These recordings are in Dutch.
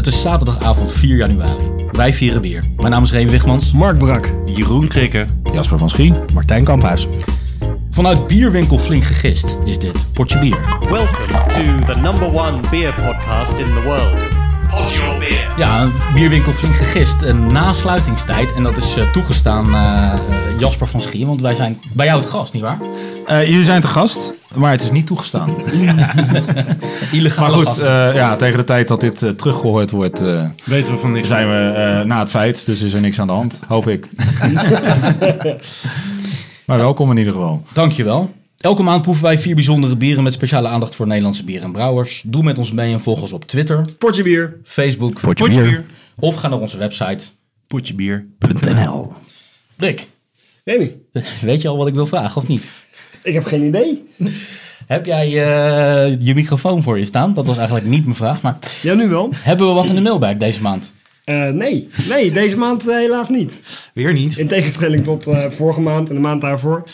Het is zaterdagavond 4 januari. Wij vieren bier. Mijn naam is Reen Wigmans. Mark Brak. Jeroen Krikke. Jasper van Schie. Martijn Kamphuis. Vanuit Bierwinkel Flink Gegist is dit Potje Bier. Welcome to the number one beer podcast in the world. Ja, een Bierwinkel Flink Gegist. Een nasluitingstijd. En dat is eh, toegestaan eh, Jasper van Schie. Want wij zijn bij jou het gast, nietwaar? Eh, jullie zijn te gast, maar het is niet toegestaan. Illegale Maar goed, eh, ja, tegen de tijd dat dit eh, teruggehoord wordt, eh, Weten we van niks. zijn we eh, na het feit. Dus is er niks aan de hand, hoop ik. maar welkom in ieder geval. Dankjewel. Elke maand proeven wij vier bijzondere bieren met speciale aandacht voor Nederlandse bieren en brouwers. Doe met ons mee en volg ons op Twitter, Potje bier. Facebook Potje Potje bier. bier. of ga naar onze website. Potje bier. .nl. Rick, Remy. weet je al wat ik wil vragen of niet? Ik heb geen idee. Heb jij eh, je microfoon voor je staan? Dat was eigenlijk niet mijn vraag, maar Ja, nu wel. hebben we wat in de mailbag deze maand? Eh, nee. Nee, deze maand eh, helaas niet. Weer niet. In tegenstelling tot eh, vorige maand en de maand daarvoor.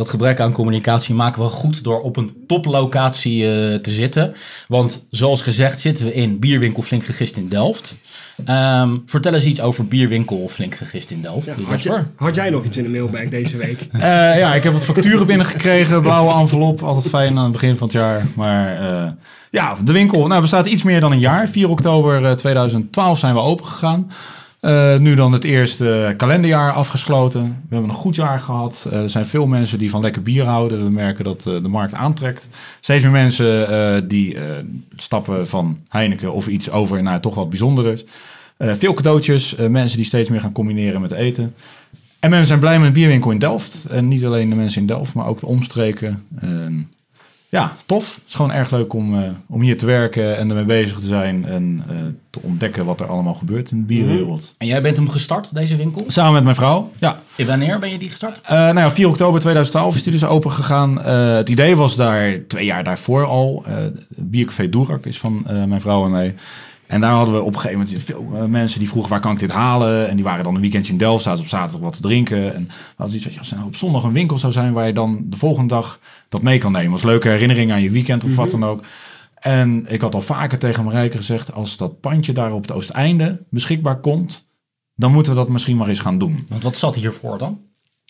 Dat gebrek aan communicatie maken we goed door op een toplocatie eh, te zitten. Want zoals gezegd zitten we in Bierwinkel Flink Gegist in Delft. Ehm, vertel eens iets over Bierwinkel Flink Gegist in Delft. Ja, had, je- had jij nog iets in de mailbag deze week? Eh, ja, ik heb wat facturen binnengekregen. Blauwe envelop. Altijd fijn aan het begin van het jaar. Maar eh, ja, de winkel nou, bestaat iets meer dan een jaar. 4 oktober eh, 2012 zijn we open gegaan. Eh, nu dan het eerste kalenderjaar afgesloten. We hebben een goed jaar gehad. Eh, er zijn veel mensen die van lekker bier houden. We merken dat eh, de markt aantrekt. Steeds meer mensen die stappen van Heineken of iets over naar toch wat bijzonders. Veel cadeautjes. mensen die steeds meer gaan combineren met eten. En mensen zijn blij met een bierwinkel in Delft. En niet alleen de mensen in Delft, maar ook de omstreken. Ja, tof. Het is gewoon erg leuk om, eh, om hier te werken en ermee bezig te zijn. En eh, te ontdekken wat er allemaal gebeurt in de bierwereld. En jij bent hem gestart, deze winkel? Samen met mijn vrouw. Ja, En wanneer ben je die gestart? eh, nou ja, 4 oktober 2012 is die dus open gegaan. Het idee was daar twee jaar daarvoor al. Biercafé Doerak is van mijn vrouw en mij. En daar hadden we op een gegeven moment veel eh, mensen die vroegen waar kan ik dit halen. En die waren dan een weekendje in Delft, zaten op zaterdag wat te drinken. En hadden iets ja, als er nou op zondag een winkel zou zijn waar je dan de volgende dag dat mee kan nemen. Als leuke herinnering aan je weekend of wat dan ook. En ik had al vaker tegen Marijke gezegd, als dat pandje daar op het oosteinde beschikbaar komt, dan moeten we dat misschien maar eens gaan doen. Want wat zat hiervoor dan?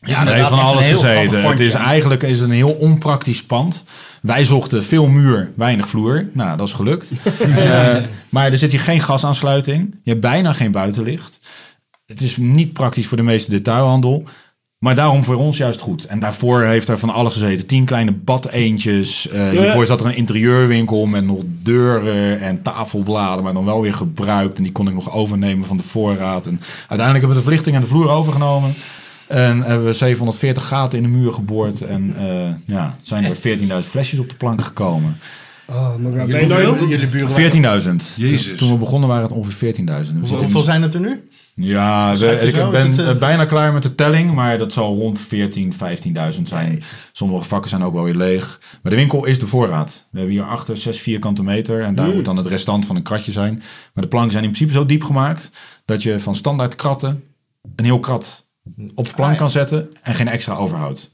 Ja, er heeft van alles gezeten. Het is eigenlijk is een heel onpraktisch pand. Wij zochten veel muur, weinig vloer. Nou, dat is gelukt. Eh, maar er zit hier geen gasaansluiting. Je hebt bijna geen buitenlicht. Het is niet praktisch voor de meeste detailhandel. Maar daarom voor ons juist goed. En daarvoor heeft er van alles gezeten. Tien kleine badeentjes. Eh hiervoor zat er een interieurwinkel met nog deuren en tafelbladen. Maar dan wel weer gebruikt. En die kon ik nog overnemen van de voorraad. En uiteindelijk hebben we de verlichting en de vloer overgenomen. En hebben we 740 gaten in de muur geboord. En eh, ja, zijn er 14.000 flesjes op de plank gekomen. 14.000. Oh je nooit- Jullie buren waren- Toen, Jezus. toen we begonnen waren het ongeveer 14.000. We zitten Hoeveel zijn het er nu? ja, we- ik zo? ben het, eh, eh, bijna klaar met de telling, maar dat zal rond 14, 15.000 zijn. Sommige vakken zijn ook wel weer leeg. Maar de winkel is de voorraad. We hebben hier achter 6 vierkante meter en daar moet dan het restant van een kratje zijn. Maar de planken zijn in principe zo diep gemaakt dat je van standaard kratten een heel krat op de plank kan zetten en geen extra overhoud.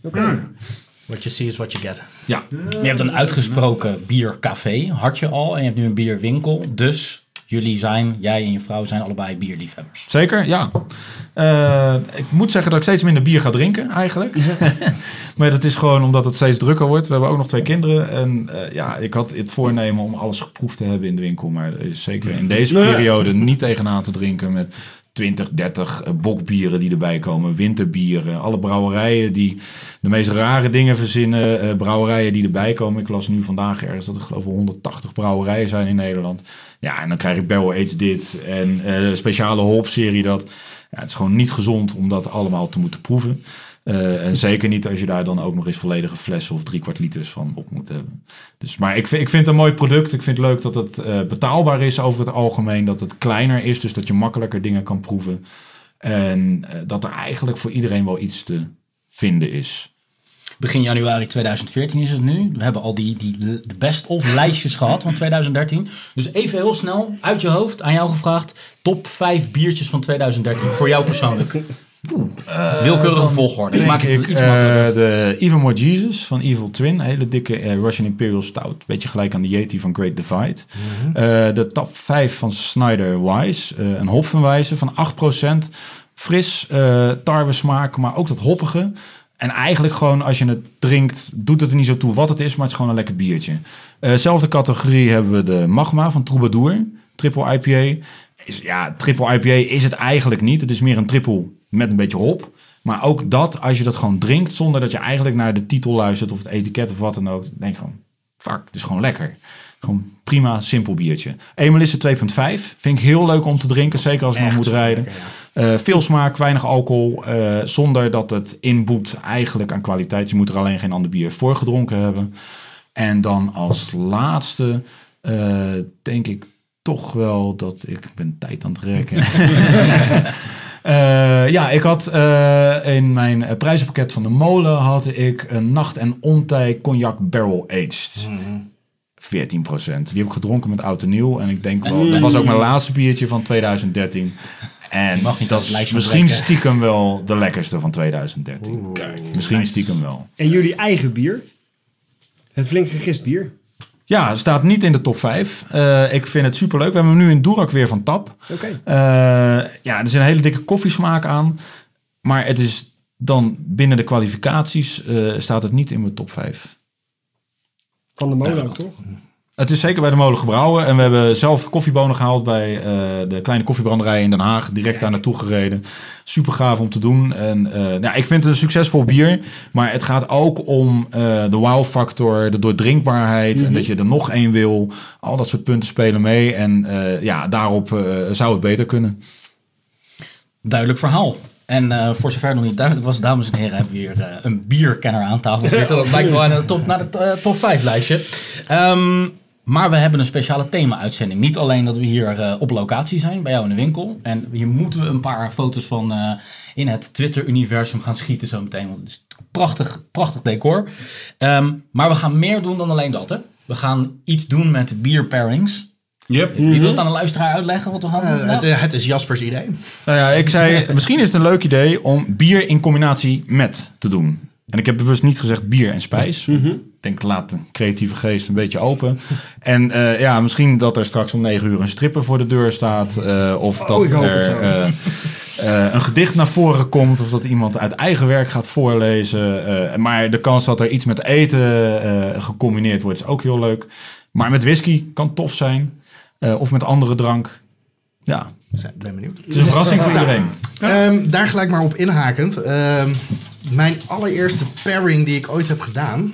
What you see is what you get. Ja, Je hebt een uitgesproken biercafé, had je al. En je hebt nu een bierwinkel. Dus jullie zijn, jij en je vrouw zijn allebei bierliefhebbers. Zeker, ja. Eh, ik moet zeggen dat ik steeds minder bier ga drinken, eigenlijk. maar dat is gewoon omdat het steeds drukker wordt. We hebben ook nog twee kinderen. En eh, ja, ik had het voornemen om alles geproefd te hebben in de winkel. Maar er is zeker in deze periode niet tegenaan te drinken met 20, 30 eh, bokbieren die erbij komen. Winterbieren. Alle brouwerijen die de meest rare dingen verzinnen. eh, brouwerijen die erbij komen. Ik las nu vandaag ergens dat er geloof ik 180 brouwerijen zijn in Nederland. Ja, en dan krijg ik Barrel Aids dit en eh, speciale hop-serie dat. Ja, het is gewoon niet gezond om dat allemaal te moeten proeven. Eh, en zeker niet als je daar dan ook nog eens volledige flessen of drie kwart liters van op moet hebben. Dus, maar ik vind, ik vind het een mooi product. Ik vind het leuk dat het eh, betaalbaar is over het algemeen. Dat het kleiner is, dus dat je makkelijker dingen kan proeven. En eh, dat er eigenlijk voor iedereen wel iets te vinden is. Begin januari 2014 is het nu. We hebben al die, die de best-of lijstjes gehad van 2013. Dus even heel snel uit je hoofd aan jou gevraagd. Top 5 biertjes van 2013 voor jou persoonlijk. Willekeurige volgorde. Maak het ik iets eh, makkelijker. de Even More Jesus van Evil Twin. Hele dikke eh, Russian Imperial Stout. Beetje gelijk aan de Yeti van Great Divide. Mhm. Eh, de top 5 van Snyder Wise. eh, een hopvenwijze van 8%. Fris, eh tarwe smaak, maar ook dat hoppige. En eigenlijk gewoon als je het drinkt, doet het er niet zo toe wat het is, maar het is gewoon een lekker biertje. Eh zelfde categorie hebben we de Magma van Troubadour. Triple IPA. Is, ja, triple IPA is het eigenlijk niet. Het is meer een triple met een beetje hop. Maar ook dat, als je dat gewoon drinkt, zonder dat je eigenlijk naar de titel luistert of het etiket of wat dan ook, denk je gewoon, fuck, het is gewoon lekker. Gewoon prima, simpel biertje. Emelisse 2.5 vind ik heel leuk om te drinken, zeker als je nog moet rijden. Eh, veel smaak, weinig alcohol, eh, zonder dat het inboet eigenlijk aan kwaliteit. Je moet er alleen geen ander bier voor gedronken hebben. En dan als laatste eh, denk ik toch wel dat ik ben tijd aan het rekken. Eh, ja, ik had eh, in mijn eh, prijzenpakket van de molen had ik een nacht- en ontij cognac barrel aged. 14% Die heb ik gedronken met oud en nieuw. En ik denk wel, dat was ook mijn laatste biertje van 2013. En Mag niet dat is misschien stiekem wel de lekkerste van 2013. misschien stiekem wel. En jullie eigen bier? Het flink gegist bier? Ja, het staat niet in de top 5. Eh, ik vind het superleuk. We hebben hem nu in Durak weer van tap. Oké. Eh, ja, er zit een hele dikke koffiesmaak aan. Maar het is dan binnen de kwalificaties eh, staat het niet in mijn top 5. Van de molen ook, toch? Het is zeker bij de molen gebrouwen. En we hebben zelf koffiebonen gehaald bij eh, de kleine koffiebranderij in Den Haag. Direct daar naartoe gereden. Super gaaf om te doen. En eh, ja, ik vind het een succesvol bier. Maar het gaat ook om eh, de wow factor, de doordrinkbaarheid. En dat je er nog één wil. Al dat soort punten spelen mee. En ja, daarop zou het beter kunnen. Duidelijk verhaal. En eh, voor zover het nog niet duidelijk was, dames en heren, hebben we hier een bierkenner aan tafel. Dat lijkt wel aan de top, naar het top 5 lijstje. Ehm, maar we hebben een speciale thema-uitzending. Niet alleen dat we hier eh, op locatie zijn, bij jou in de winkel. En hier moeten we een paar foto's van eh, in het Twitter-universum gaan schieten zo meteen. Want het is een prachtig, prachtig decor. Ehm, maar we gaan meer doen dan alleen dat. Hè? We gaan iets doen met beer pairings. Yep. Wie wil het aan de luisteraar uitleggen wat we gaan doen? Eh, het, het is Jaspers idee. Nou ja, ik zei, misschien is het een leuk idee om bier in combinatie met te doen. En ik heb bewust niet gezegd bier en spijs. Ik denk, laat de creatieve geest een beetje open. En eh, ja, misschien dat er straks om negen uur een stripper voor de deur staat. eh, of dat het zo. er eh, eh, een gedicht naar voren komt. Of dat iemand uit eigen werk gaat voorlezen. eh, maar de kans dat er iets met eten eh, gecombineerd wordt is ook heel leuk. Maar met whisky kan tof zijn. Eh, of met andere drank. Ja, Ik ben benieuwd. het is een verrassing voor iedereen. Ehm, daar gelijk maar op inhakend. Ehm, mijn allereerste pairing die ik ooit heb gedaan,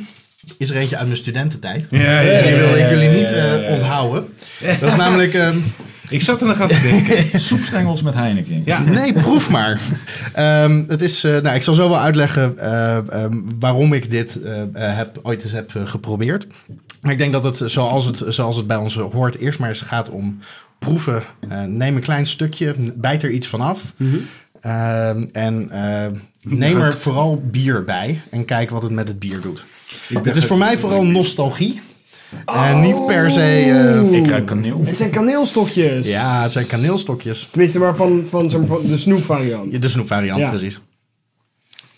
is er eentje uit mijn studententijd. Ja, ja, Die ja, wilde ik jullie niet ja, eh, ja. onthouden. Dat is namelijk... ehm, Ik zat er nog aan te denken. Soepstengels met Heineken. Ja. Nee, proef maar. Ehm, het is, eh, nou, ik zal zo wel uitleggen eh, ehm, waarom ik dit heb, ooit eens heb geprobeerd. Maar ik denk dat het zoals, het zoals het bij ons hoort, eerst maar eens gaat om proeven. Eh, neem een klein stukje, bijt er iets van af. Ehm, en eh, neem er vooral bier bij en kijk wat het met het bier doet. Het is voor mij vooral nostalgie. En niet per se... eh, Ik ruik kaneel. Het zijn kaneelstokjes. ja, het zijn kaneelstokjes. Tenminste, maar van, van, zeg maar, van de snoepvariant. De snoepvariant, Ja. precies.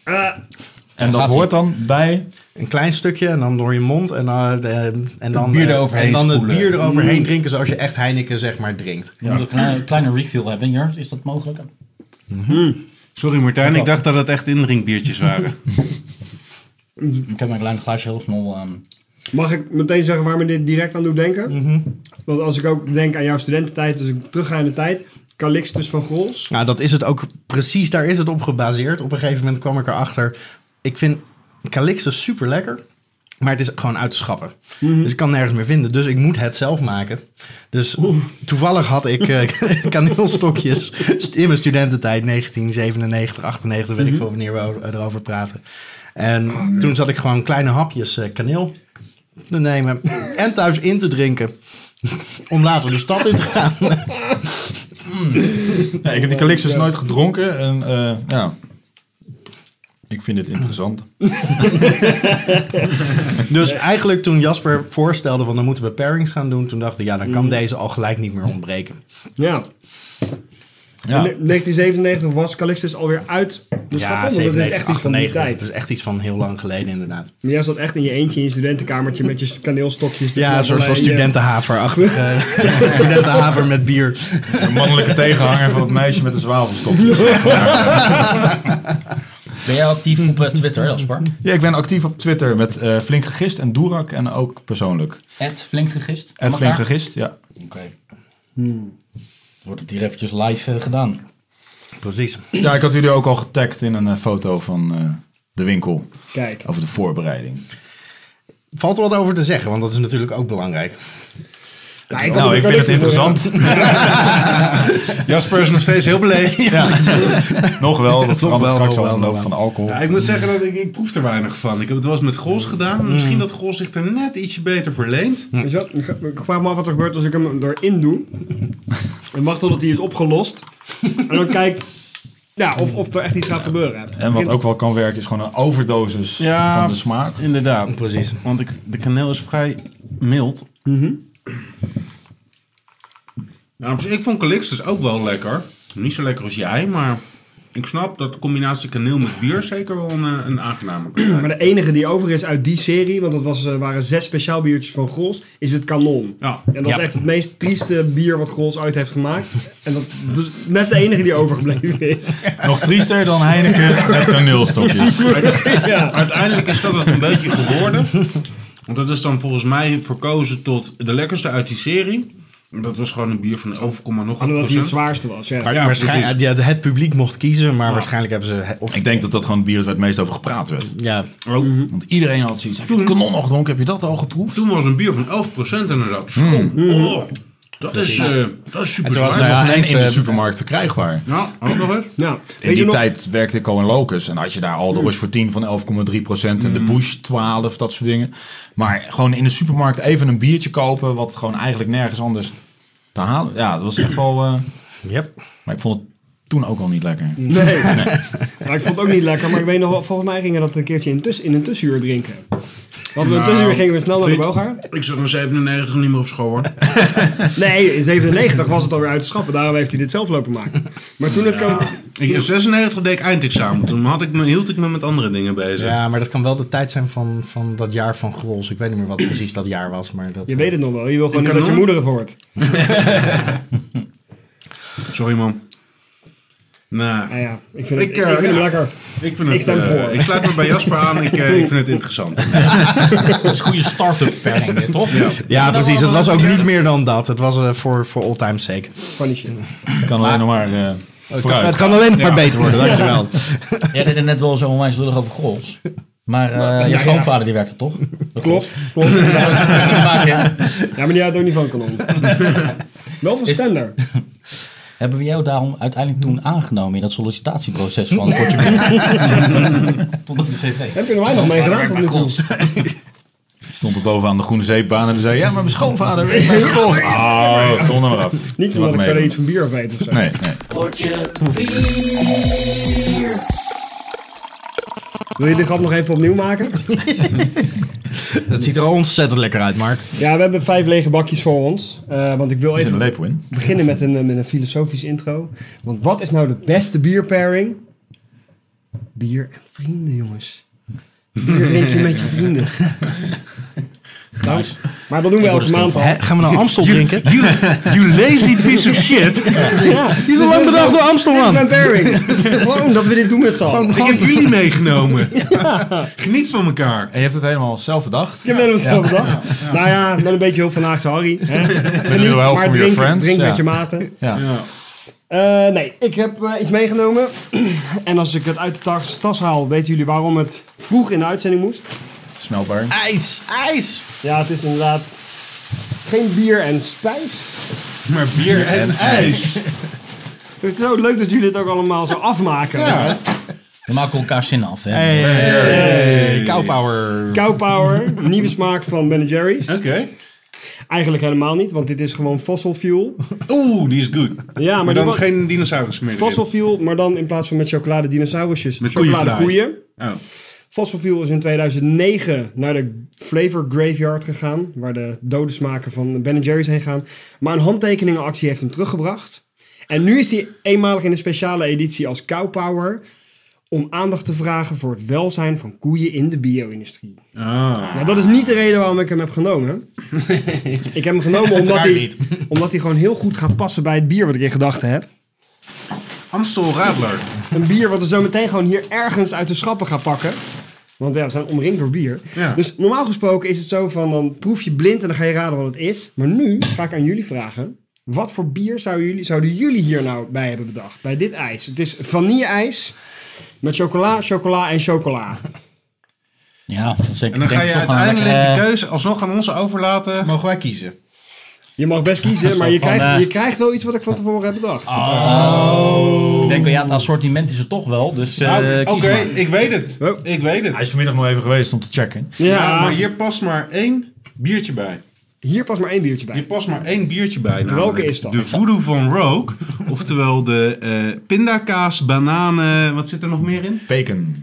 Ah, En dat hoort dan bij... Een klein stukje en dan door je mond en dan, eh, en dan, bier eh, eroverheen en dan het bier eroverheen drinken zoals je echt Heineken zeg maar drinkt. Je moet een kleine, kleine refill hebben. Is dat mogelijk? Sorry Martijn, ik dacht dat het echt indrinkbiertjes waren. Ik heb mijn kleine glaasje heel snel. ehm, mag ik meteen zeggen waar me dit direct aan doet denken? Want als ik ook denk aan jouw studententijd, als ik terug ga in de tijd. Calixtus van Grols. Nou, dat is het ook precies, daar is het op gebaseerd. Op een gegeven moment kwam ik erachter. Ik vind Calixtus super lekker. Maar het is gewoon uit te schappen. Dus ik kan nergens meer vinden. Dus ik moet het zelf maken. Dus toevallig had ik eh, kaneelstokjes in mijn studententijd 1997, 98, weet ik veel wanneer we erover praten. En toen zat ik gewoon kleine hapjes eh, kaneel te nemen en thuis in te drinken. Om later de stad in te gaan. Ja, ik heb die Calixtus nooit gedronken. En eh, ja, ik vind het interessant. Dus eigenlijk toen Jasper voorstelde van dan moeten we pairings gaan doen, toen dacht ik ja, dan kan deze al gelijk niet meer ontbreken. Ja. Ja. In 1997 was Calixtus alweer uit de Ja, dat is 97, echt iets van die 98. tijd. Het is echt iets van heel lang geleden inderdaad. Maar jij zat echt in je eentje in je studentenkamertje met je kaneelstokjes. Ja, een soort van en je- studentenhaver achter. eh, studentenhaver met bier. Een mannelijke tegenhanger van het meisje met de zwavelstokje. Ben jij actief op eh, Twitter, Jasper? Ja, ik ben actief op Twitter met eh, Flink Gegist en Doerak en ook persoonlijk. Ed Flink gegist? Flink? Gegist, ja. Oké. Wordt het hier eventjes live eh, gedaan. Precies. Ja, ik had jullie ook al getagd in een eh, foto van eh, de winkel Kijk. over de voorbereiding. Valt er wat over te zeggen, want dat is natuurlijk ook belangrijk. Nou, ik vind het interessant. Jasper is nog steeds heel beleefd. Nog wel, dat verandert wel, straks nog al de wel, loop van alcohol. Ja, ik moet zeggen dat ik, ik proef er weinig van. Ik heb het wel eens met Gros gedaan. Misschien dat Gros zich er net ietsje beter voor leent. Weet je wat? Ik ik vraag me af wat er gebeurt als ik hem erin doe. En wacht totdat hij is opgelost. En dan kijkt ja, of, of er echt iets gaat gebeuren. En wat ook wel kan werken is gewoon een overdosis Ja. van de smaak. Inderdaad. Precies. Want ik, de kaneel is vrij mild. Nou, op zich- ik vond Calixtus ook wel lekker. Niet zo lekker als jij, maar ik snap dat de combinatie kaneel met bier zeker wel een, eh, een aangename kan. Maar de enige die over is uit die serie, want dat was, eh, waren zes speciaal biertjes van Grols, is het kanon. Ja. En dat Ja. is echt het meest trieste bier wat Grols uit heeft gemaakt. En dat is net de enige die overgebleven is. Nog triester dan Heineken met kaneelstokjes. ja. Uiteindelijk is dat het een beetje geworden. Want dat is dan volgens mij verkozen tot de lekkerste uit die serie. Dat was gewoon een bier van 11, nog wat Omdat hij het procent. zwaarste was. Ja. Maar Ja, waarschijnlijk, ja, het publiek mocht kiezen, maar waarschijnlijk hebben ze... Of, Ik denk dat dat gewoon het bier is waar het meest over gepraat werd. ja, Oh, Want iedereen had zoiets. Heb je het kanon nog gedronken? Heb je dat al geproefd? Toen was een bier van 11% inderdaad. Zo. Oh, dat, is, eh, dat is super En was zwaar. er- Nou ja, nog en in de eh, supermarkt verkrijgbaar. Ja, ook nog eens. Nou, In weet die nog, tijd werkte ik al in Locus. En had je daar al de Roche voor 10 van 11,3% en de Bush 12, dat soort dingen. Maar gewoon in de supermarkt even een biertje kopen, wat gewoon eigenlijk nergens anders te halen. Ja, dat was echt wel... eh, yep. maar ik vond het toen ook al niet lekker. Nee. Nou, ik vond het ook niet lekker, maar ik weet nog wel, volgens mij gingen we dat een keertje in, tuss in een tussenuur drinken. Want in een tussenuur gingen we snel naar de. Ik zat in 97 niet meer op school hoor. Nee, in 97 was het alweer uit te schappen, daarom heeft hij dit zelf lopen maken. Maar toen het kwam... Ik, in 96 deed ik eindexamen. Toen had ik me, hield ik me met andere dingen bezig. Ja, maar dat kan wel de tijd zijn van, van dat jaar van Grols. Ik weet niet meer wat precies dat jaar was, maar dat... Je weet het nog wel, je wil gewoon dat je moeder het hoort. Sorry man. Nou, Nou ja, ik vind, het, Ik, ik, eh, vind hem ja. lekker. ik vind het... Ik stem eh, voor. Ik sluit me bij Jasper aan. Ik, eh, ik vind het interessant. Dat is een goede start-up dit, toch? Ja, precies. Het was ook niet meer dan dat. Het was eh, voor voor all time sake. Funny shit. Kan alleen nog maar eh. Het kan alleen nog maar beter worden, dankjewel. Jij deed er net wel zo onwijs lullig over Grols. Maar eh, je ja. schoonvader die werkte toch? Klopt, klopt. Ja, maar die houdt ook niet van kanon. Wel van Is- Stender. Hebben we jou daarom uiteindelijk toen aangenomen in dat sollicitatieproces van Portugal? Stond op de cv. Heb je er weinig mee gedaan tot nu toe? Stond er bovenaan de groene zeepbaan en zei... Ja, maar mijn schoonvader werkt bij Gros. Oh, er maar af. Niet omdat ik verder iets van bier af weet of zo. Nee, nee. Wil je de grap nog even opnieuw maken? Het ziet er al ontzettend lekker uit, Mark. Ja, we hebben vijf lege bakjes voor ons. Eh, want ik wil even lepel in. beginnen met een, eh, met een filosofisch intro. Want wat is nou de beste bierpairing? Bier en vrienden, jongens. Bier drink je met je vrienden. Nou, maar dat doen we elke maand al. Gaan we nou Amstel drinken? You, you lazy piece of shit. Ja, Die is al lang bedacht door Amstel, man. Gewoon dat we dit doen met z'n allen. Ik heb jullie meegenomen. Geniet van elkaar. En je hebt het helemaal zelf bedacht. Ik heb net hetzelfde dag. Nou ja, met een beetje hulp van Haagse Harry. Hè. Geniet, maar drink, friends, drink ja. met je maten. Ja. Eh, nee, ik heb eh, iets meegenomen. en als ik het uit de tas, tas haal, weten jullie waarom het vroeg in de uitzending moest? Smeltbaar. IJs, ijs. Ja, het is inderdaad geen bier en spijs. Maar bier en ijs. Het is zo leuk dat jullie het ook allemaal zo afmaken. Ja. We maken elkaar zin af, hè? Hey, hey, cow power. Cow Power, nieuwe smaak van Ben Jerry's. Oké. Eigenlijk helemaal niet, want dit is gewoon fossil fuel. Oeh, die is good. Ja, maar, dan geen dinosaurus meer. fossil fuel, maar dan in plaats van met chocolade dinosaurusjes, Met chocolade koeienvlaai. koeien. Oh. Fossil Fuel is in 2009 naar de Flavor Graveyard gegaan, waar de dode smaken van Ben Jerry's heen gaan. Maar een handtekeningenactie heeft hem teruggebracht. En nu is die eenmalig in een speciale editie als Cow Power. Om aandacht te vragen voor het welzijn van koeien in de bio-industrie. Ah. Nou, dat is niet de reden waarom ik hem heb genomen. ik heb hem genomen omdat hij, omdat hij gewoon heel goed gaat passen bij het bier wat ik in gedachten heb. Amstel Radler. Een bier wat er zo meteen gewoon hier ergens uit de schappen gaat pakken. Want ja, we zijn omringd door bier. Ja. Dus normaal gesproken is het zo van, dan proef je blind en dan ga je raden wat het is. Maar nu ga ik aan jullie vragen. Wat voor bier zouden jullie, zouden jullie hier nou bij hebben bedacht? Bij dit ijs. Het is vanille-ijs met chocola, chocola en chocola. Ja, dat is zeker. En dan denk ga je uiteindelijk de eh, keuze alsnog aan ons overlaten. Mogen wij kiezen? Je mag best kiezen, maar je van, krijgt, eh, je krijgt wel iets wat ik van tevoren heb bedacht. Ik denk wel, ja, het assortiment is er toch wel. Dus eh Nou, Oké, ik weet het. Oh. Ik weet het. Hij is vanmiddag nog even geweest om te checken. Ja, Ja, maar hier past maar één biertje bij. hier past maar één biertje Hier bij. past maar één biertje bij. namelijk Welke is dat? De Voodoo van Rogue. oftewel de eh pindakaas, bananen. Wat zit er nog meer in? Bacon.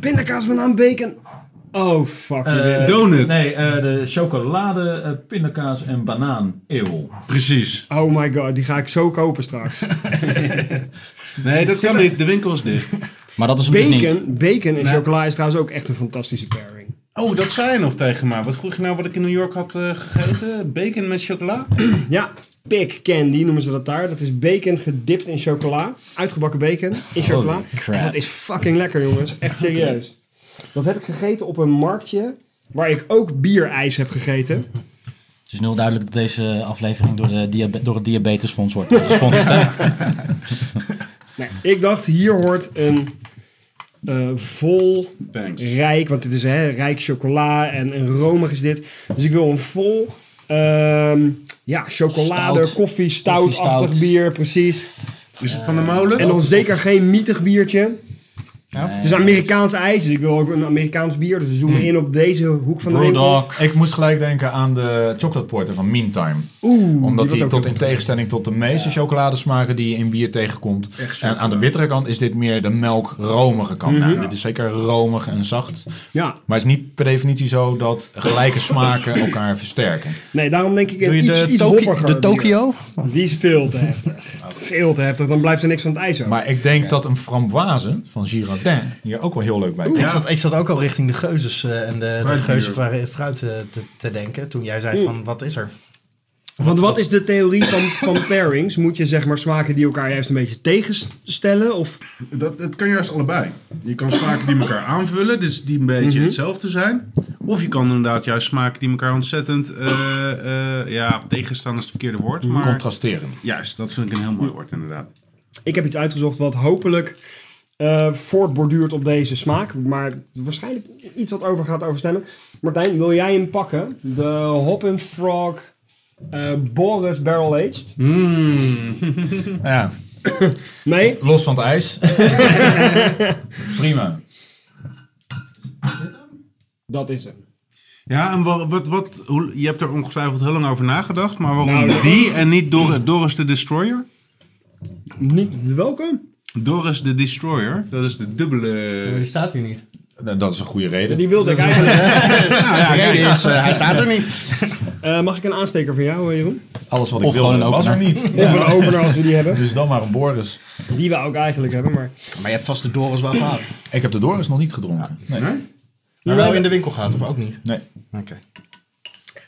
Pindakaas, banaan, bacon. Oh, fuck. Eh, Donut. Nee, eh, de chocolade, eh, pindakaas en banaan eeuw. Precies. oh my god, die ga ik zo kopen straks. Nee, dat kan niet. De winkel is dicht. Maar dat is hem dus niet. Bacon, bacon en Nee. chocola is trouwens ook echt een fantastische pairing. Oh, dat zei je nog tegen mij. Wat vroeg je nou wat ik in New York had gegeten? Bacon met chocola? Ja, pig candy noemen ze dat daar. Dat is bacon gedipt in chocola. Uitgebakken bacon in chocola. Dat is fucking lekker, jongens. Echt serieus. Dat heb ik gegeten op een marktje waar ik ook bierijs heb gegeten. Het is nu al duidelijk dat deze aflevering door, de diabe- door het Diabetesfonds wordt gesponsord. hè? Nee, ik dacht, hier hoort een eh, vol Thanks. rijk, want dit is hè, rijk chocola en, en romig is dit. Dus ik wil een vol, ehm, ja, chocolade, Stout. koffie, stoutachtig bier, precies. Is het van de molen? En dan zeker geen mietig biertje. Ja, Het is Amerikaans ijs, dus ik wil ook een Amerikaans bier. Dus we zoomen in op deze hoek van de winkel. Ik moest gelijk denken aan de chocolate porter van Meantime. Oeh, Omdat die tot in tegenstelling tot de meeste chocoladesmaken die je in bier tegenkomt. En aan de bittere kant is dit meer de melk-romige kant. Nou, dit is zeker romig en zacht. Ja, Maar het is niet per definitie zo dat gelijke smaken elkaar versterken. nee, daarom denk ik Doe je iets, de, iets Toki- hoppiger de. Tokyo? Die is veel te heftig. Veel te heftig, dan blijft er niks van het ijs over. Maar ik denk dat een framboise van Girardin hier ook wel heel leuk bij Ik, zat, ik zat ook al richting de geuzes eh, en de, de Fruitbier. geuze fruit eh, te, te denken. Toen jij zei van, wat is er? Want wat is de theorie van, van pairings? Moet je zeg maar smaken die elkaar juist een beetje tegenstellen? Of Dat, het kan juist allebei. Je kan smaken die elkaar aanvullen, dus die een beetje Mhm. hetzelfde zijn. Of je kan inderdaad juist smaken die elkaar ontzettend eh, eh, ja, tegenstaan is het verkeerde woord. Maar Contrasteren. juist, dat vind ik een heel mooi woord inderdaad. ik heb iets uitgezocht wat hopelijk eh, voortborduurt op deze smaak. Maar waarschijnlijk iets wat over gaat overstemmen. Martijn, wil jij hem pakken? De Hop and Frog eh, Boris Barrel Aged? Ja, Nee? los van het ijs. Prima. Dat is hem. Ja, en wat, wat, wat, hoe, je hebt er ongetwijfeld heel lang over nagedacht, maar waarom Nou, die en niet Dor Doris de Destroyer? Niet de welke? Doris de Destroyer, dat is de dubbele... staat hier niet. Nou, Dat is een goede reden. Die wilde ik eigenlijk. Nou ja, De reden is, eh, hij staat er niet. Eh, mag ik een aansteker van jou, eh, Jeroen? Alles wat ik wilde was er opener. niet. Of een opener als we die hebben. Dus dan maar een Boris. Die we ook eigenlijk hebben, maar... Maar je hebt vast de Doris wel gehad. Ik heb de Doris nog niet gedronken. Nee. Maar wel in de winkel gaat, of ook niet? nee. Oké.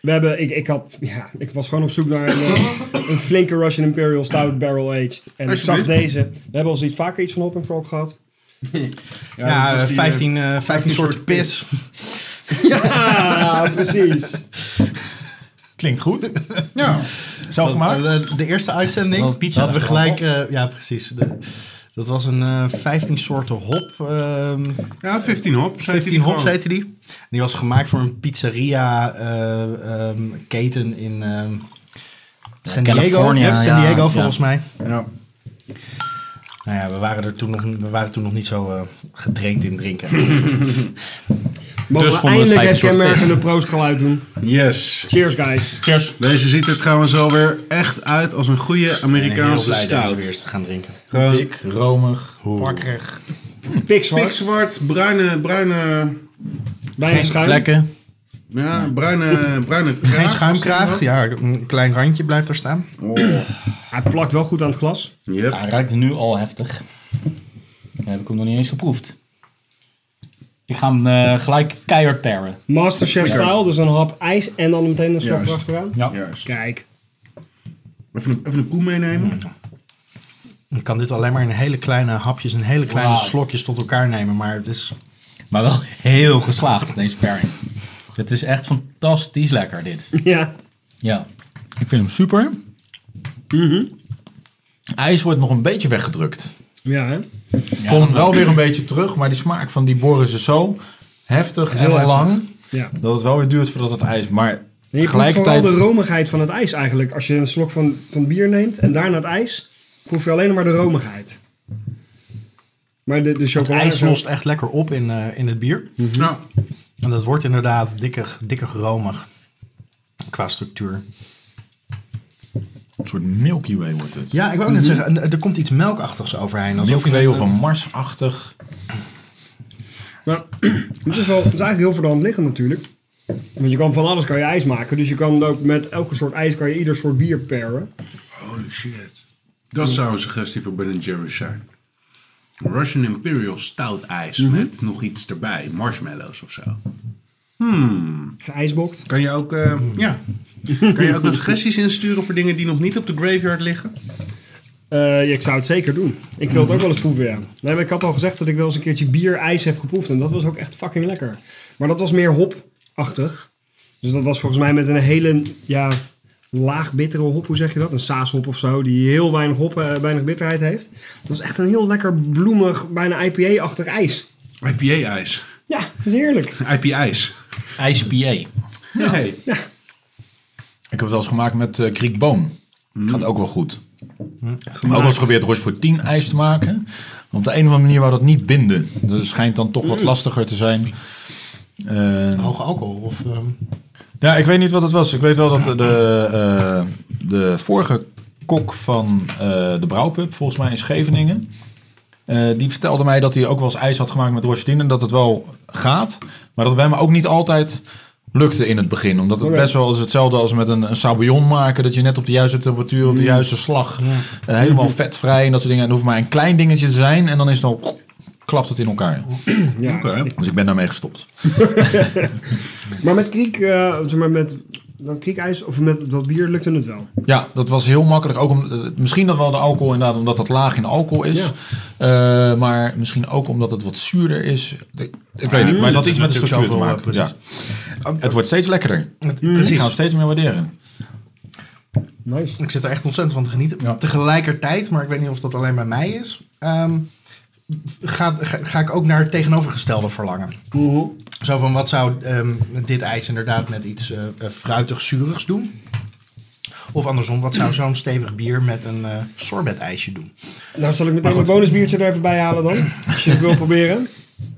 We hebben, ik, ik, had, ja, ik was gewoon op zoek naar een, eh, een flinke Russian Imperial Stout Barrel Aged. En ik zag deze. We hebben al iets vaker iets van Hop and Frog gehad. Ja, dat was eh, die, 15, eh, 15 soorten pis. Ja, precies. Klinkt goed. Ja, Zelf gemaakt? De, de eerste uitzending pizza hadden we gelijk... eh, ja, precies. De, dat was een eh 15 soorten hop. ehm ja 15 hop. 15 hops heette die. Die was gemaakt voor een pizzeria eh, ehm, keten in ehm, San Diego. California, Ja, San ja, Diego ja. volgens mij. Ja. Nou ja, we waren er toen nog, we waren toen nog niet zo eh, getraind in drinken. Mogen Dus we eindelijk het kenmerkende proostgeluid doen. Yes. Cheers, guys. Cheers. Deze ziet er trouwens wel weer echt uit als een goede Ik ben heel Amerikaanse blij deze stout. weer eens te gaan drinken. Gewoon Dik, romig, plakkerig. Pikzwart. pikzwart, bruine, bruine... Bijna schuim. Vlekken. Ja, bruine, bruine kraag. Geen schuimkraag. Ja, een klein randje blijft er staan. Oh. Hij plakt wel goed aan het glas. Yep. Hij ruikt nu al heftig. Dan heb ik hem nog niet eens geproefd. Ik ga hem eh, gelijk keihard paren. Masterchef style, dus een hap ijs en dan meteen een slok erachteraan. Ja. Juist. Kijk. Even een, even een koe meenemen. Je kan dit alleen maar in hele kleine hapjes en hele kleine slokjes tot elkaar nemen. Maar het is... Maar wel heel geslaagd, deze pairing. Het is echt fantastisch lekker, dit. Ja. Ja. Ik vind hem super. IJs wordt nog een beetje weggedrukt. Ja, hè? Komt wel weer een beetje terug, maar die smaak van die Boris is zo heftig en Heel lang Ja. dat het wel weer duurt voordat het ijs. Maar En je proeft tegelijkertijd. vooral de romigheid van het ijs eigenlijk. Als je een slok van, van bier neemt en daarna het ijs, proef je alleen nog maar de romigheid. Maar de, de Het chocolade... ijs lost echt lekker op in, eh, in het bier. Nou, En dat wordt inderdaad dikker, dikker romig. Qua structuur. Een soort Milky Way wordt het. Ja, ik wou ook net zeggen, er komt iets melkachtigs overheen. alsof Milky Way of een Mars-achtig. Maar het is, wel, het is eigenlijk heel voor de hand liggend natuurlijk. Want je kan van alles kan je ijs maken. Dus je kan ook met elke soort ijs kan je ieder soort bier paren. holy shit. Dat zou een suggestie voor Ben Jerry's zijn. Russian Imperial Stout ijs met nog iets erbij. Marshmallows of zo. Geijsbokt. Kan je ook, eh, ja. kan je ook nog suggesties insturen voor dingen die nog niet op de graveyard liggen? Eh, ja, ik zou het zeker doen. Ik wil het ook wel eens proeven, ja. Nee, maar ik had al gezegd dat ik wel eens een keertje bier-ijs heb geproefd. En dat was ook echt fucking lekker. Maar dat was meer hopachtig. Dus dat was volgens mij met een hele, ja, laag bittere hop. Hoe zeg je dat? Een saashop of zo. Die heel weinig hop, eh, weinig bitterheid heeft. Dat was echt een heel lekker bloemig, bijna IPA-achtig ijs. IPA-ijs. Ja, dat is heerlijk. IPA-ijs. IJs-PA. Nee. Heb het wel eens gemaakt met eh Greek Boon. Gaat ook wel goed. Ik heb ook wel eens geprobeerd Rochefort 10 ijs te maken. Maar op de een of andere manier wou dat niet binden. Dus het schijnt dan toch wat lastiger te zijn. Eh, Hoge alcohol of... ehm, ja, ik weet niet wat het was. Ik weet wel dat de, eh, de vorige kok van de Brouwpub, volgens mij in Scheveningen... die vertelde mij dat hij ook wel eens ijs had gemaakt met Rochefort 10 en dat het wel gaat. Maar dat het bij me ook niet altijd lukte in het begin. Omdat het best wel is hetzelfde als met een, een sabayon maken. Dat je net op de juiste temperatuur, op de juiste slag, eh, helemaal vetvrij en dat soort dingen. En het hoeft maar een klein dingetje te zijn en dan is het al, klapt het in elkaar. Ja. Oké. Dus ik ben daarmee gestopt. Maar met kriek, eh, zeg maar met dan kriekijs of met dat bier lukte het wel. Ja, dat was heel makkelijk. Ook om, eh, misschien dat wel de alcohol inderdaad, omdat het laag in alcohol is. Eh, maar misschien ook omdat het wat zuurder is. Ik, weet niet, maar het had iets met de structuur te zoveel, maken. eh, Ja. precies. Het wordt steeds lekkerder. het- Ik ga het steeds meer waarderen. Nice. Ik zit er echt ontzettend van te genieten. Ja. Tegelijkertijd, maar ik weet niet of dat alleen bij mij is, ehm, ga, ga, ga ik ook naar het tegenovergestelde verlangen. Zo van, wat zou ehm, dit ijs inderdaad met iets eh eh, fruitig-zuurigs doen? Of andersom, wat zou zo'n stevig bier met een eh sorbet-ijsje doen? Nou, zal ik meteen een bonusbiertje er even bij halen dan? Als je het wil proberen.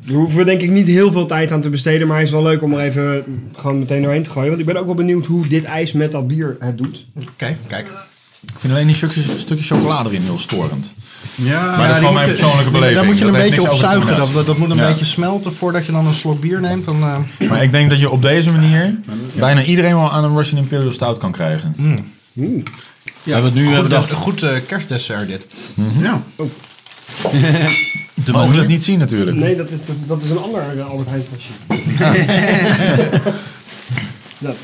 Daar hoeven we denk ik niet heel veel tijd aan te besteden. Maar hij is wel leuk om er even gewoon meteen doorheen te gooien. Want ik ben ook wel benieuwd hoe dit ijs met dat bier het doet. Oké, kijk. Ik vind alleen die stukje, stukje chocolade erin heel storend. Ja, Maar dat is gewoon mijn je- persoonlijke beleving. Daar moet je Dat een beetje op zuigen. Dat, dat moet een Ja. beetje smelten voordat je dan een slok bier neemt. Dan, eh, Maar ik denk dat je op deze manier bijna iedereen wel aan een Russian Imperial Stout kan krijgen. We hebben het nu goed, hebben een bedacht. goed eh, kerstdessert dit. ja. Ze mogen het niet zien natuurlijk. Nee, dat is, dat is een ander eh, Albert Heijn flesje. Ja,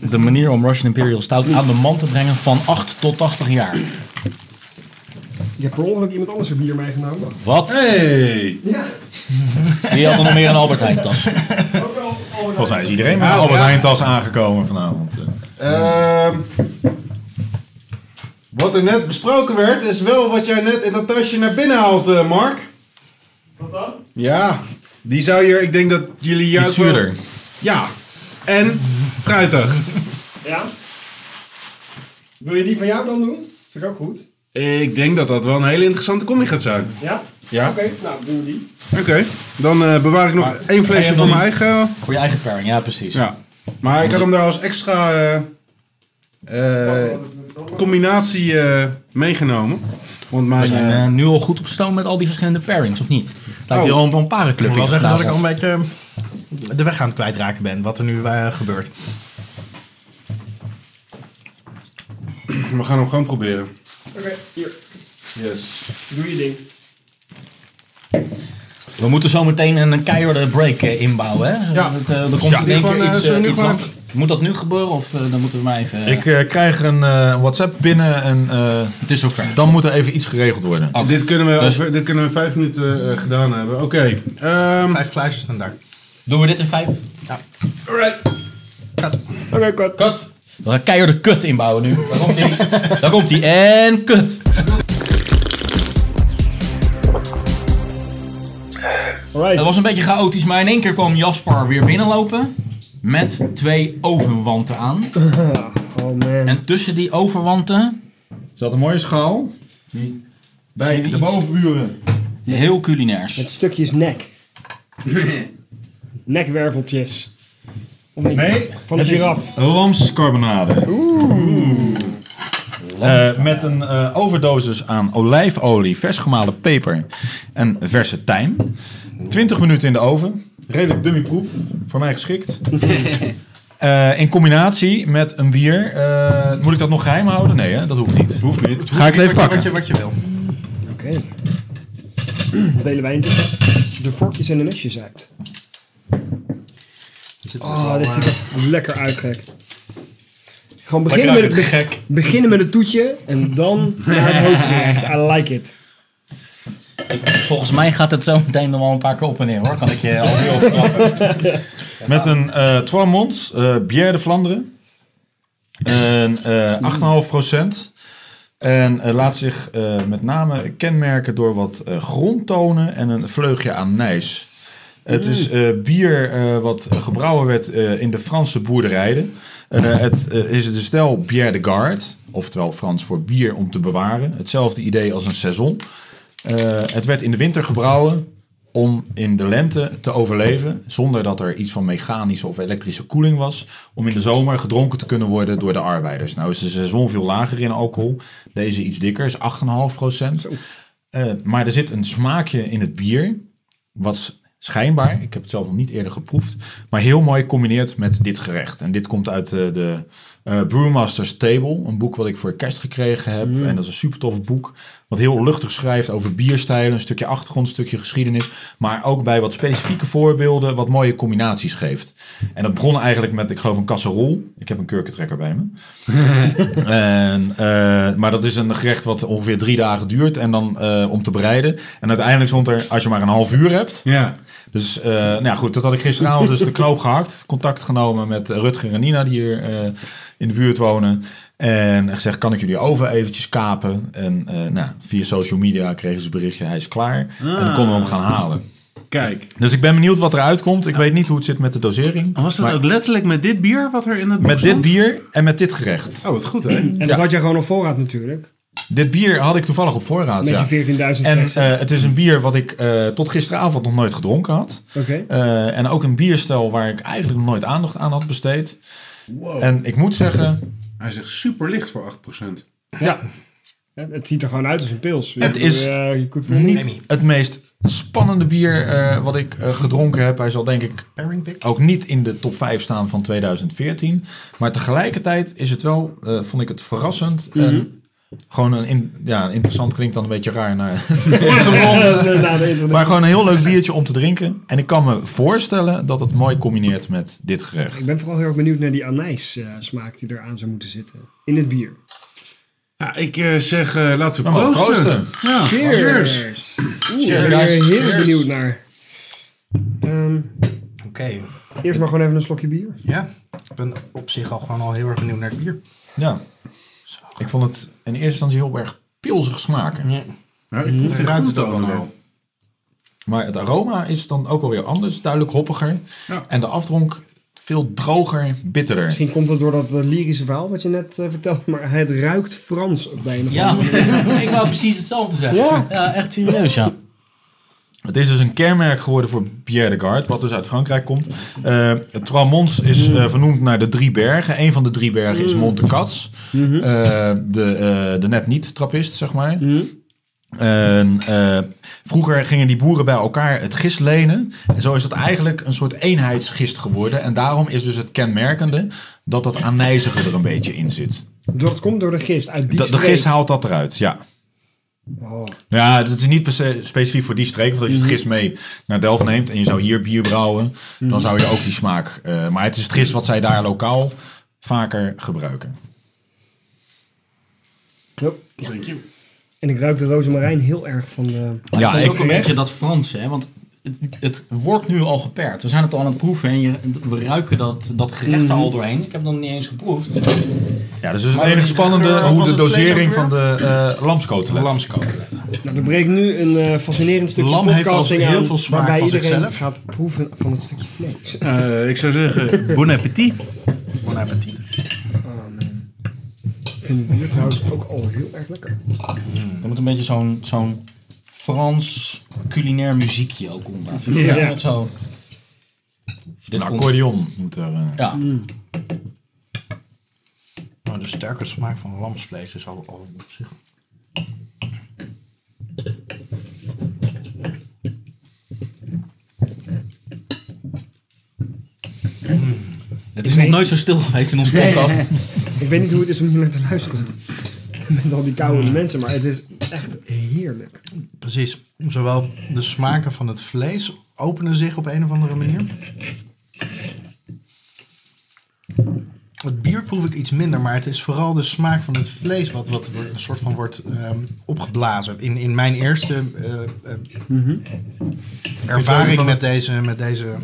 De manier om Russian Imperial Stout aan de man te brengen van 8 tot 80 jaar. Je hebt per ongeluk iemand anders een bier meegenomen. Wat? Hey. Wie had er nog meer een Albert Heijn tas? Volgens mij is iedereen met een Albert ja. Heijn tas aangekomen vanavond. Ehm, wat er net besproken werd, is wel wat jij net in dat tasje naar binnen haalt, eh, Mark. Wat dan? Ja, die zou hier, ik denk dat jullie juist wel- zuurder. Ja, en fruitig. Ja? Wil je die van jou dan doen? Vind ik ook goed. Ik denk dat dat wel een hele interessante combi gaat zijn. Ja? Ja? Oké, nou doen we die. Oké, dan eh, bewaar ik nog één flesje voor mijn eigen. Voor je eigen pairing, ja precies. Ja. Maar ik had hem daar als extra eh, eh, combinatie eh, meegenomen. Want We mijn, zijn nu al goed op stoom met al die verschillende pairings, of niet? Lijkt Oh. hier al een Ik moet parenclub wel zeggen dat ik al een beetje de weg aan het kwijtraken ben. Wat er nu eh, gebeurt. We gaan hem gewoon proberen. Oké, hier. Yes. Doe je ding. We moeten zo meteen een keiharde break eh, inbouwen. Hè? Ja. Het, eh, er komt Ja. in gewoon, eh, iets. Moet dat nu gebeuren of eh, dan moeten we maar even... Ik eh, krijg een eh, WhatsApp binnen en eh, het is zover. dan moet er even iets geregeld worden. Dit, kunnen we Dus- dit kunnen we in vijf minuten eh, gedaan hebben. Oké. ehm, Vijf glaasjes staan daar. Doen we dit in vijf? alright. Kat. Oké, kort. Kut. We gaan keiharde kut inbouwen nu. Daar komt hij. Daar komt hij. En kut. Alright. Het was een beetje chaotisch, maar in één keer kwam Jasper weer binnenlopen. Met twee ovenwanten aan. Oh man. En tussen die ovenwanten... Is dat een mooie schaal? Bij Zie je de bovenburen. Heel culinairs. Met stukjes nek. Nekwerveltjes. Of niet? Nee, Van de het giraf. Lamscarbonade. Eh, met een eh, overdosis aan olijfolie, vers gemalen peper en verse tijm. 20 minuten in de oven. Redelijk dummyproef. Voor mij geschikt. Eh, in combinatie met een bier. eh, moet ik dat nog geheim houden? Nee, hè? dat hoeft niet. Hoeft niet. Ga ik het even Wat je- pakken. Wat je, wat je wil. Oké. Delen wij de vorkjes en de mesjes uit. Oh, dit ziet er lekker uit, gek. Gewoon beginnen met, het, be- gek. beginnen met het toetje en dan naar het hoofdgerecht. I like it. Volgens mij gaat het zo meteen nog wel een paar keer op en neer hoor. Kan ik je al heel verklappen. Met een eh Trois Monts, eh Bière de Vlaanderen. En eh 8,5%. En eh, laat zich eh, met name kenmerken door wat eh, grondtonen en een vleugje aan nijs. Het is eh, bier eh, wat gebrouwen werd eh, in de Franse boerderijen. Eh, het is de stijl Bière de Garde, oftewel Frans voor bier om te bewaren. Hetzelfde idee als een saison. Het werd in de winter gebrouwen om in de lente te overleven, zonder dat er iets van mechanische of elektrische koeling was, om in de zomer gedronken te kunnen worden door de arbeiders. Nou is de seizoen veel lager in alcohol, deze iets dikker, is 8,5 procent. maar er zit een smaakje in het bier, wat schijnbaar, ik heb het zelf nog niet eerder geproefd, maar heel mooi combineert met dit gerecht. En dit komt uit de, de eh, Brewmaster's Table, een boek wat ik voor kerst gekregen heb. En dat is een super tof boek, wat heel luchtig schrijft over bierstijlen, een stukje achtergrond, een stukje geschiedenis, maar ook bij wat specifieke voorbeelden wat mooie combinaties geeft. En dat begon eigenlijk met, ik geloof, een casserol. Ik heb een kurkentrekker bij me. en, eh, maar dat is een gerecht wat ongeveer drie dagen duurt en dan eh, om te bereiden. En uiteindelijk stond er, als je maar een half uur hebt, Ja. dus eh, nou ja, goed, dat had ik gisteravond dus de knoop gehakt. Contact genomen met Rutger en Nina die hier in de buurt wonen. En gezegd, kan ik jullie oven eventjes kapen? En eh, nou, via social media kregen ze berichtje, hij is klaar. En dan konden we hem gaan halen. Kijk. Dus ik ben benieuwd wat eruit komt. Ik weet niet hoe het zit met de dosering. Was dat Maar ook letterlijk met dit bier wat er in het met dit bier en met dit gerecht. Oh, wat goed hè? En dat Ja. had jij gewoon op voorraad natuurlijk. Dit bier had ik toevallig op voorraad. Met Ja. je 14.000 En eh, het is een bier wat ik eh, tot gisteravond nog nooit gedronken had. Oké. Eh, en ook een bierstijl waar ik eigenlijk nog nooit aandacht aan had besteed. En ik moet zeggen, Hij zegt super licht voor 8%. ja, Ja, het ziet er gewoon uit als een pils. Het is Eh, je kunt voor niet het meest spannende bier eh, wat ik eh, gedronken heb. Hij zal denk ik Pairing pick. ook niet in de top 5 staan van 2014. Maar tegelijkertijd is het wel, eh, vond ik het verrassend. En gewoon een, in, ja, interessant klinkt dan een beetje raar naar na de internet. Maar gewoon een heel leuk biertje om te drinken. En ik kan me voorstellen dat het mooi combineert met dit gerecht. Ik ben vooral heel erg benieuwd naar die anijs eh, smaak die eraan zou moeten zitten. In het bier. Ja, ik eh, zeg, eh, laten we Nou, proosten. proosten. Ja, Cheers! cheers. Oeh, Cheers, ik ben er heel benieuwd naar. Ehm, Oké. eerst maar gewoon even een slokje bier. Ja. Ik ben op zich al gewoon al heel erg benieuwd naar het bier. Ja. Ik vond het in eerste instantie heel erg pilsig smaken. Ja. Ja, ik proef Je de ruikt het ook wel wel. Maar het aroma is dan ook wel weer anders. Duidelijk hoppiger. Ja. En de afdronk veel droger, bitterder. Misschien komt het door dat eh, lyrische verhaal wat je net eh, vertelde, maar het ruikt Frans op de een of Ja, andere ik wou precies hetzelfde zeggen. Ja. Ja, echt serieus, ja. Het is dus een kenmerk geworden voor Pierre de Garde, wat dus uit Frankrijk komt. Eh het Trois is eh, vernoemd naar de drie bergen. Een van de drie bergen is Monte Cats. Eh, de, eh, de net niet trappist, zeg maar. En, eh, vroeger gingen die boeren bij elkaar het gist lenen. En zo is het eigenlijk een soort eenheidsgist geworden. En daarom is dus het kenmerkende dat dat aanijzige er een beetje in zit. Dat komt door de gist uit die De, de gist haalt dat eruit, ja. Oh. Ja, het is niet per se specifiek voor die streek. Want als je het gist mee naar Delft neemt en je zou hier bier brouwen, dan zou je ook die smaak. eh, maar het is het gist wat zij daar lokaal vaker gebruiken. Yep. En ik ruik de rozemarijn heel erg van de... Ja, ik, ook een beetje dat Franse, hè? want het, het wordt nu al geperkt. We zijn het al aan het proeven en je, we ruiken dat, dat gerecht er al doorheen. Ik heb het nog niet eens geproefd. ja, dus het is het enige spannende geur- hoe de dosering van de eh lamskotelet. Lamskotelet. Nou, er breekt nu een eh, fascinerend stukje Lam heeft podcasting al heel aan, veel smaak waarbij van iedereen zichzelf. gaat proeven van het stukje vlees. Eh, ik zou zeggen, bon appetit. Bon appetit. Ik vind het bier trouwens ook al heel erg lekker. Er moet een beetje zo'n zo'n Frans culinair muziekje ook onder. Vind je Ja. dat zo... Een accordeon moet er. eh, Ja, Maar de sterke smaak van lamsvlees is al, al op zich. het is nog nooit zo stil geweest in onze podcast. Ik weet niet hoe het is om hier naar te luisteren. Met al die koude mensen, maar het is echt heerlijk. Precies. Zowel de smaken van het vlees openen zich op een of andere manier. Het bier proef ik iets minder, maar het is vooral de smaak van het vlees wat, wat een soort van wordt ehm, opgeblazen. In, in mijn eerste eh, eh, ervaring met deze, met deze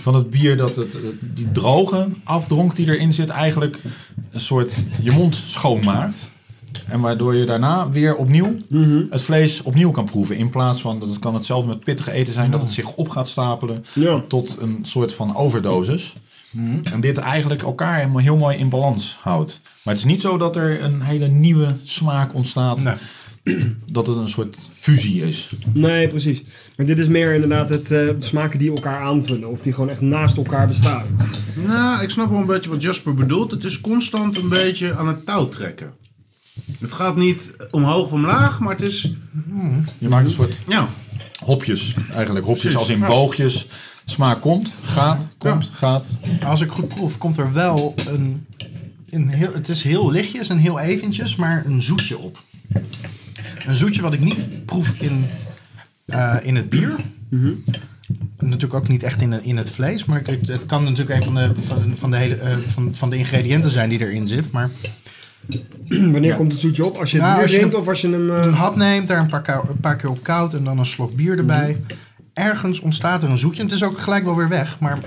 Van het bier dat het, eh, die droge afdronk die erin zit, eigenlijk een soort je mond schoonmaakt. En waardoor je daarna weer opnieuw het vlees opnieuw kan proeven. In plaats van dat het kan hetzelfde met pittige eten zijn, dat het zich op gaat stapelen Ja. tot een soort van overdosis. En dit eigenlijk elkaar helemaal heel mooi in balans houdt. Maar het is niet zo dat er een hele nieuwe smaak ontstaat. Nee. Dat het een soort fusie is. Nee, precies. Maar dit is meer inderdaad het, eh, de smaken die elkaar aanvullen. Of die gewoon echt naast elkaar bestaan. Nou, ik snap wel een beetje wat Jasper bedoelt. Het is constant een beetje aan het touw trekken. Het gaat niet omhoog of omlaag, maar het is... Je maakt een soort Ja, hopjes eigenlijk. Hopjes Precies, als in ja. boogjes. Smaak komt, gaat, komt, gaat. Als ik goed proef, komt er wel een, een heel, het is heel lichtjes en heel eventjes, maar een zoetje op. Een zoetje wat ik niet proef in, eh, in het bier. Natuurlijk ook niet echt in, in het vlees, maar het, het kan natuurlijk een van de, van, van de, hele, eh, van, van de ingrediënten zijn die erin zit. Maar Wanneer Ja. komt het zoetje op? Als je het Nou, bier als je of als je hem... eh, een hap neemt, daar een paar, kou- een paar keer op koud en dan een slok bier erbij. Ergens ontstaat er een zoetje. En het is ook gelijk wel weer weg, maar...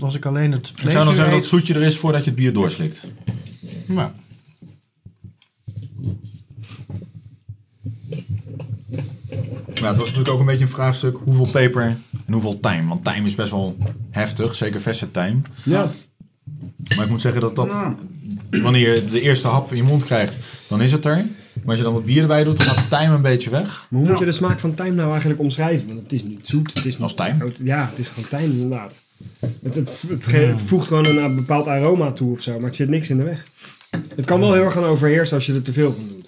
Als ik alleen het Ik vlees zou dan zeggen dat het zoetje er is voordat je het bier doorslikt. Nou, Maar het was natuurlijk ook een beetje een vraagstuk hoeveel peper en hoeveel tijm. Want tijm is best wel heftig, zeker verse tijm. ja. Maar ik moet zeggen dat dat, wanneer je de eerste hap in je mond krijgt, dan is het er. Maar als je dan wat bier erbij doet, dan gaat de tijm een beetje weg. Maar hoe moet je de smaak van tijm nou eigenlijk omschrijven? Want het is niet zoet, het is niet Als tijm? Ja, het is gewoon tijm inderdaad. Het, het, het voegt gewoon een, een bepaald aroma toe of zo, maar het zit niks in de weg. Het kan wel heel erg gaan overheersen als je er te veel van doet.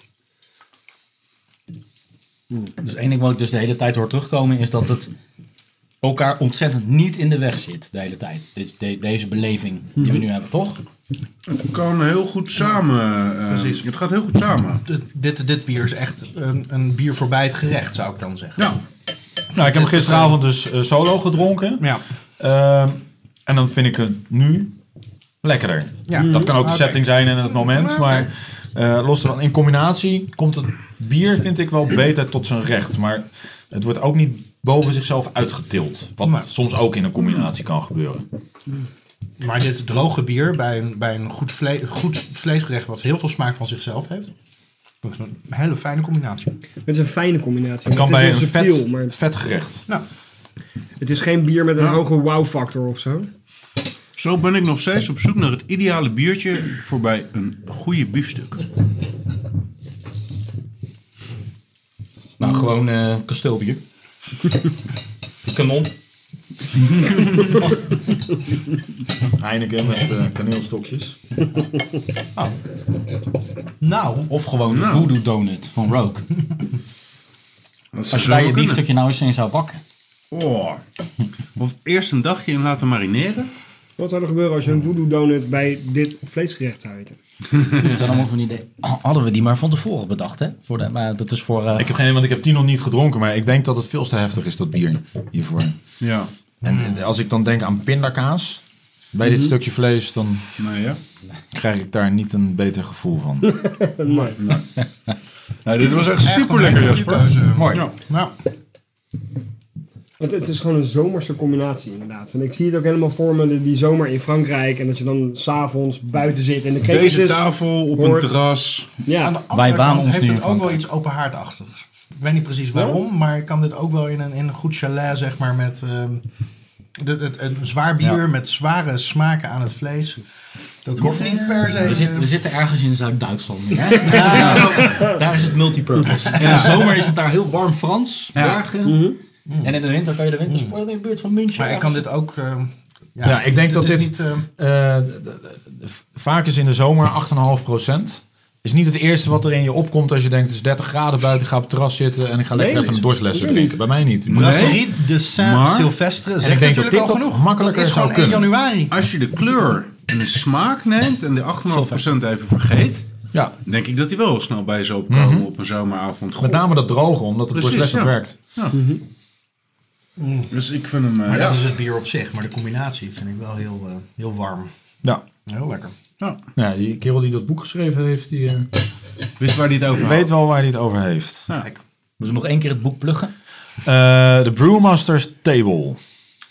Dus één ding wat ik dus de hele tijd hoor terugkomen is dat het elkaar ontzettend niet in de weg zit de hele tijd. Dit, de- deze beleving die we nu hebben, toch? het kan heel goed samen. eh, Precies. Het gaat heel goed samen. dit, dit, dit bier is echt een, een bier voorbij het gerecht, zou ik dan zeggen. Ja, Nou, ik heb hem gisteravond dus eh, solo gedronken. Ja. Ehm, en dan vind ik het nu lekkerder. Ja. Dat kan ook de setting zijn en het moment. Maar eh, los ervan, in combinatie komt het bier, vind ik wel beter tot zijn recht. Maar het wordt ook niet boven zichzelf uitgetild. Wat soms ook in een combinatie kan gebeuren. Maar dit droge bier bij een, bij een goed, vle goed vleesgerecht wat heel veel smaak van zichzelf heeft. Dat is een hele fijne combinatie. Het is een fijne combinatie. Het kan is bij een subtiel, vet, maar vetgerecht. Nou, het is geen bier met een hoge wow-factor of zo. zo ben ik nog steeds op zoek naar het ideale biertje voor bij een goede biefstuk. Nou, gewoon eh kasteelbier. Kanon. Heineken met eh, kaneelstokjes. Nou, Of gewoon de Nou. Voodoo Donut van Rogue. Als je daar je biefstukje nou eens in zou bakken. Oh. Of eerst een dagje in laten marineren. Wat zou er gebeuren als je een voodoo donut bij dit vleesgerecht zou eten? Dat zijn allemaal van die ideeën. Hadden we die maar van tevoren bedacht, hè? Voor de, maar dat is voor... eh, Ik heb geen, want ik heb die nog niet gedronken, maar ik denk dat het veel te heftig is, dat bier hiervoor. Ja. En als ik dan denk aan pindakaas bij dit stukje vlees, dan Nou ja. krijg ik daar niet een beter gevoel van. Nee. Nou, dit was echt super lekker, Jasper. Mooi. Ja. Nou, Het, het is gewoon een zomerse combinatie inderdaad. En ik zie het ook helemaal voor me, die, die zomer in Frankrijk. En dat je dan s'avonds buiten zit en de Deze krekels tafel op hoort. een terras. aan Ja, de Wij andere kant heeft het ook wel iets openhaardachtigs. Ik weet niet precies waarom, maar ik kan dit ook wel in een, in een goed chalet, zeg maar, met ehm, de, het, een zwaar bier Ja. met zware smaken aan het vlees. Dat hoeft niet per se. we, zitten, we zitten ergens in Zuid-Duitsland daar is het multipurpose. In de zomer is het daar heel warm Frans, Ja. Bergen. En in de winter kan je de wintersport in de buurt van München. maar ik kan dit ook. ehm, Ja, ik denk dat dit- niet. Eh, d- vaak is in de zomer 8,5% Is niet het eerste wat er in je opkomt als je denkt het is 30 graden buiten, ik ga op het terras zitten en ik ga lekker Nee, even een natuurlijk drinken. Bij mij niet. Brasserie de Saint maar- Sylvestre ik denk dat dit al genoeg. makkelijker dat is zou gewoon 1 kunnen. januari. Als je de kleur en de smaak neemt en de 8,5% even vergeet, Ja, denk ik dat die wel snel bij zou opkomen op een zomeravond. met name dat droge, omdat het Precies, dorstlessen ja. werkt. Dus ik vind hem, eh, Maar ja. dat is het bier op zich. Maar de combinatie vind ik wel heel, eh, heel warm. Ja. Heel lekker. ja. ja, die kerel die dat boek geschreven heeft, die eh, Wist waar hij het over had. weet wel waar hij het over heeft. Ja. Moeten we nog één keer het boek pluggen? Eh, De Brewmaster's Table.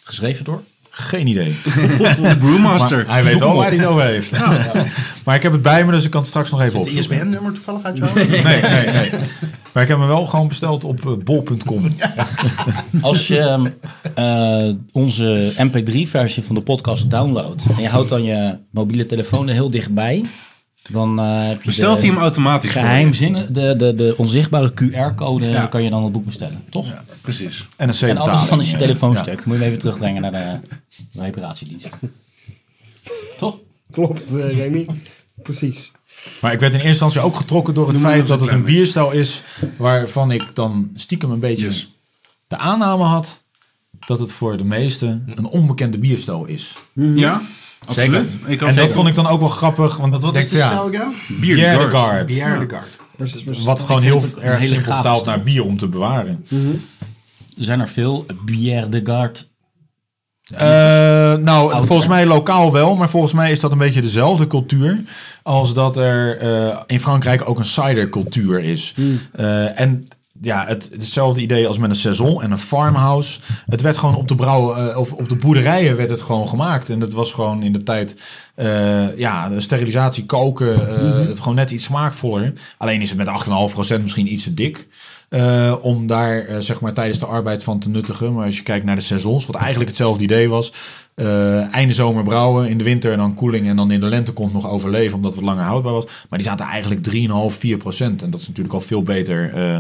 Geschreven door? Geen idee. De Brewmaster. Maar hij weet wel waar op. hij het over heeft. Maar ik heb het bij me, dus ik kan het straks nog even Het opzoeken. ISBN-nummer toevallig uit jou? Nee, nee, nee. Maar ik heb hem wel gewoon besteld op eh, bol.com. Als je ehm, eh, onze MP3-versie van de podcast downloadt en je houdt dan je mobiele telefoon er heel dichtbij, dan eh, heb je Bestelt hij hem automatisch geheimzinnen, de, de, de onzichtbare QR-code Ja. kan je dan het boek bestellen, toch? Precies. En een En anders dan is je telefoon Ja. stuk. Moet je hem even terugbrengen naar de reparatiedienst. Toch? klopt eh, Remy. Precies. Maar ik werd in eerste instantie ook getrokken door het Noem feit dat een het een klein bierstijl is waarvan ik dan stiekem een beetje Yes. de aanname had dat het voor de meesten een onbekende bierstijl is. Ja, absoluut. Ik had En dat vond ik dan ook wel grappig, want Wat, wat denk is de van, stijl again? de Guard. Garde. Pierre de Garde. Dus- Wat gewoon heel een erg simpel naar bier om te bewaren. Er zijn er veel. Bière de Garde. Eh, nou, Ouder. volgens mij lokaal wel, maar volgens mij is dat een beetje dezelfde cultuur als dat er eh, in Frankrijk ook een cidercultuur is. Eh, en ja, het, hetzelfde idee als met een saison en een farmhouse. Het werd gewoon op de brouw of op de boerderijen werd het gewoon gemaakt. En dat was gewoon in de tijd, ja, de sterilisatie, koken, eh, het gewoon net iets smaakvoller. Alleen is het met 8,5% misschien iets te dik. Eh, om daar eh, zeg maar tijdens de arbeid van te nuttigen. Maar als je kijkt naar de seizoens, wat eigenlijk hetzelfde idee was. eh einde zomer brouwen, in de winter dan koeling en dan in de lente komt nog overleven omdat het wat langer houdbaar was. Maar die zaten eigenlijk 3,5, 4 procent. En dat is natuurlijk al veel beter eh,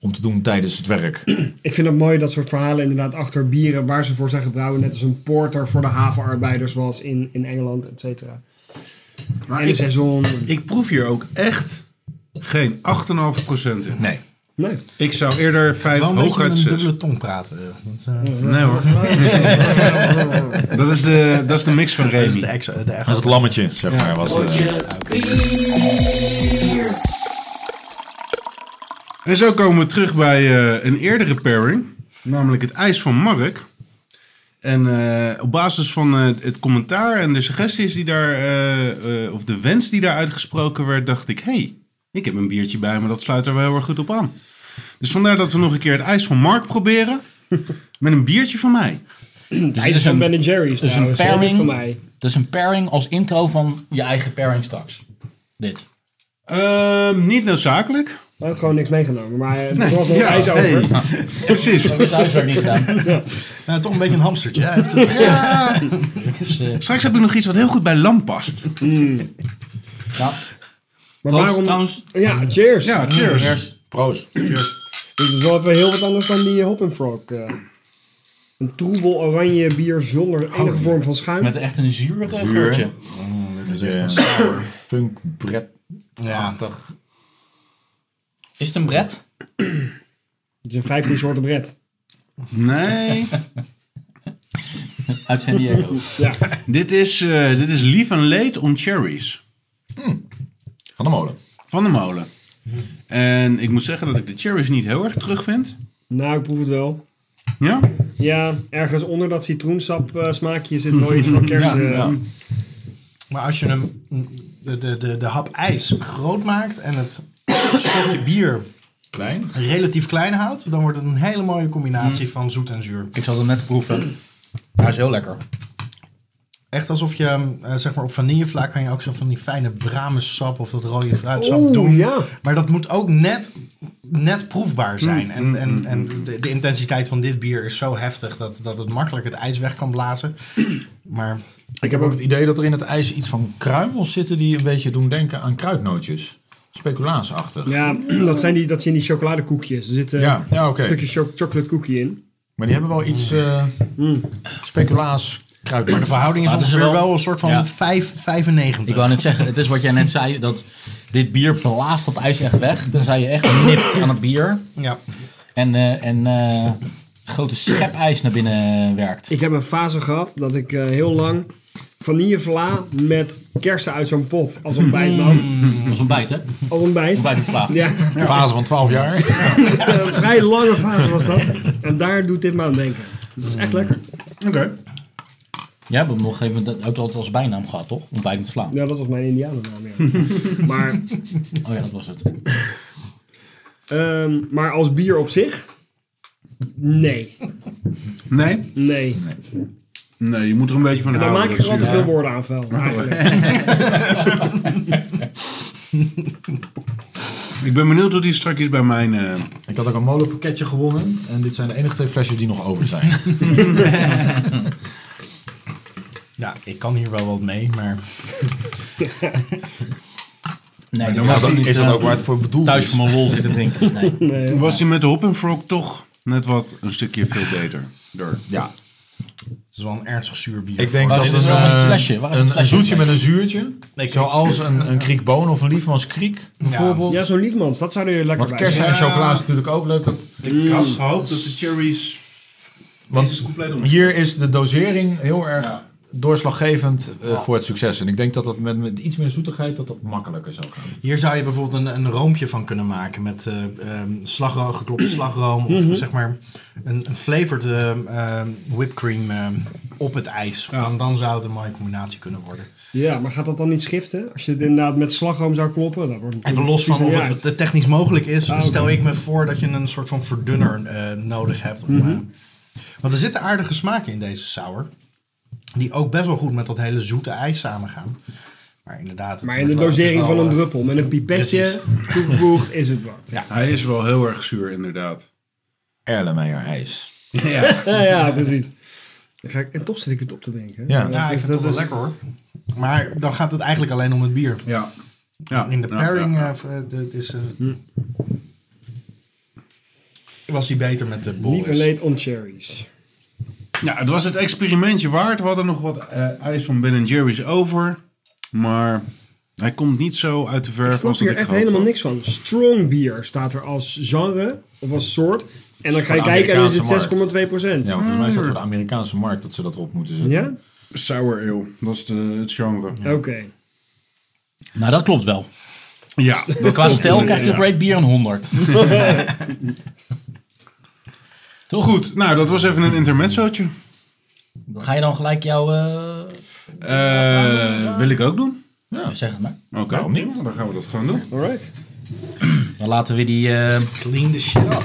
om te doen tijdens het werk. Ik vind het mooi dat soort verhalen inderdaad achter bieren waar ze voor zijn gebrouwen. Net als een porter voor de havenarbeiders was in, in Engeland, et cetera. Maar En de ik, seizoen. ik proef hier ook echt geen 8,5% in. Nee. Nee. Ik zou eerder 5, Wel beetje met hooguit een 6. dubbele tong praten. Dat, eh, Nee hoor. dat, is de, dat is de mix van dat is de, Remy. ex, de Dat is het lammetje, zeg maar. Was, eh, En zo komen we terug bij eh, een eerdere pairing. Namelijk het ijs van Mark. En eh, op basis van eh, het commentaar en de suggesties die daar, of de wens die daar uitgesproken werd, dacht ik: hey, ik heb een biertje bij me, dat sluit er wel heel erg goed op aan. Dus vandaar dat we nog een keer het ijs van Mark proberen. Met een biertje van mij. Dus dit is een, Ben Jerry's dus een trouwens, pairing. van mij. dat is een pairing als intro van je eigen pairing straks. Dit. Ehm, niet noodzakelijk. Hij had gewoon niks meegenomen, maar eh, er was nog Ja, ijs over. hey. Precies. Dat is huiswerk niet gedaan. Ja, toch een beetje een hamstertje. Heeft het- Ja. Dus, eh, Straks heb ik nog iets wat heel goed bij lam past. nou, Maar Proost, waarom... trouwens. Ja, cheers. Ja, cheers. Cheers. Proost. Dit is wel even heel wat anders dan die Hop and Frog. eh. Een troebel oranje bier zonder enige vorm van schuim. Met echt een zuur eh, Zuur. geurtje. Dit is echt een sour funk bret Ja. achtig Is het een bret? Het zijn 15 soorten bret. Nee, Uit San Diego. Ja. dit is, eh, dit is Lief en Leed on Cherries. Van de molen. Van de molen. En ik moet zeggen dat ik de cherries niet heel erg terug vind. Nou, ik proef het wel. Ja? Ja, ergens onder dat citroensap eh, smaakje zit wel iets van kerst. Ja, eh, ja. Maar als je hem, de, de, de, de hap ijs groot maakt en het stokje bier Klein. relatief klein houdt, dan wordt het een hele mooie combinatie van zoet en zuur. Ik zal het net proeven. Hij is heel lekker. Echt alsof je, eh, zeg maar, op vanillevla kan je ook zo van die fijne bramensap of dat rode fruitsap Oeh, doen. ja. Maar dat moet ook net, net proefbaar zijn. En, en, en de, de intensiteit van dit bier is zo heftig dat, dat het makkelijk het ijs weg kan blazen. Maar Ik heb ook het idee dat er in het ijs iets van kruimels zitten die een beetje doen denken aan kruidnootjes. Speculaasachtig. Ja, dat zijn die, dat zijn die chocoladekoekjes. Er zit eh, Ja, ja oké. een stukje cho- chocolate cookie in. Maar die hebben wel iets eh speculaas kruid. Maar de verhouding is Maar ongeveer wel- wel, een soort van Ja. 5, 95. Ik wou net zeggen, het is wat jij net zei, dat dit bier blaast dat ijs echt weg. Tenzij je echt nipt aan het bier Ja. en, eh en eh, grote schepijs naar binnen werkt. Ik heb een fase gehad dat ik eh, heel lang vanillevla met kersen uit zo'n pot als ontbijt nam. Dat is ontbijt, hè? Als ontbijt. Ontbijt vla. Ja, Fase van 12 jaar. een vrij lange fase was dat. En daar doet dit me aan denken. Dat is echt lekker. Oké. Jij hebt hem nog even dat ook altijd als bijnaam gehad, toch? Ontbijt met vla. Ja, dat was mijn indianennaam, ja. maar, Oh ja, dat was het. ehm, maar als bier op zich? Nee. Nee? Nee. Nee, je moet er een beetje van En dan houden. maak ik gewoon te veel woorden aan vuil. Eigenlijk. Ik ben benieuwd hoe die straks bij mijn... eh, Ik had ook een molenpakketje gewonnen. En dit zijn de enige twee flesjes die nog over zijn. ja, ik kan hier wel wat mee, maar Nee, dan was die- niet is dat eh, ook waar het voor bedoeld thuis is? voor mijn lol zitten drinken. Nee. Nee. was die met de Hop Frog toch net wat een stukje veel beter. Door. Ja, het is wel een ernstig zuur bier. ik denk dat is een, het- is eh, flesje? Waar is een, het flesje? een zoetje met een zuurtje. Zoals een, een kriekboon of een liefmans kriek bijvoorbeeld. Ja, zo'n liefmans, dat zou er lekker Want kersen zijn. en chocola is natuurlijk ook leuk. Dat, Ik had gehoopt dat de cherries... want is compleet om. hier is de dosering heel erg doorslaggevend eh, voor het succes. En ik denk dat dat met, met iets meer zoetigheid dat dat makkelijker zou gaan. Hier zou je bijvoorbeeld een, een roompje van kunnen maken met eh ehm, slagroom, geklopte slagroom of zeg maar een, een flavored ehm, ehm, whipped cream op het ijs. Dan, dan zou het een mooie combinatie kunnen worden. Ja, maar gaat dat dan niet schiften? Als je het inderdaad met slagroom zou kloppen, dan wordt het Even los van of het, het technisch mogelijk is, Ah, stel ik me voor dat je een soort van verdunner eh, nodig hebt. Om, eh, want er zitten aardige smaken in deze sour. Die ook best wel goed met dat hele zoete ijs samengaan. Maar inderdaad. het Maar in de wel- dosering van een eh, druppel met een pipetje toegevoegd is het wat. Ja, Hij is wel heel erg zuur, inderdaad. Erlenmeyer ijs. Ja. ja, ja precies. En toch zit ik het op te denken. Ja. Maar Ja, dat ik is- vind het dat toch wel is- lekker hoor. Maar dan gaat het eigenlijk alleen om het bier. Ja. ja. In de pairing ja, ja. eh, het is, eh, was hij beter met de Boris. en leed on cherries. Ja, het was het experimentje waard. We hadden nog wat eh, ijs van Ben Jerry's over. Maar hij komt niet zo uit de Ik verf snap als dat hier ik echt helemaal had. niks van. Strong beer staat er als genre of als soort. En dan ga je kijken en dan is het 6,2 procent. Ja, maar volgens mij is dat voor de Amerikaanse markt dat ze dat erop moeten zetten. Ja? Sour ale, dat is de, het genre. Oké. Nou, dat klopt wel. Ja, Qua stijl krijgt Rate Bier een 100. Toch? goed. Nou, dat was even een intermezzootje. Ga je dan gelijk jouw... eh, Eh, wil ik ook doen? Zeg het maar. Oké, Waarom niet? Dan gaan we dat gewoon doen. Alright. Dan laten we die, eh, Clean the shit up.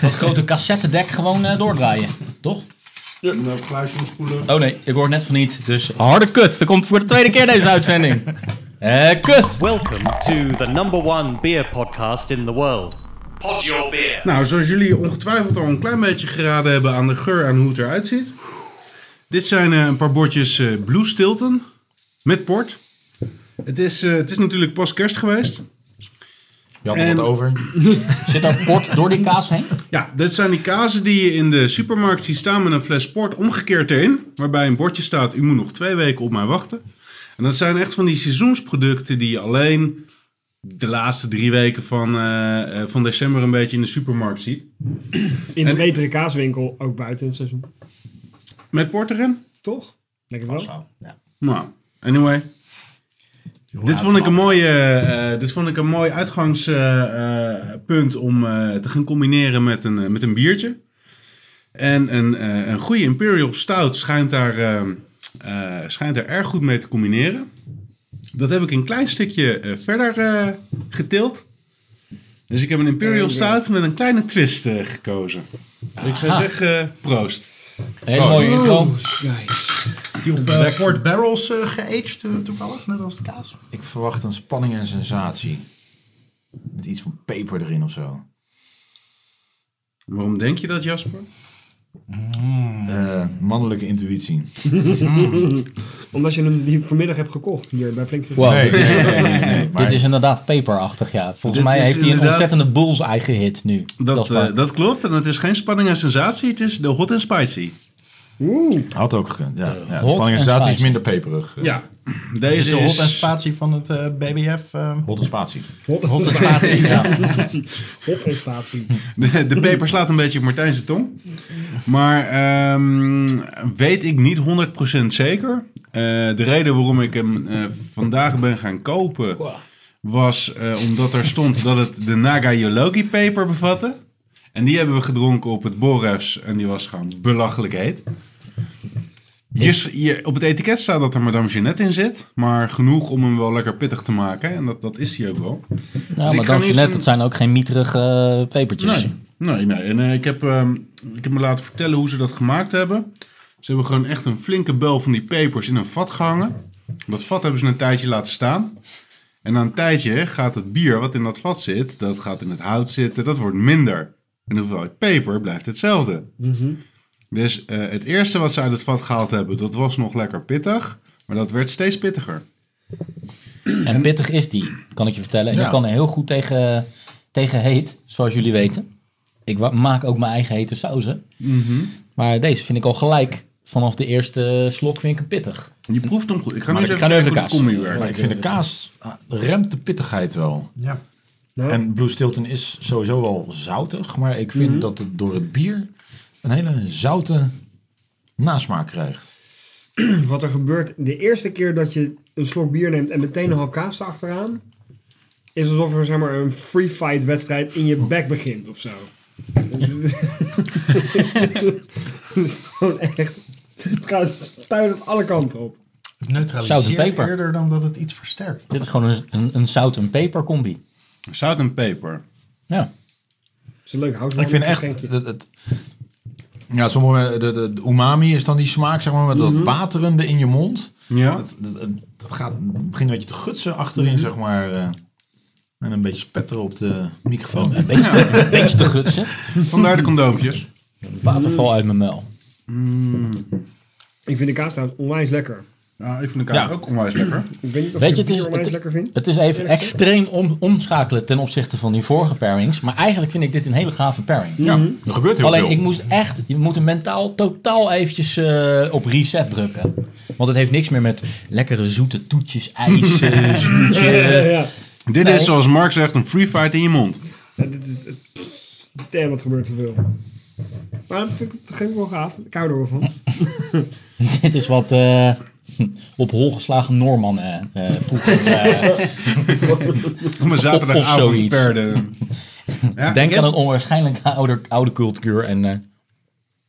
dat grote cassettedek gewoon eh, doordraaien. Toch? Nou, kluisje omspoelen. Oh nee, ik hoor net van niet. Dus harde kut. Dat komt voor de tweede keer deze uitzending. Eh, kut. Welcome to the number one beer podcast in the world. Pod Your Beer. Nou, zoals jullie ongetwijfeld al een klein beetje geraden hebben aan de geur en hoe het eruit ziet. Dit zijn eh, een paar bordjes eh, Blue Stilton met port. Het is, eh, het is natuurlijk pas kerst geweest. Je had er En- wat over. Zit daar port door die kaas heen? Ja, dit zijn die kazen die je in de supermarkt ziet staan met een fles sport omgekeerd erin. Waarbij een bordje staat, u moet nog twee weken op mij wachten. En dat zijn echt van die seizoensproducten die je alleen de laatste drie weken van, eh, eh, van december een beetje in de supermarkt ziet. In de En- betere kaaswinkel, ook buiten het seizoen. Met port erin? Toch? Denk het wel. Zo, ja. Nou, anyway. Dit vond, ik een mooie, eh, dit vond ik een mooi uitgangspunt om eh, te gaan combineren met een, met een biertje. En een, eh, een goede Imperial Stout schijnt daar, schijnt daar erg goed mee te combineren. Dat heb ik een klein stukje eh, verder eh, getild. Dus ik heb een Imperial. Stout met een kleine twist eh, gekozen. Ik zou zeggen, eh, proost. Hele mooie intro. Is die op Port Barrels eh geaged toevallig, net als de kaas? Ik verwacht een spanning en sensatie. Met iets van peper erin of zo. Waarom denk je dat, Jasper? Eh, mannelijke intuïtie. Omdat je hem die vanmiddag hebt gekocht hier bij Flink Wow. Nee, nee, nee, nee, nee. Maar Dit is inderdaad peperachtig, ja. Volgens Dit mij heeft hij een ontzettende bullseye gehit nu. Dat, eh, dat klopt. En het is geen spanning en sensatie. Het is de hot and spicy. Oeh. Had ook gekund, ja. ja de hot spanning en en sensatie is minder peperig. Ja. Is Deze het de is... hot en spatie van het eh, BBF? eh, Hot en spatie. Hot, hot en spatie. Ja. hot en spatie. De, de peper slaat een beetje op Martijn's tong. Maar ehm, weet ik niet 100% zeker. Eh, de reden waarom ik hem eh, vandaag ben gaan kopen... was eh, omdat er stond dat het de Naga Yologi peper bevatte. En die hebben we gedronken op het Borefs. En die was gewoon belachelijk heet. Hier, s- hier, op het etiket staat dat er Madame Jeannette in zit. Maar genoeg om hem wel lekker pittig te maken. En dat, dat is hij ook wel. Ja, ik maar ga dan nu je eens net, een- het zijn ook geen mieterige eh, pepertjes. Nee, nee, nee. En eh, ik, heb, ehm, ik heb me laten vertellen hoe ze dat gemaakt hebben. Ze hebben gewoon echt een flinke bel van die pepers in een vat gehangen. Dat vat hebben ze een tijdje laten staan. En na een tijdje gaat het bier wat in dat vat zit, dat gaat in het hout zitten, dat wordt minder. En de hoeveelheid peper blijft hetzelfde. Dus eh, het eerste wat ze uit het vat gehaald hebben, dat was nog lekker pittig. Maar dat werd steeds pittiger. En pittig is die, kan ik je vertellen. En Ja. je kan er heel goed tegen, tegen heet, zoals jullie weten. Ik maak ook mijn eigen hete sauzen. Maar deze vind ik al gelijk, vanaf de eerste slok vind ik hem pittig. Je proeft hem goed. Ik ga nu eens ik even kaas. Maar ik vind de kaas ah, remt de pittigheid wel. Ja. En Blue Stilton is sowieso wel zoutig, maar ik vind dat het door het bier een hele zoute nasmaak krijgt. wat er gebeurt de eerste keer dat je een slok bier neemt en meteen een hal kaas achteraan, is alsof er zeg maar, een free fight wedstrijd in je bek begint of zo. Het is gewoon echt. Het gaat stuitend alle kanten op. Het Zout en neutraliseert peper. eerder dan dat het iets versterkt. Dit is gewoon een, een, een zout- en peper combi. Zout en peper. Ja. Het is een leuk hout. Ik vind echt... Het, het, ja, sommige, de, de, de umami is dan die smaak, zeg maar, met dat waterende in je mond. Ja. Dat, dat, dat gaat, begint een beetje te gutsen achterin, zeg maar. eh, en een beetje spetteren op de microfoon. Een beetje, een beetje te gutsen. Vandaar de condoompjes. Waterval uit mijn muil. Ik vind de kaas trouwens onwijs lekker. Ja, ik vind de kaas Ja. ook onwijs lekker. Ik weet niet of Weet je, het is, het, lekker vind. het is even extreem om, omschakelen ten opzichte van die vorige pairings. Maar eigenlijk vind ik dit een hele gave pairing. Ja, er gebeurt heel Alleen veel. ik moest echt, je moet hem mentaal totaal eventjes eh, op reset drukken. Want het heeft niks meer met lekkere zoete toetjes, ijs, Ja, zuurtje. ja. Dit Nee. is zoals Mark zegt een free fight in je mond. Ja, dit is, het, damn, wat gebeurt zoveel. Maar dat vind ik, dat ik wel gaaf. Ik hou er wel van. Dit is wat eh, op hol geslagen Noorman eh, eh, vroeger. eh, Om een zaterdagavond zoiets. perden. Ja, denk aan heb, een onwaarschijnlijk oude, oude cultuur. En eh,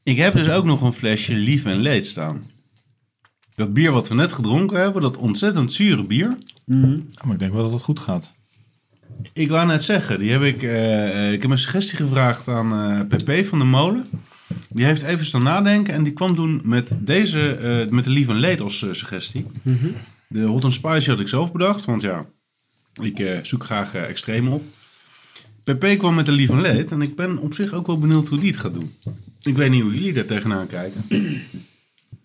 ik heb dus ook nog een flesje lief en leed staan. Dat bier wat we net gedronken hebben, dat ontzettend zure bier. Ja, maar ik denk wel dat het goed gaat. Ik wou net zeggen, die heb ik, ik heb een suggestie gevraagd aan eh PP van de Molen. Die heeft even staan nadenken en die kwam doen met deze, eh, met de lief en leed als eh, suggestie. De hot and spicy had ik zelf bedacht, want ja, ik eh, zoek graag extreem op. PP kwam met de lief en leed en ik ben op zich ook wel benieuwd hoe die het gaat doen. Ik weet niet hoe jullie daar tegenaan kijken.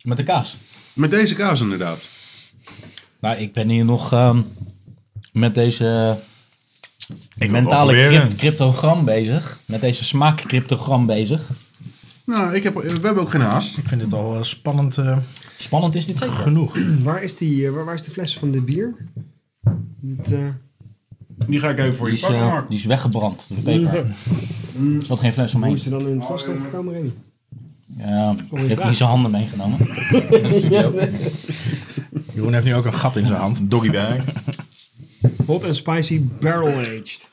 met de kaas. Met deze kaas inderdaad. Nou, ik ben hier nog ehm, met deze Ik mentale crypt- cryptogram bezig. Met deze smaak cryptogram bezig. Nou, ik heb, we hebben ook geen haast. Ik vind dit al eh, spannend eh, Spannend is dit zeker. genoeg. Waar is, die, eh, waar, waar is de fles van dit bier? Het, eh, Die ga ik even voor Die je is, pakken, Mark. die is weggebrand door de peper. Er zat geen fles hoe omheen. is er dan in het vast gekomen, Remy? Ja, heeft hij zijn handen meegenomen. Jeroen heeft nu ook een gat in zijn hand. Doggy bag. Hot and spicy barrel aged.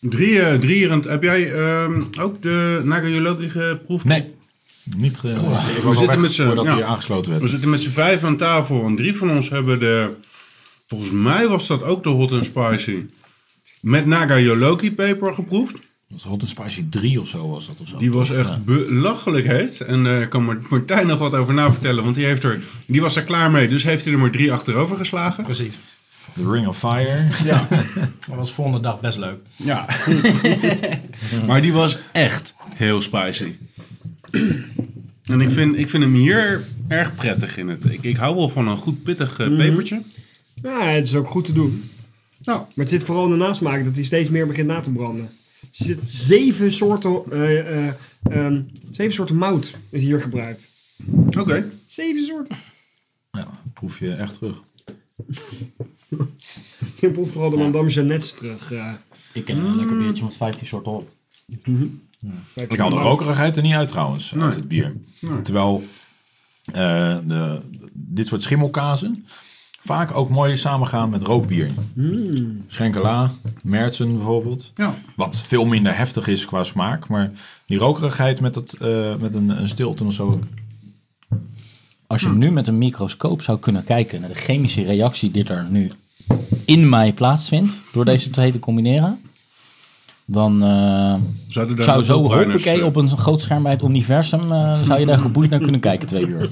Drie, eh, drieërend. Heb jij ehm, ook de Nagayologi geproefd? Nee. Niet ge... ik was We zitten met z'n- voordat ja. hij aangesloten werd. We zitten met z'n vijf aan tafel en drie van ons hebben de... Volgens mij was dat ook de hot and spicy. Met Nagayologi peper geproefd. Dat was Hot and Spicy 3 of zo was dat of zo. Die was echt Ja. belachelijk heet. En daar kan Mart- Martijn nog wat over na vertellen. Want die, heeft er, die was er klaar mee. Dus heeft hij er maar drie achterover geslagen. Precies. The Ring of Fire. Ja. Dat was volgende dag best leuk. Ja. maar die was echt heel spicy. en ik vind, ik vind hem hier erg prettig in het. Ik, ik hou wel van een goed pittig eh, pepertje. Ja, het is ook goed te doen. Nou, Maar het zit vooral in de nasmaak dat hij steeds meer begint na te branden. Er zit zeven soorten, eh, eh, ehm, zeven soorten mout is hier gebruikt. oké. Zeven soorten. Ja, proef je echt terug. Je proeft vooral de Madame Jeannette's terug. Ik ken een lekker biertje met 15 soorten op. Ik haal de rokerigheid er niet uit trouwens, uit het bier. Terwijl eh, de, dit soort schimmelkazen vaak ook mooi samengaan met rookbier. Schenkela, Mertzen bijvoorbeeld. Ja. Wat veel minder heftig is qua smaak. Maar die rokerigheid met, het, eh, met een, een stilton of zo. Als je nu met een microscoop zou kunnen kijken naar de chemische reactie die er nu in mij plaatsvindt, door deze twee te combineren, dan eh, Zouden daar zou zo hoppakee eh, op een groot scherm bij het universum, eh, zou je daar geboeid naar kunnen kijken twee uur.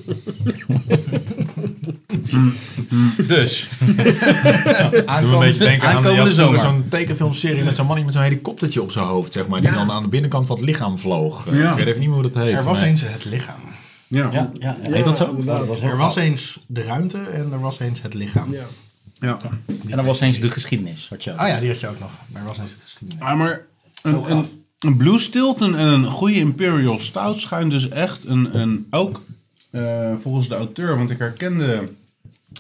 dus. Doe me een beetje denken aan aankomende zo'n tekenfilmserie met zo'n man met zo'n helikoptertje op zijn hoofd, zeg maar. Die dan aan de binnenkant van het lichaam vloog. Ja. Ik weet even niet meer hoe dat heet. Er was maar- eens het lichaam. Ja. Ja, ja, heet dat zo? dat was Er was gaaf. eens de ruimte en er was eens het lichaam. Ja. ja. En dan was eens de geschiedenis. Had je ook. Ah ja, die had je ook nog. Maar er was eens de geschiedenis. Ah, maar een, een, een Blue Stilton en een goede Imperial Stout schijnt dus echt een, een ook eh, volgens de auteur, want ik herkende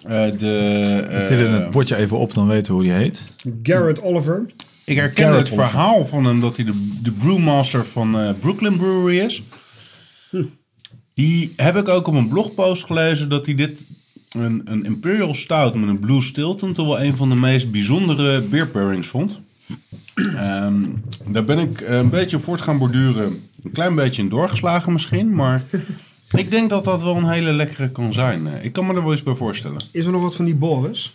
eh, de... We tillen eh, het bordje even op, dan weten we hoe die heet. Garrett Oliver. Ik herkende het verhaal van hem dat hij de, de brewmaster van eh, Brooklyn Brewery is. Die heb ik ook op een blogpost gelezen dat hij dit, een, een Imperial Stout met een Blue Stilton, toch wel een van de meest bijzondere beer pairings vond. Ehm, daar ben ik eh, een beetje op voort gaan borduren. Een klein beetje in doorgeslagen misschien, maar ik denk dat dat wel een hele lekkere kan zijn. Eh, Ik kan me er wel eens bij voorstellen. Is er nog wat van die Boris?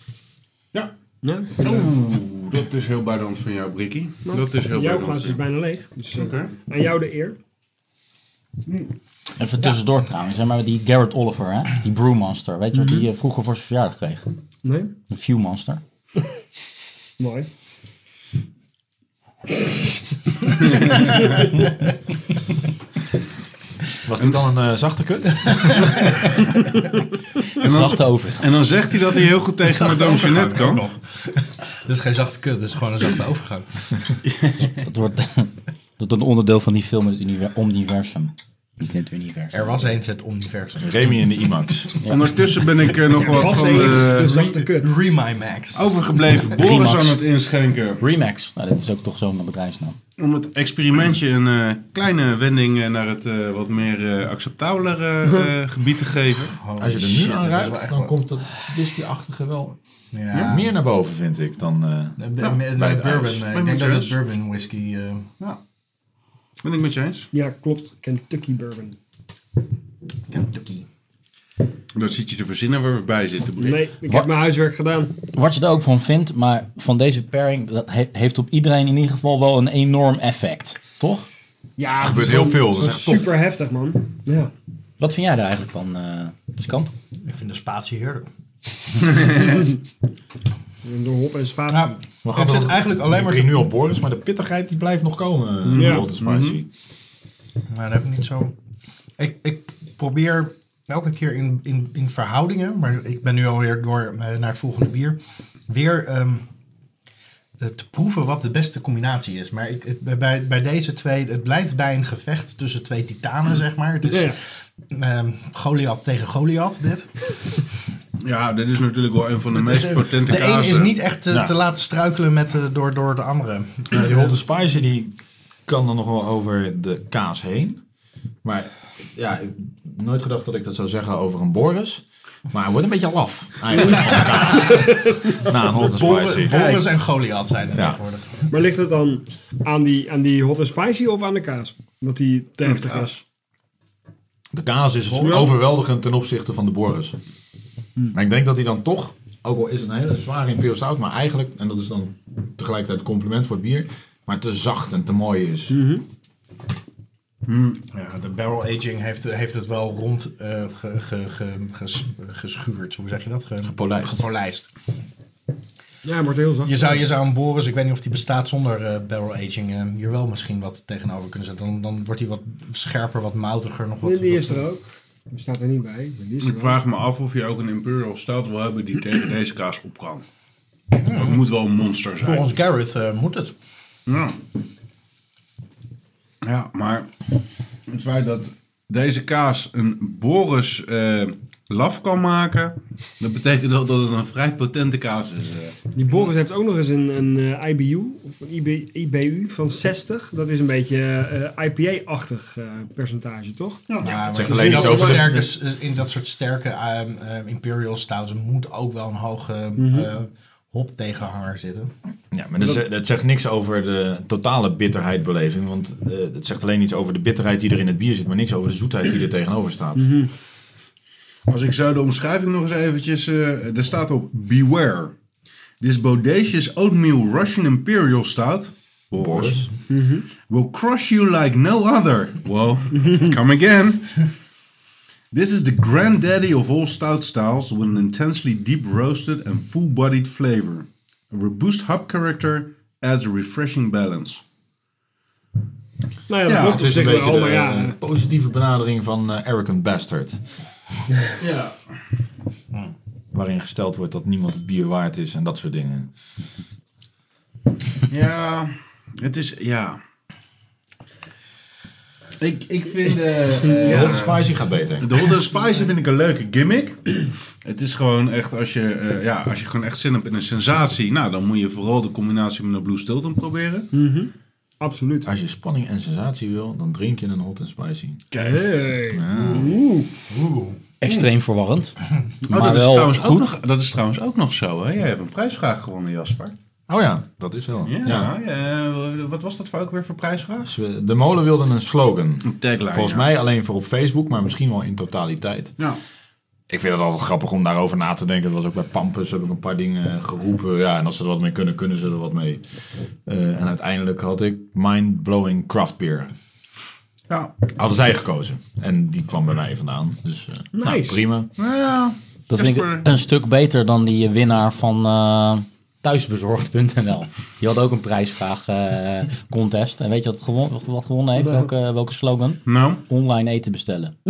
Ja. Ja? Oeh, dat is heel bij de hand van jou, Brikkie. Dat is heel bij Jouw de hand glas is bijna leeg. Dus eh, Oké. aan jou de eer. Even tussendoor trouwens, zeg maar die Garrett Oliver, hè? die Brewmaster. Weet je wat die eh, vroeger voor zijn verjaardag kreeg? Nee? Een Viewmaster. Mooi. Was dit dan een eh, zachte kut? dan- Zachte overgang. En dan zegt hij dat hij heel goed tegen Madame Jeannette kan. Dit is geen zachte kut, dit is gewoon een zachte overgang. Dat wordt dat een onderdeel van die film in het univer- universum. Niet in het universum. Er was eens het universum. Remy in de IMAX. Ondertussen ben ik eh, nog wat Was van eens de de zachte kut. Remi Max. overgebleven Boris Remax. aan het inschenken. Remax. Nou, dit is ook toch zo'n bedrijfsnaam. Om het experimentje een eh, kleine wending eh, naar het eh, wat meer eh, acceptabelere eh, gebied te geven. Als je er nu aan ruikt, dan komt dat whisky-achtige wel Ja. meer naar boven, vind ik. Dan, eh, Bij, bij- bij bij het bourbon. eh, Ik denk dat het bourbon whisky... eh, Ja, ben ik met je eens. Ja, klopt. Kentucky Bourbon. Kentucky. Dat zit je te verzinnen waar we bij zitten. Nee, ik Wat- heb mijn huiswerk gedaan. Wat je er ook van vindt, maar van deze pairing, dat he- heeft op iedereen in ieder geval wel een enorm effect. Toch? Ja, het gebeurt heel veel, het dat is echt tof. super heftig, man. Ja. Wat vind jij daar eigenlijk van, eh de Skamp? Ik vind de spatie heerlijk. Door hop en spatie. Nou, ik zit eigenlijk alleen maar nu op Boris, maar de pittigheid die blijft nog komen. Ja. Ja. Spicy. Maar dat heb ik niet zo. Ik, ik probeer elke keer in, in, in verhoudingen, maar ik ben nu alweer door eh, naar het volgende bier, weer ehm, eh, te proeven wat de beste combinatie is. Maar ik, het, bij, bij deze twee, het blijft bij een gevecht tussen twee titanen, zeg maar. Het is Ja. Ehm, Goliath tegen Goliath, dit. Ja, dit is natuurlijk wel een van de meest de, potente de een kazen. is niet echt te, Ja. te laten struikelen met, de- door, door de andere. Ja, die Hot Spicy die kan dan nog wel over de kaas heen. Maar ja, ik heb nooit gedacht dat ik dat zou zeggen over een Boris. Maar hij wordt een beetje laf eigenlijk van de kaas. Na een Hot Spicy. Boris, en Goliath zijn er Ja. tegenwoordig. Maar ligt het dan aan die, aan die hot and spicy of aan de kaas? Dat die te heftig is. De kaas is overweldigend ten opzichte van de Boris. Maar ik denk dat hij dan toch, ook al is het een hele zware Imperial Stout, maar eigenlijk, en dat is dan tegelijkertijd een compliment voor het bier, maar te zacht en te mooi is. Ja, de barrel aging heeft, heeft het wel rond eh, ge, ge, ge, ges- geschuurd. Hoe zeg je dat? Ge- Gepolijst. Gepolijst. Ja, het wordt heel zacht. Je zou, je zou een Boris, ik weet niet of die bestaat zonder eh, barrel aging, eh, hier wel misschien wat tegenover kunnen zetten. Dan, dan wordt hij wat scherper, wat moutiger. Nog wat, Nee, die wat- is er ook. Die staat er niet bij. maar die er Ik vraag me af of je ook een Imperial Stout wil hebben die tegen deze kaas op kan. Het moet wel een monster zijn. Volgens Gareth eh, moet het. Ja. ja, maar het feit dat deze kaas een Boris eh, laf kan maken, dat betekent wel dat het een vrij potente kaas is. eh. Die Boris heeft ook nog eens een, een eh, IBU, of een IB, IBU van 60. Dat is een beetje eh, IPA-achtig eh, percentage, toch? Ja, maar zegt in alleen dat iets soort over de- sterke, in dat soort sterke ehm, Imperial Stouts moet ook wel een hoge eh, hop tegenhanger zitten. Ja, maar dat, ze- dat zegt niks over de totale bitterheidbeleving. Want eh, het zegt alleen iets over de bitterheid die er in het bier zit, maar niks over de zoetheid die er tegenover staat. Als ik zou de omschrijving nog eens eventjes... eh, er staat op Beware. This bodacious oatmeal Russian Imperial Stout... Boris. Will crush you like no other. Well, come again. This is the granddaddy of all stout styles with an intensely deep roasted and full-bodied flavor. A robust hop character adds a refreshing balance. Nou ja, dat Ja, klopt Het op is een beetje de maar ja. eh, positieve benadering van eh, Arrogant Bastard. Ja. Waarin gesteld wordt dat niemand het bier waard is en dat soort dingen. Ja, het is... Ja. Ik, ik vind... eh, eh, Hot Spicy gaat beter. De Hot and Spicy vind ik een leuke gimmick. Het is gewoon echt, als je, eh, ja, als je gewoon echt zin hebt in een sensatie, nou, dan moet je vooral de combinatie met een Blue Stilton proberen. Absoluut. Als je spanning en sensatie wil, dan drink je een Hot and Spicy. Hey. Oeh. Extreem verwarrend. Oh, maar dat, is wel trouwens ook goed. nog, dat is trouwens ook nog zo, hè? Jij hebt een prijsvraag gewonnen, Jasper. Oh ja, dat is wel. Ja, Ja. eh, wat was dat voor ook weer voor prijsvraag? De molen wilde een slogan. Een tagline. Volgens ja. mij alleen voor op Facebook, maar misschien wel in totaliteit. Ja. Ik vind het altijd grappig om daarover na te denken. Dat was ook bij Pampus, heb ik een paar dingen geroepen. Ja, en als ze er wat mee kunnen, kunnen ze er wat mee. Eh, en uiteindelijk had ik Mind-Blowing Craft Beer. Ja. Hadden zij gekozen. En die kwam bij mij vandaan. Dus eh, nou, Nice. prima. Nou ja. Dat vind ik een stuk beter dan die winnaar van eh, thuisbezorgd.nl. Die had ook een prijsvraag eh, contest. En weet je wat, gewon, wat gewonnen heeft? Welke, welke slogan? Nou, Online eten bestellen.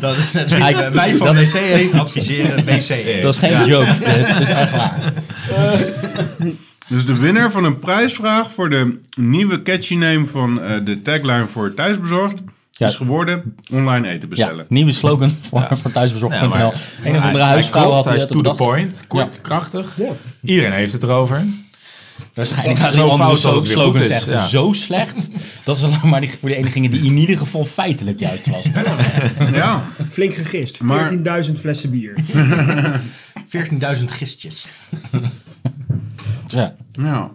Dat is net eh, wij van dat- WC Eet adviseren WC Eet. Dat is geen joke. Dat is echt waar. dus de winnaar van een prijsvraag voor de nieuwe catchy name van eh, de tagline voor thuisbezorgd Ja. is geworden online eten Ja, bestellen. nieuwe slogan voor, voor thuisbezorgd.nl. Ja, een of andere huisvrouw had hij to the point. Kort, Ja. krachtig. Iedereen heeft het erover. Waarschijnlijk waren die andere slogans echt ja. zo slecht. Dat ze maar die, voor die ene gingen die in ieder geval feitelijk juist was. Ja. Flink gegist. Maar- 14.000 flessen bier. 14.000 gistjes. Ja. Ja.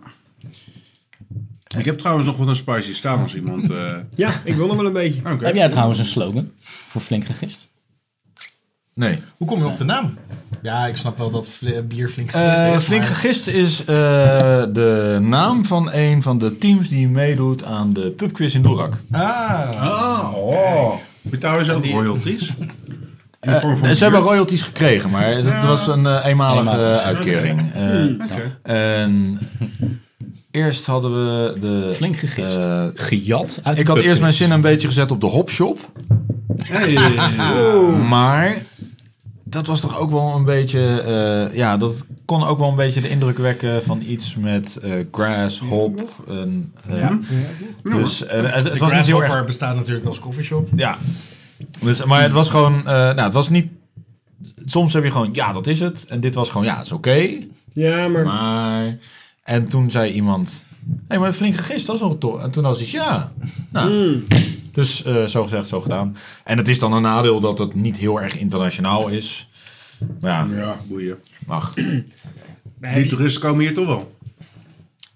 Ik heb trouwens nog wat een spicy staan als iemand... eh, Ja, ik wil nog wel een beetje. Heb jij trouwens een slogan voor flink gegist? Nee. Hoe kom je op de naam? Ja, ik snap wel dat fl- bier flink Eh, gegist is. Flink maar- gegist is eh, de naam van een van de teams die meedoet aan de pubquiz in Doerak. Ah, oh. Betaal je ze ook royalties? Ze hebben royalties gekregen, maar het Ja. was een eh, eenmalige Eenmalig. uitkering. Eh, Oké. En eerst hadden we de... Flink gegist. eh, Gejat uit ik de had eerst mijn zin een beetje gezet op de hopshop. Hey. Maar dat was toch ook wel een beetje... eh, ja, dat kon ook wel een beetje de indruk wekken van iets met eh, grass, hop. En, eh, Ja. Dus het, het De was niet heel erg... Grasshopper bestaat natuurlijk als coffeeshop. Ja. Dus, maar het was gewoon... eh, nou, het was niet... Soms heb je gewoon, ja, dat is het. En dit was gewoon, ja, is oké. Ja, maar... Maar... En toen zei iemand... Hé, hey, maar flink gegist, dat is nog toch? En toen was hij, ja. Nou, Mm. dus eh, zo gezegd, zo gedaan. En het is dan een nadeel dat het niet heel erg internationaal is. Maar ja, Ja, boeien. mag. Die toeristen komen hier toch wel.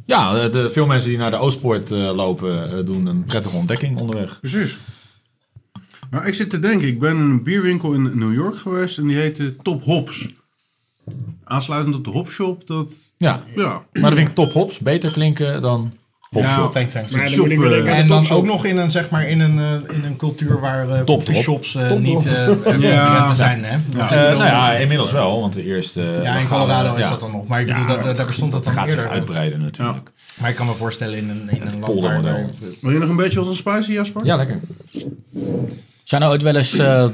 Ja, de, de- veel mensen die naar de Oostpoort eh, lopen... eh, doen een prettige ontdekking onderweg. Precies. Nou, ik zit te denken, ik ben in een bierwinkel in New York geweest en die heette Top Hops. Aansluitend op de hopshop, dat, Ja, ja. maar dan vind ik top hops beter klinken dan hopshop. thanks, thanks. Maar dan shop, moet ik weer denken aan En dan ook nog in een, zeg maar, in een, eh, in een cultuur waar eh Top, coffeeshops eh, Top, niet eh Ja. zijn. Hè? Ja. Eh, nou ja, inmiddels wel, want de eerste... Ja, in Colorado is ja. dat dan nog. Maar ik bedoel, Ja, dat, dat- daar bestond dat Het dan gaat zich eerder. uitbreiden natuurlijk. Maar ik kan me voorstellen in een, in een land waar... Wil je nog een beetje wat een spicy, Jasper? Ja, lekker. Zijn er ooit wel eens eh,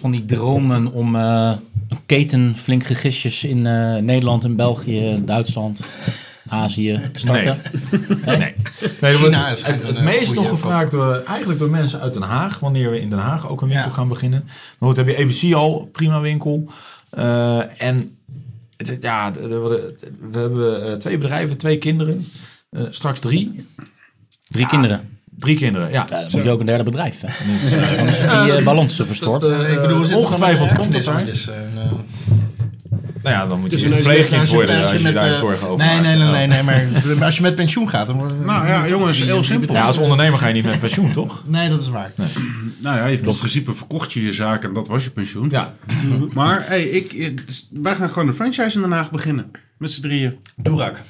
van die dromen om eh, een keten flink gegistjes in eh, Nederland en België, Duitsland, Azië te starten? Nee. nee China het, is het, echt het een, meest nog gevraagd door, eigenlijk door mensen uit Den Haag, wanneer we in Den Haag ook een winkel Ja. gaan beginnen. Maar goed, heb je ABC al, prima winkel. Eh, en het, ja, we hebben eh, twee bedrijven, twee kinderen, Eh, straks drie. Drie kinderen. Drie kinderen, ja. Ja, dan moet je ook een derde bedrijf. Hè. Dus, eh, Anders is die eh, balans te verstoord. dat, eh, Ik bedoel, er ongetwijfeld komt een het daar. erfenis, Het is, eh, Nou ja, dan moet je Dus als je- verpleegkind als je- worden als je met, daar eh, zorgen over Nee, maakt. nee, nee, nee, nee, maar maar als je met pensioen gaat, dan wordt Nou ja, jongens, heel simpel. Ja, als ondernemer ga je niet met pensioen, toch? Nee, dat is waar. Nou ja, je hebt in principe verkocht je je zaak en dat was je pensioen. Ja. Maar hey, ik, ik- wij gaan gewoon een franchise in Den Haag beginnen. Met z'n drieën. Doerak.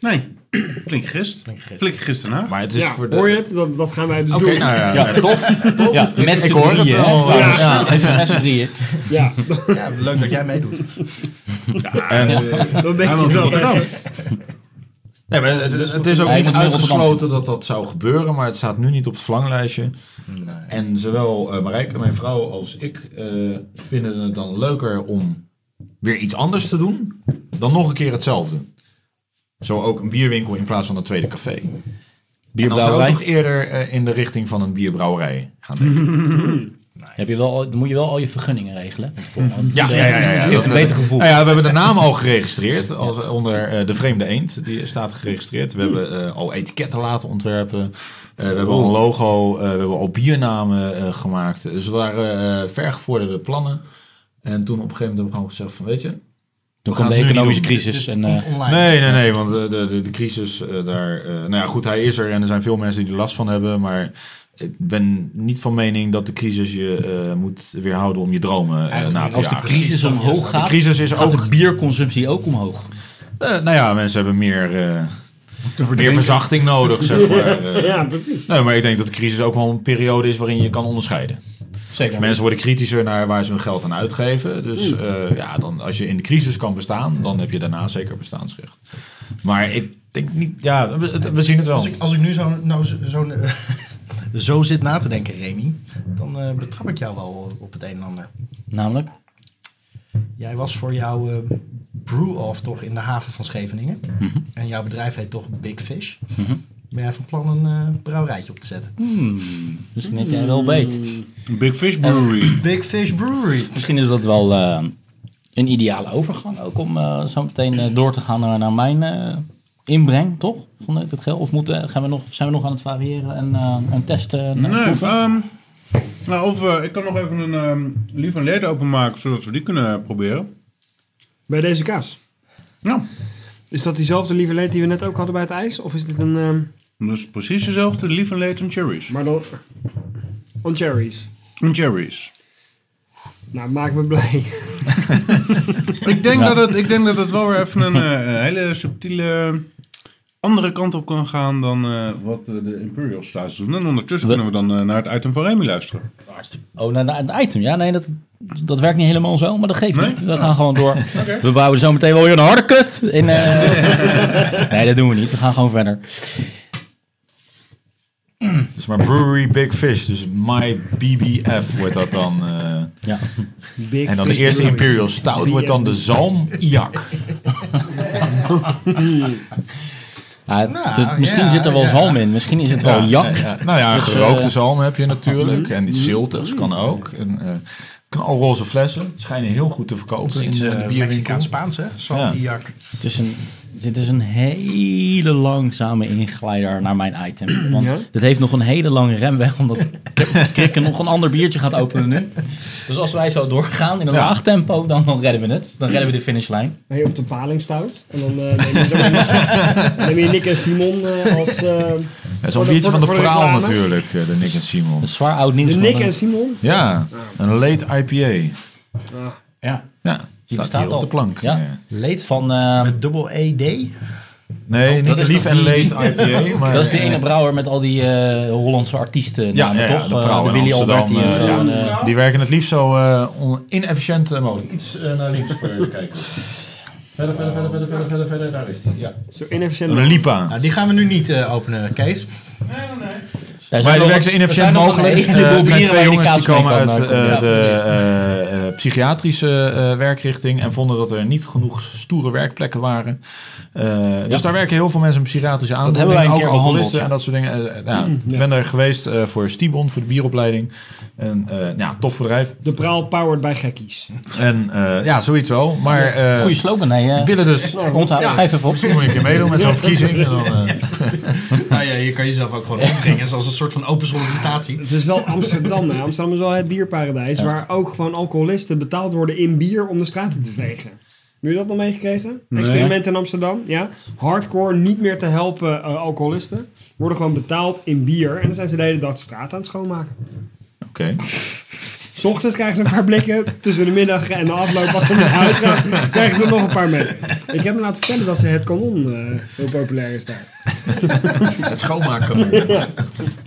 Nee, flink gist. Flink gist. Maar het is Ja, voor de... hoor je het? Dat, dat gaan wij dus doen. nou ja, Ja. tof. Ja, met ik z'n hoor het drieën. Ja, even met z'n drieën. Ja, Ja, leuk dat jij meedoet. En, dan denk Hij je wel. Nee, maar het, het is ook niet uitgesloten dat dat zou gebeuren, maar het staat nu niet op het verlanglijstje. En zowel uh, Marijke, mijn vrouw, als ik eh, vinden het dan leuker om weer iets anders te doen dan nog een keer hetzelfde. Zo ook een bierwinkel in plaats van een tweede café. En dan zou Bierbrouwerij. ik toch eerder eh, in de richting van een bierbrouwerij gaan denken. Heb je wel, dan moet je wel al je vergunningen regelen. Ja, ja, eh, ja, ja, ja. Dat, een beter gevoel. Nou ja, we hebben de naam al geregistreerd als, onder eh, de vreemde eend. Die staat geregistreerd. We hebben eh, al etiketten laten ontwerpen. Eh, we hebben al een logo. eh, we hebben al biernamen eh, gemaakt. Dus het waren eh vergevorderde plannen. En toen op een gegeven moment hebben we gewoon gezegd van, weet je... Toen kwam de economische crisis. Dit En, komt eh, online. Nee, nee, nee, want eh, de, de, de crisis eh, daar... eh, nou ja, goed, hij is er en er zijn veel mensen die er last van hebben. Maar ik ben niet van mening dat de crisis je eh, moet weerhouden om je dromen eh, na te als de crisis omhoog gaat, De crisis is gaat ook de bierconsumptie ook omhoog. Eh, nou ja, mensen hebben meer, eh, meer verzachting nodig, zeg maar. Eh, Ja, precies. nee, maar ik denk dat de crisis ook wel een periode is waarin je kan onderscheiden. Zeker. Mensen worden kritischer naar waar ze hun geld aan uitgeven. Dus eh, ja, dan, als je in de crisis kan bestaan, dan heb je daarna zeker bestaansrecht. Maar ik denk niet, ja, we, zien het wel. Als ik, als ik nu zo, nou, zo, zo, zo zit na te denken, Remy, dan eh, betrap ik jou wel op het een en ander. Namelijk? Jij was voor jouw eh, brew-off toch in de haven van Scheveningen. Mhm. En jouw bedrijf heet toch Big Fish. Ben jij van plan een eh, brouwerijtje op te zetten? Hmm, misschien heb jij wel beet. Big Fish Brewery. Big Fish Brewery. Misschien is dat wel eh, een ideale overgang ook om eh, zo meteen eh, door te gaan naar, naar mijn eh, inbreng, toch? Van het geld? Of moeten, gaan we nog, zijn we nog aan het variëren en, eh, en testen en Nee, ehm, nou, of, ik kan nog even een ehm lief en leed openmaken, zodat we die kunnen proberen. Bij deze kaas. Ja, Is dat diezelfde lieve leed die we net ook hadden bij het ijs? Of is dit een... ehm, dus precies dezelfde lief en leed en cherries. maar dan... On cherries. En cherries. Nou, maak me blij. Ik denk, dat het, ik denk dat het wel weer even een eh, hele subtiele andere kant op kan gaan dan eh, wat de Imperial Stouts doen. En ondertussen We- kunnen we dan eh, naar het item van Remy luisteren. Oh, naar het item. Ja, nee, dat, dat werkt niet helemaal zo, maar dat geeft Nee? niet. We gaan gewoon door. We bouwen zo meteen wel weer een harde kut. In, eh, nee, dat doen we niet. We gaan gewoon verder. Dus maar Brewery Big Fish, dus My BBF wordt dat dan. eh. Ja. Big en dan de eerste. Imperial Stout wordt dan de Zalm Iak. Ja, Nou, het- misschien ja, zit er wel ja. zalm in. Misschien is het wel Ja, jak. ja, ja. Nou ja, Dus, gerookte eh, zalm heb je natuurlijk. En die ziltigs kan ook. En, eh knalroze flessen. Schijnen heel goed te verkopen in de, uh, de bierwinkel. Mexicaans-Spaans, hè? Sal Ja. Iak. Het is een, dit is een hele langzame inglijder naar mijn item. Want Ja? dit heeft nog een hele lange remweg, omdat Krikke nog een ander biertje gaat openen nu. Dus als wij zo doorgaan in een Ja. laag tempo, dan, dan redden we het. Dan redden we de finishlijn. Ben je op de paling stout. En dan eh, neem, je neem Nick en Simon eh, als... eh, Ja, Voor Zo'n biertje van de- de praal natuurlijk, eh, de Nick en Simon. Is zwaar oud nieuws. de Nick en Simon. Ja, een late IPA. Ah, Ja, Ja, staat bestaat hier op al. de plank. Ja. Leed van... eh, met dubbel ED. Nee, Oh, dat niet is lief en die- late IPA. Maar, dat is die ene brouwer met al die eh, Hollandse artiesten. Ja, namen, ja, toch? de Eh, Brouw de Willy Amsterdam, Alberti en eh, zo. ja. en, Die werken het liefst zo eh, inefficiënt mogelijk. Iets eh, naar links voor je kijken. Verder, verder, verder, verder, verder, verder, verder. Daar is die. Ja. zo inefficiënt. Een Lipa. Nou, die gaan we nu niet eh, openen, Kees. Daar Wij nog- werken zo er inefficiënt een mogelijk. Eh, het zijn bieren twee jongens die komen uit eh, eh, Ja, de eh, eh, psychiatrische eh, werkrichting en vonden dat er niet genoeg stoere werkplekken waren. Eh, Dus daar werken heel veel mensen met psychiatrische hebben wij aandoeningen, een ook keer alcoholisten en dat soort dingen. Eh, nou, Ik ben er geweest eh, voor Stibon, voor de bieropleiding. En eh, ja, tof bedrijf. De praal powered bij gekkies. En eh, ja, zoiets wel. Maar eh Goeie slogan, nee. eh, we willen dus... Onthouden, schrijf even op. Misschien moet je een keer meedoen met zo'n verkiezing. Nou ja, je kan jezelf ook gewoon opbrengen, zoals een soort van open sollicitatie. Het is wel Amsterdam. Hè. Amsterdam is wel het bierparadijs. Waar ook gewoon alcoholisten betaald worden in bier om de straten te vegen. Heb je dat nog meegekregen? Experiment in Amsterdam. Ja. Hardcore niet meer te helpen eh, alcoholisten. Worden gewoon betaald in bier. En dan zijn ze de hele dag de straat aan het schoonmaken. Oké. S ochtends krijgen ze een paar blikken. Tussen de middag en de afloop als ze naar huis gaan, krijgen ze er nog een paar mee. Ik heb me laten vertellen dat ze het kanon eh, heel populair is daar. Het schoonmaken.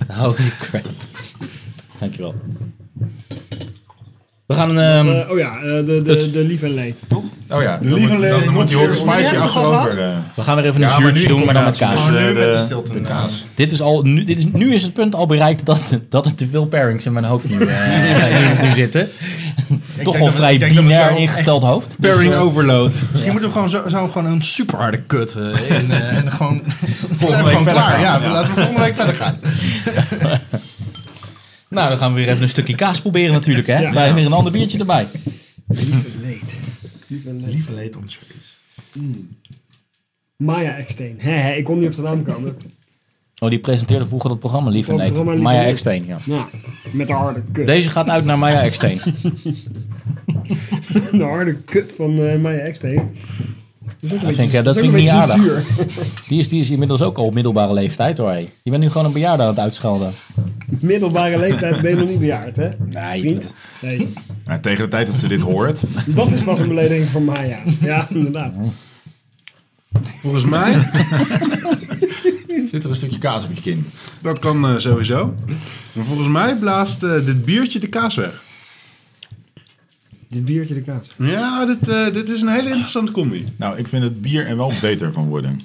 Holy crap. Dankjewel. We gaan een... Eh, oh ja, eh, de, de, de lief en leed, toch? Oh ja, dan, Lieve moet, dan, leden, moet die hot spicy achterover. eh. we gaan weer even een zuurtje doen, maar dan met kaas. Oh, nu de, met de de, stilte. de kaas. Dit is al, nu, dit is, nu is het punt al bereikt dat, dat er te veel pairings in mijn hoofd nu, eh, nu, nu zitten. Toch wel we- vrij binair ingesteld hoofd. Dus, Pairing overload. Misschien moeten we gewoon zo, zo gewoon een super harde kut in, en gewoon... Volgende week gewoon verder klaar. gaan, Ja, ja. laten we volgende week verder gaan. nou, dan gaan we weer even een stukje kaas proberen natuurlijk. Hè? Ja. Wij weer een ander biertje erbij. Lief en leed. Lief en leed. Lieve leed om zoiets. Maya Eksteen. Hè, hè, ik kon niet op zijn naam komen. Oh, die presenteerde vroeger dat programma Lief en Oh, Leed. Maya. Eksteen, ja. Nou, met de harde kut. Deze gaat uit naar Maya Eksteen. De harde kut van eh Maya Eksteen. Dat, is ook een Dat vind beetje- ik- dat is vind ook ik een niet beetje aardig. zuur. Die is, die is inmiddels ook al op middelbare leeftijd hoor. hé. Je bent nu gewoon een bejaarde aan het uitschelden. Middelbare leeftijd ben je nog niet bejaard, hè? Nee, Vriend? Nee, Maar tegen de tijd dat ze dit hoort, dat is pas een belediging van Maya. Ja, inderdaad. Volgens mij, zit er een stukje kaas op je kin. dat kan eh, sowieso. Maar volgens mij blaast eh, dit biertje de kaas weg. Dit biertje de kaas. Ja, dit, eh, dit is een hele interessante combi. Nou, ik vind het bier er wel beter van worden.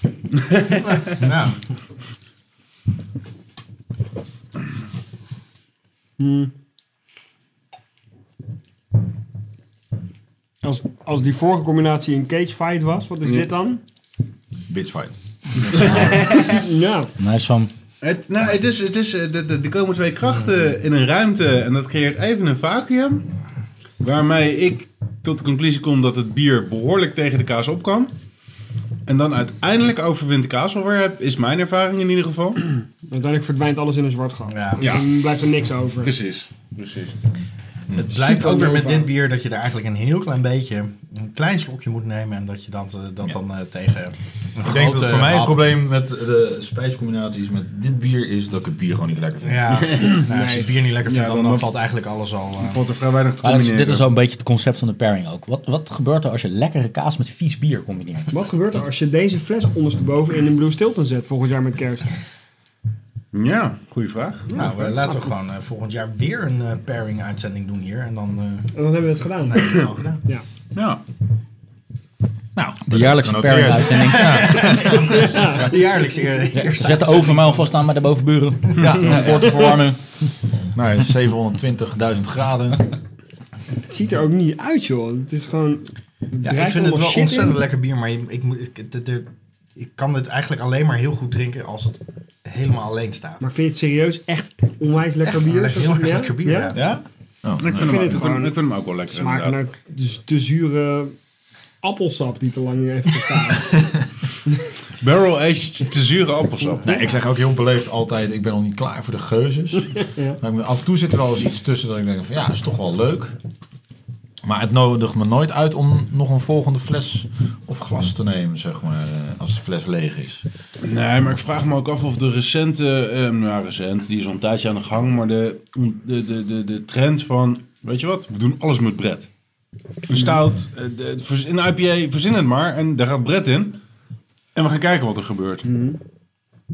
Nou, Als, als die vorige combinatie een cage fight was, wat is dit dan? Bitchfight. Ja. Nice van. Het, nou, het is, het is, eh, de- de- er komen twee krachten in een ruimte en dat creëert even een vacuüm. Waarmee ik tot de conclusie kom dat het bier behoorlijk tegen de kaas op kan. En dan uiteindelijk overwint de kaas alweer, heb- is mijn ervaring in ieder geval. Uiteindelijk verdwijnt alles in een zwart gat. Ja. Ja. Dan blijft er niks over. Precies, precies. Het blijft ook weer met dit bier dat je er eigenlijk een heel klein beetje, een klein slokje moet nemen en dat je dat, eh, dat dan eh, tegen een Ik denk dat voor mij het probleem met de spijscombinaties met dit bier is dat ik het bier gewoon niet lekker vind. Ja, nou, als je het bier niet lekker vindt, Ja, dan, dan- dan valt eigenlijk alles al... Valt er vrij weinig te is, dit is al een beetje het concept van de pairing ook. Wat, wat gebeurt er als je lekkere kaas met vies bier combineert? Wat gebeurt er als je deze fles ondersteboven in een Blue Stilton zet volgend jaar met kerst? Ja, goede vraag. nou, eh, laten we gewoon eh, volgend jaar weer een eh, pairing-uitzending doen hier. En dan eh En dan hebben we het gedaan. hebben we het gewoon gedaan. Ja. Ja. Nou, De jaarlijkse pairing-uitzending. De jaarlijkse eerste Zet de oven maar alvast aan bij de bovenburen. Ja, voor te verwarmen. Nou, 720.000 graden. Het ziet er ook niet uit, joh. Het is gewoon... Ja, ik vind het wel ontzettend lekker bier, maar je- ik, moet, ik kan dit eigenlijk alleen maar heel goed drinken als het helemaal alleen staat. Maar vind je het serieus echt onwijs lekker Echt bier? heel erg ja? lekker bier, Ja? ja. Ja? Oh, Ik vind, vind hem, het ik, gewoon- vind, ik vind hem ook wel lekker. Smaken inderdaad. naar dus de zure appelsap die te lang heeft gestaan. Barrel-aged te zure appelsap. Nee, ik zeg ook heel beleefd altijd, ik ben nog niet klaar voor de geuzes. Maar ik moet- af en toe zit er wel eens iets tussen dat ik denk van ja, is toch wel leuk. Maar het nodigt me nooit uit om nog een volgende fles of glas te nemen, zeg maar, eh, als de fles leeg is. Nee, maar ik vraag me ook af of de recente, eh, nou recent, die is al een tijdje aan de gang, maar de, de, de, de, de trend van, weet je wat, we doen alles met Brett. Een stout, eh, een IPA, verzin het maar en daar gaat Brett in. En we gaan kijken wat er gebeurt.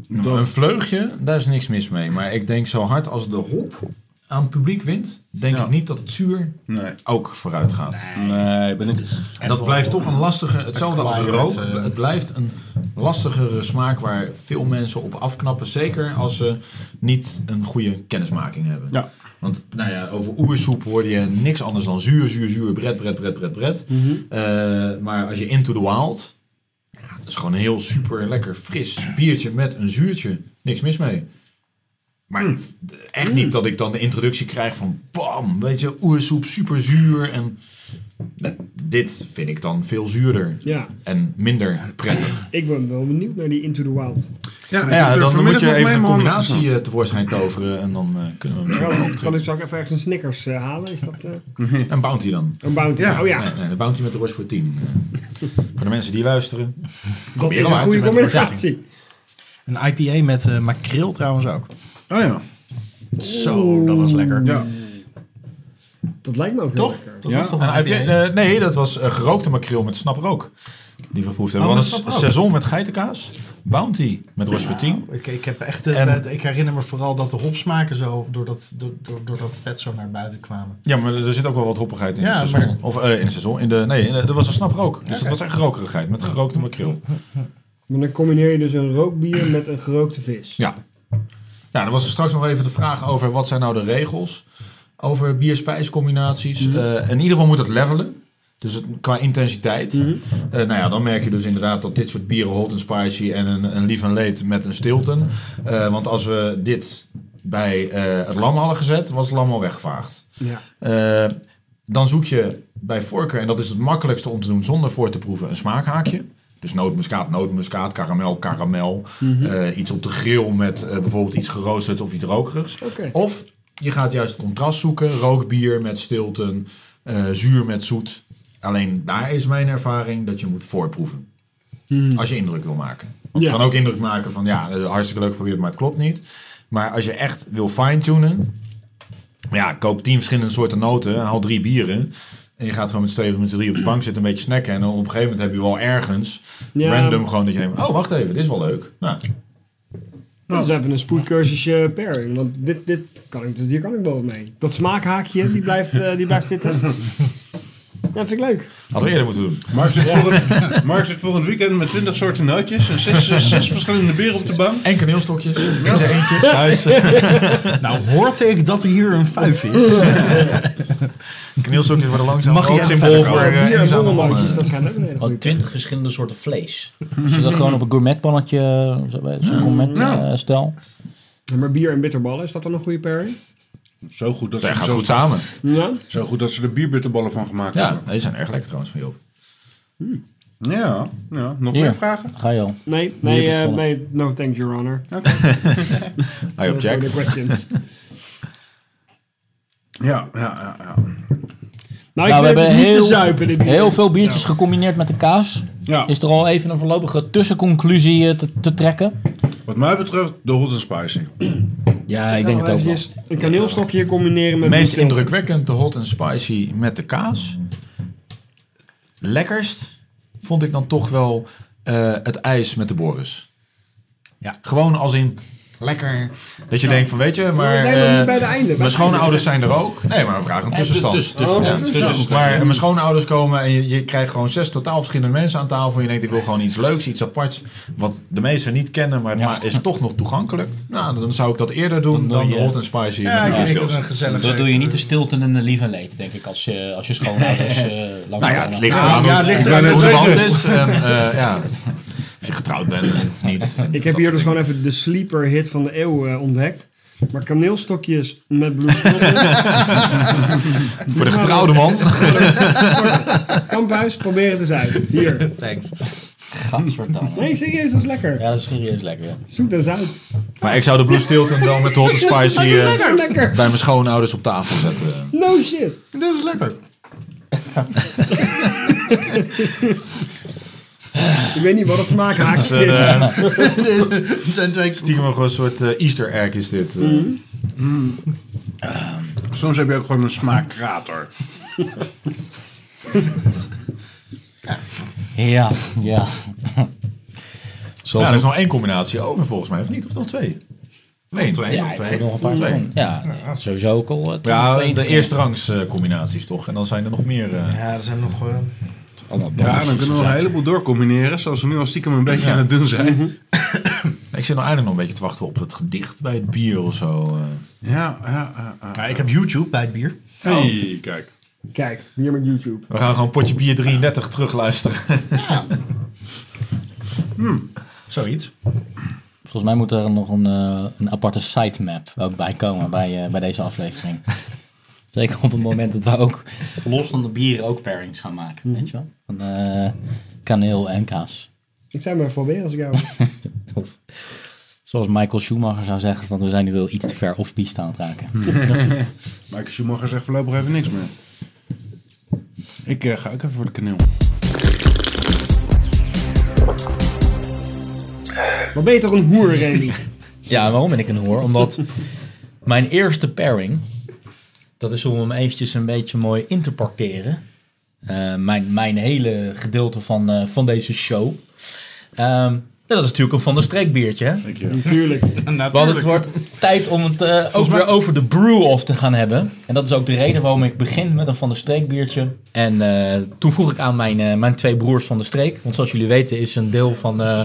Nou, Een vleugje, daar is niks mis mee. Maar ik denk zo hard als de hop aan het publiek wint, denk Ja. ik niet dat het zuur Nee, ook vooruit gaat. nee, ben ik... Dat blijft toch een lastige, hetzelfde als rook. eh. Het blijft een lastigere smaak waar veel mensen op afknappen. Zeker als ze niet een goede kennismaking hebben. Ja. Want nou ja, over oersoep hoorde je niks anders dan zuur, zuur, zuur, bret, bret, bret, bret, bret. Eh, maar als je Into the Wild, ja, dat is gewoon een heel super lekker fris biertje met een zuurtje. Niks mis mee. Maar echt niet dat ik dan de introductie krijg van bam, weet je, oersoep, super zuur. En nee, dit vind ik dan veel zuurder ja, en minder prettig. ik ben wel benieuwd naar die Into the Wild. Ja, Nou ja, dan moet je even een combinatie eh, tevoorschijn toveren en dan eh, kunnen we zo Kan, ik zo ook even ergens een Snickers eh, halen? Is dat Een bounty dan. een bounty? Ja. Oh ja, Nee, bounty met de Roche voor 10. Eh, voor de mensen die luisteren. dat is een goede combinatie. Een IPA met makreel trouwens ook. Oh ja. Zo, dat was lekker. Ja. Dat lijkt me ook heel Toch? lekker. Dat Ja. was toch En een heb je, IPA? eh, nee, dat was eh, gerookte makreel met snaprook. Die we geproefd hebben. Oh, we met hadden een snaprook. saison met geitenkaas. Bounty met Roche voor 10. Ik, ik, heb echt, eh, En- ik herinner me vooral dat de hopsmaken zo door dat, door, door, door dat vet zo naar buiten kwamen. Ja, maar er zit ook wel wat hoppigheid in Ja, de saison. maar- Of eh, in de saison. In de, nee, in de, er was een snaprook. Dus Oké. dat was echt rokerigheid met gerookte makreel. Maar dan combineer je dus een rookbier met een gerookte vis. Ja. Ja, dan was er straks nog even de vraag over wat zijn nou de regels over bier-spijscombinaties. Eh, in ieder geval moet het levelen. Dus het, qua intensiteit. Eh, nou ja, dan merk je dus inderdaad dat dit soort bieren hot and spicy en een, een lief en leed met een stilton. Eh, want als we dit bij het lam hadden gezet, was het lam al weggevaagd. Ja. Dan zoek je bij voorkeur, en dat is het makkelijkste om te doen zonder voor te proeven, een smaakhaakje. Dus nootmuskaat, nootmuskaat, karamel, karamel. Eh, iets op de grill met eh, bijvoorbeeld iets geroosterd of iets rokerigs. Of je gaat juist contrast zoeken. Rookbier met stilten, eh, zuur met zoet. Alleen daar is mijn ervaring dat je moet voorproeven. Als je indruk wil maken. Want Ja. het kan ook indruk maken van ja, hartstikke leuk geprobeerd, maar het klopt niet. Maar als je echt wil fine-tunen. Ja, koop tien verschillende soorten noten. Haal drie bieren. En je gaat gewoon met z'n tweeën of met z'n drie op de bank zitten, een beetje snacken. En dan op een gegeven moment heb je wel ergens Ja. random gewoon dat je denkt, oh wacht even, dit is wel leuk. Nou, Dat is even een spoedcursusje pairing. Want dit, dit kan ik, dus hier kan ik wel wat mee. Dat smaakhaakje, die blijft, eh, die blijft zitten. Ja, vind ik leuk. hadden we eerder moeten doen. Mark zit, volgend, Mark zit volgend weekend met 20 soorten nootjes en zes, zes, zes verschillende bieren op de bank. En kaneelstokjes zijn thuis. Nou, hoorde ik dat er hier een vuif is. Kaneelstokjes worden langzaam Mag je symbool voor eh, eenzame borrelnootjes, mannen. dat gaat ook Al goede twintig verschillende soorten vlees. Als je dat gewoon op een gourmetpannetje, zo- zo'n gourmet Ja. eh, stel. Ja, Maar bier en bitterballen, is dat dan een goede pairing? Zo goed dat, ze, gaat zo, goed samen. Ja? zo goed dat ze er bierbitterballen van gemaakt Ja, hebben. die zijn erg lekker trouwens van Joop. Ja, ja. nog Hier. meer vragen? Ga je al. Nee, nee, eh, bitterballen. nee, no thanks, your honor. I For object. questions. Ja, ja, ja. ja. Nou, ik Nou, we hebben dus niet heel, te zuipen, dit bier. heel veel biertjes Zo. gecombineerd met de kaas. ja. Is er al even een voorlopige tussenconclusie eh, te, te trekken? Wat mij betreft de hot and spicy. Ja, ik denk het ook wel. Een kaneelstokje combineren met... Meest indrukwekkend de hot and spicy met de kaas. Lekkerst vond ik dan toch wel eh, het ijs met de Boris. Ja. Gewoon als in lekker. Dat je denkt van, weet je, maar... we zijn nog eh, niet bij de einde. Mijn schoonouders zijn er ook. Nee, maar we vragen een tussenstand. Dus, dus, Maar mijn schoonouders komen en je, je krijgt gewoon zes totaal verschillende mensen aan tafel. En je denkt, ik wil gewoon iets leuks, iets aparts. Wat de meesten niet kennen, maar, Ja. maar is toch nog toegankelijk. Nou, dan zou ik dat eerder doen Dan doe dan, hot and spicy. Ja, ik denk dat een gezellig dat doe je niet de stilte en de lief en leed, denk ik, als je, als je schoonouders eh langs Nou ja, het ligt eraan ja, hoe- de band is. En, eh, ja, je getrouwd bent of niet. Ik heb hier dus gewoon even de sleeper hit van de eeuw eh, ontdekt. Maar kaneelstokjes met Blue Voor de getrouwde man. Kamphuis, probeer het eens uit. Hier. Thanks. Gadverdamme. Nee, serieus, dat is lekker. Ja, dat is serieus lekker. ja. Zoet en zout. Maar ik zou de Blue Stilton dan met de hot spicy eh, Lekker, lekker. bij mijn schoonouders op tafel zetten. No shit. Dat is lekker. Ik weet niet wat het te maken haakt. Dus, eh, Het zijn twee... stiekem een soort eh, Easter egg is dit. eh. Soms heb je ook gewoon een smaakkrater. Ja, ja. Zo, Ja, er is nog één combinatie over volgens mij, of niet? Of nog twee? Nee, twee. ja, twee. heb nog een paar Twee. Ja, sowieso ook al Ja, 22. de eerste rangs eh, combinaties toch? En dan zijn er nog meer. eh, Ja, er zijn nog... Ja, dan kunnen we nog een heleboel doorcombineren. Zoals we nu al stiekem een beetje Ja. aan het doen zijn. Ik zit nog eigenlijk nog een beetje te wachten op het gedicht bij het bier of zo. eh. Ja, ja, ja. ja. Ja, ik heb YouTube bij het bier. Hey, kijk. Kijk, hier met YouTube. We gaan gewoon potje bier 33 terugluisteren. Zoiets. Volgens mij moet er nog een, eh, een aparte sitemap ook bij komen bij, eh, bij deze aflevering. Zeker op het moment dat we ook los van de bieren ook pairings gaan maken. Weet je wel? Van eh, kaneel en kaas. Ik zou maar proberen als ik jou... Of, zoals Michael Schumacher zou zeggen, van we zijn nu wel iets te ver off-piste aan het raken. Michael Schumacher zegt voorlopig even niks meer. Ik eh, ga ook even voor de kaneel. Wat ben je toch een hoer, Remy? Ja, waarom ben ik een hoor? Omdat mijn eerste pairing, dat is om hem eventjes een beetje mooi in te parkeren. Eh, mijn, mijn hele gedeelte van, eh, van deze show. Ehm, dat is natuurlijk een Van der Streek biertje. Hè? Natuurlijk. Want het wordt tijd om het eh, ook weer over de brew-off te gaan hebben. En dat is ook de reden waarom ik begin met een Van der Streek biertje. En eh, toen vroeg ik aan mijn, eh, mijn twee broers van de streek. Want zoals jullie weten is een deel van, eh,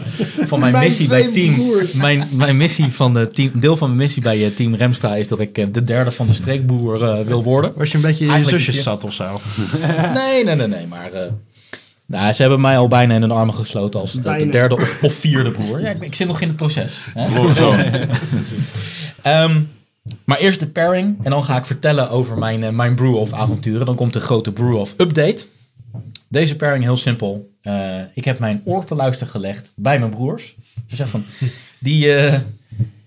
van mijn, Mijn missie bij team... broers. Mijn, mijn missie van de team, deel van mijn missie bij Team Remstra is dat ik de derde van de streekboer wil worden. Was je een beetje in je zusjes zat of zo? Nee, nee, nee, nee. Maar eh, nou, ze hebben mij al bijna in hun armen gesloten als eh, de derde of, of vierde broer. Ja, ik, ik zit nog in het proces. Hè? Oh, zo. Ehm, maar eerst de pairing en dan ga ik vertellen over mijn, eh, mijn brew-off avonturen. Dan komt de grote brew-off update. Deze pairing heel simpel. Eh, ik heb mijn oor te luisteren gelegd bij mijn broers. Ze zeggen van, die, eh,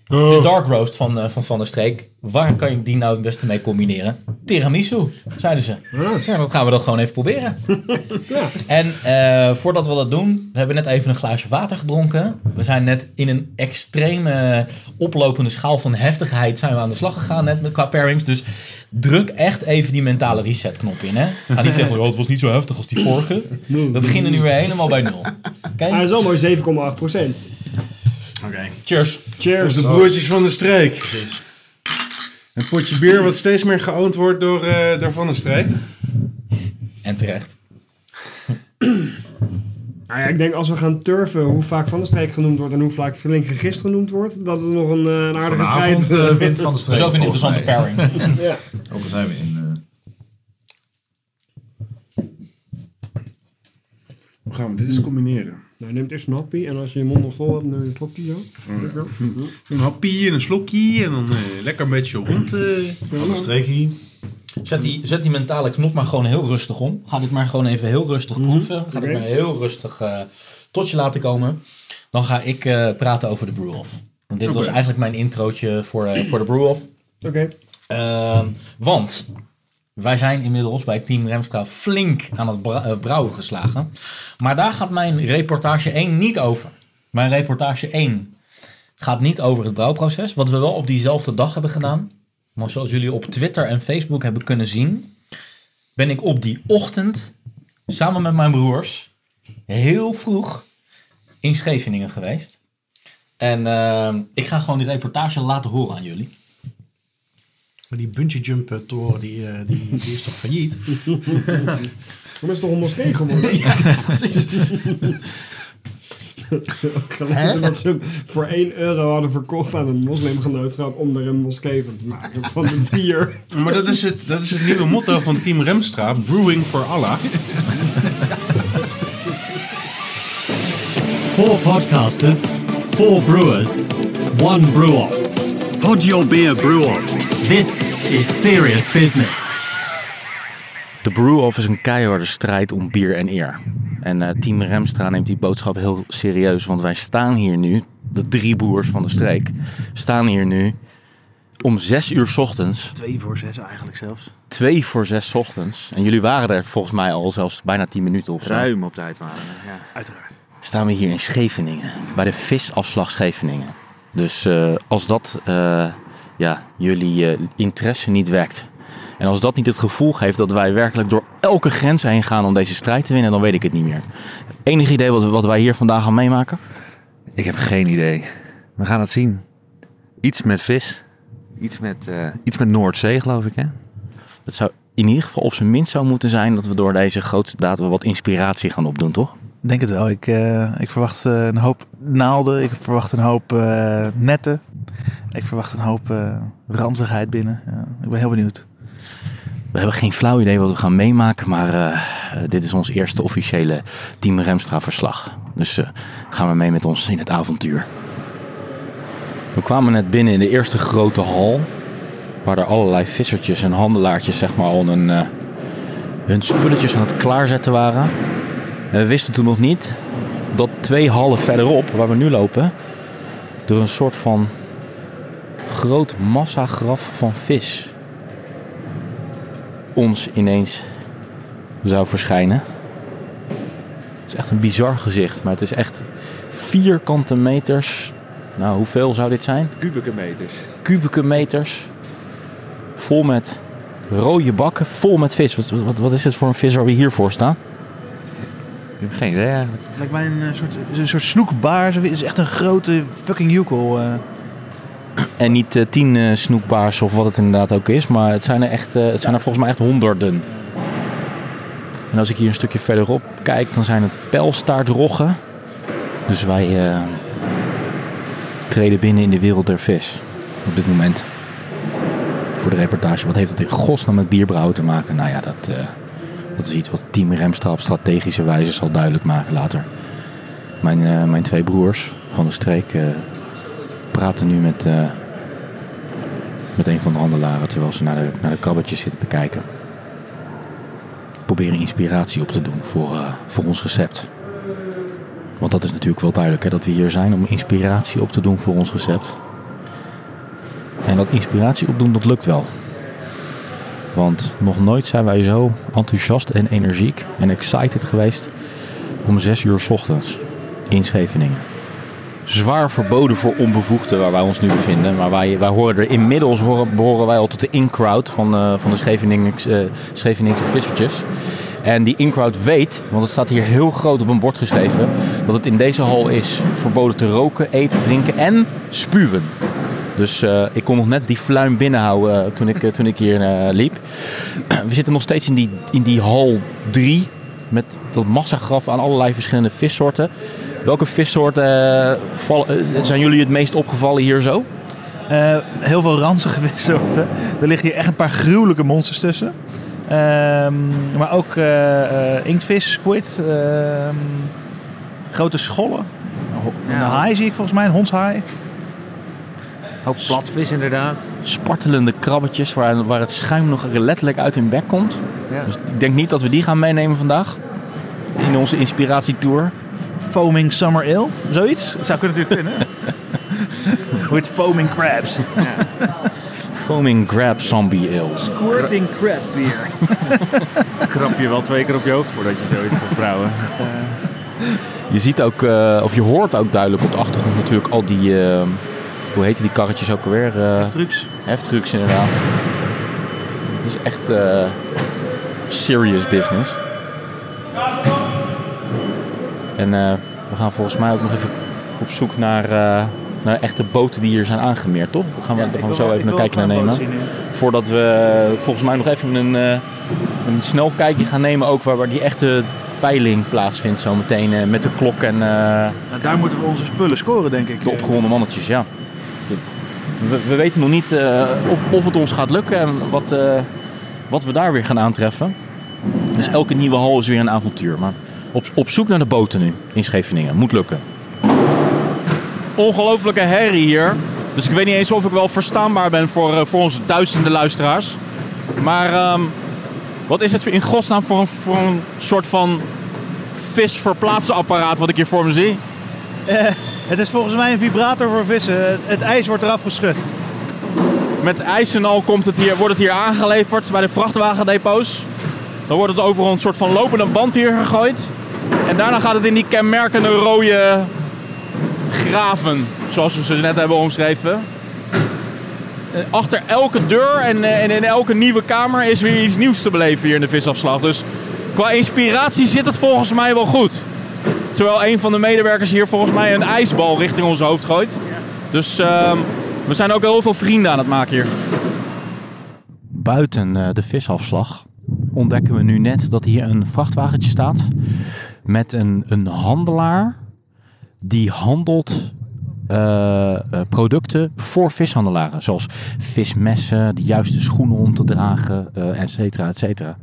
de dark roast van, van Van der Streek, waar kan je die nou het beste mee combineren? Tiramisu, zeiden ze. Ik zei, dat gaan we dat gewoon even proberen. Ja. En eh, voordat we dat doen, we hebben net even een glaasje water gedronken. We zijn net in een extreme oplopende schaal van heftigheid zijn we aan de slag gegaan net met qua pairings. Dus druk echt even die mentale reset knop in. Hè? Ga niet zeggen, oh, het was niet zo heftig als die vorige. We beginnen nu weer helemaal bij nul. Oké, Hij is al mooi 7,8 procent. Oké. cheers. Cheers. De broertjes van de streek. Een potje bier wat steeds meer geoond wordt door, eh, door Van der Streek. En terecht. Nou ja, ik denk als we gaan turven hoe vaak Van der Streek genoemd wordt en hoe vaak Flink Gegist genoemd wordt, dat het nog een, eh, een aardige Vanavond strijd... eh, wint van de Dat streek. is ook een interessante mij. pairing. ja. Ook al zijn we in. eh, Hoe gaan we dit eens combineren? Nou, neem eerst een happy en als je je mond nog vol hebt, neem je een klokje zo. Een happie en een slokje en dan eh, lekker een beetje rond. eh. hier. Zet die, zet die mentale knop maar gewoon heel rustig om. Ga dit maar gewoon even heel rustig proeven. Ga dit Oké. maar heel rustig eh, tot je laten komen. Dan ga ik eh, praten over de brew-off. Want dit was Oké. eigenlijk mijn introotje voor, eh, voor de brew-off. Oké. Ehm, want wij zijn inmiddels bij Team Remstra flink aan het eh, brouwen geslagen. Maar daar gaat mijn reportage 1 niet over. Mijn reportage 1 gaat niet over het brouwproces. Wat we wel op diezelfde dag hebben gedaan. Maar zoals jullie op Twitter en Facebook hebben kunnen zien, ben ik op die ochtend samen met mijn broers heel vroeg in Scheveningen geweest. En ehm, ik ga gewoon die reportage laten horen aan jullie. Maar die bungee jump eh, toren, die, eh, die, die is toch failliet? Maar is toch een moskee geworden? Precies. Gelezen dat ze hem voor 1 euro hadden verkocht aan een moslimgenootschap om er een moskee van te maken. Van een bier. Maar dat is, het, dat is het nieuwe motto van Team Remstra. Brewing for Allah. Four podcasters, four brewers, one brew off. Pod your beer brew off. This is serious business. De Brew-Off is een keiharde strijd om bier en eer. En eh, Team Remstra neemt die boodschap heel serieus. Want wij staan hier nu, de drie broers van de streek, staan hier nu om zes uur 's ochtends. Twee voor zes eigenlijk zelfs. Twee voor zes 's ochtends. En jullie waren er volgens mij al zelfs bijna tien minuten of zo. Ruim op tijd waren we, ja. Uiteraard. Staan we hier in Scheveningen. Bij de visafslag Scheveningen. Dus eh, als dat eh, ja, jullie eh, interesse niet wekt. En als dat niet het gevoel geeft dat wij werkelijk door elke grens heen gaan om deze strijd te winnen, dan weet ik het niet meer. Enig idee wat, wat wij hier vandaag gaan meemaken? Ik heb geen idee. We gaan het zien. Iets met vis. Iets met, eh, iets met Noordzee, geloof ik, hè? Het zou in ieder geval op zijn minst zou moeten zijn dat we door deze grootste datum wat inspiratie gaan opdoen, toch? Denk het wel. Ik, eh, ik verwacht eh, een hoop naalden. Ik verwacht een hoop eh, netten. Ik verwacht een hoop ranzigheid binnen. Ik ben heel benieuwd. We hebben geen flauw idee wat we gaan meemaken, maar dit is ons eerste officiële Team Remstra verslag. Dus gaan we mee met ons in het avontuur. We kwamen net binnen in de eerste grote hal, waar er allerlei vissertjes en handelaartjes zeg maar al hun spulletjes aan het klaarzetten waren. En we wisten toen nog niet dat twee hallen verderop, waar we nu lopen, er een soort van groot massagraf van vis ons ineens zou verschijnen. Het is echt een bizar gezicht, maar het is echt vierkante meters. Nou, hoeveel zou dit zijn? Kubieke meters. Kubieke meters. Vol met rode bakken, vol met vis. Wat, wat, wat is het voor een vis waar we hier voor staan? Ik heb geen idee eigenlijk. Lijkt mij een, eh, soort, het is een soort snoekbaar. Het is echt een grote fucking joekel. eh. En niet eh, tien eh, snoekbaars of wat het inderdaad ook is, maar het zijn er, echt, eh, het zijn er volgens mij echt honderden. En als ik hier een stukje verderop kijk, dan zijn het pijlstaartroggen. Dus wij eh, treden binnen in de wereld der vis op dit moment. Voor de reportage. Wat heeft het in godsnaam met bierbrouwen te maken? Nou ja, dat, eh, dat is iets wat Team Remstra op strategische wijze zal duidelijk maken later. Mijn, eh, mijn twee broers van de streek eh, praten nu met, eh, met een van de handelaren terwijl ze naar de, naar de krabbetjes zitten te kijken. Proberen inspiratie op te doen voor, voor ons recept. Want dat is natuurlijk wel duidelijk hè, dat we hier zijn om inspiratie op te doen voor ons recept. En dat inspiratie opdoen, dat lukt wel. Want nog nooit zijn wij zo enthousiast en energiek en excited geweest om 6 uur ochtends in Scheveningen zwaar verboden voor onbevoegden waar wij ons nu bevinden. Maar wij, wij horen er inmiddels horen, behoren wij al tot de in-crowd van, eh, van de Scheveningse, eh, Scheveningse vissertjes. En die in-crowd weet, want het staat hier heel groot op een bord geschreven, dat het in deze hal is verboden te roken, eten, drinken en spuwen. Dus eh, ik kon nog net die fluim binnenhouden eh, toen, ik, eh, toen ik hier eh, liep. We zitten nog steeds in die, in die hal 3 met dat massagraf aan allerlei verschillende vissoorten. Welke vissoorten vallen- zijn jullie het meest opgevallen hier zo? Eh, heel veel ranzige vissoorten. Er liggen hier echt een paar gruwelijke monsters tussen. Ehm, maar ook eh, eh, inktvis, squid, ehm, grote schollen. Ho- Een Ja. haai zie ik volgens mij, een hondshaai. Ook platvis inderdaad. Spartelende krabbetjes waar, waar het schuim nog letterlijk uit hun bek komt. Ja. Dus ik denk niet dat we die gaan meenemen vandaag. In onze inspiratietour. Foaming Summer Ale, zoiets. Dat zou kunnen natuurlijk kunnen. Hoe heet foaming crabs? Foaming Grab Zombie Ale. Squirting crab beer. Krap je wel twee keer op je hoofd voordat je zoiets gaat brouwen. Je ziet ook, eh, of je hoort ook duidelijk op de achtergrond natuurlijk al die, eh, hoe heten die karretjes ook alweer? Eh, Trucs. Heftrucks inderdaad. Het is echt eh, serious business. En eh, we gaan volgens mij ook nog even op zoek naar, eh, naar echte boten die hier zijn aangemeerd, toch? Daar gaan we, Ja, daar ik gaan we wil zo even een kijkje naar nemen. Voordat we volgens mij nog even een, eh, een snel kijkje gaan nemen, ook waar, waar die echte veiling plaatsvindt zometeen eh, met de klok en... eh, Nou, daar moeten we onze spullen scoren, denk ik. de opgewonden mannetjes, ja. We, we weten nog niet eh, of, of het ons gaat lukken en wat, eh, wat we daar weer gaan aantreffen. Dus elke nieuwe hal is weer een avontuur. Maar op, op zoek naar de boten nu in Scheveningen. Moet lukken. Ongelooflijke herrie hier. Dus ik weet niet eens of ik wel verstaanbaar ben voor, eh, voor onze duizenden luisteraars. Maar ehm, wat is het in godsnaam voor een, voor een soort van visverplaatsapparaat wat ik hier voor me zie? Het is volgens mij een vibrator voor vissen. Het, ijs wordt eraf geschud. Met ijs en al komt het hier, wordt het hier aangeleverd bij de vrachtwagendepots. Dan wordt het over een soort van lopende band hier gegooid. En daarna gaat het in die kenmerkende rode graven, zoals we ze net hebben omschreven. Eh, Achter elke deur en, eh, en in elke nieuwe kamer is weer iets nieuws te beleven hier in de visafslag. Dus qua inspiratie zit het volgens mij wel goed. Terwijl een van de medewerkers hier volgens mij een ijsbal richting ons hoofd gooit. Dus ehm, we zijn ook heel veel vrienden aan het maken hier. Buiten eh, de visafslag ontdekken we nu net dat hier een vrachtwagentje staat met een, een handelaar die handelt eh, eh, producten voor vishandelaren. Zoals vismessen, de juiste schoenen om te dragen, eh et cetera, et cetera.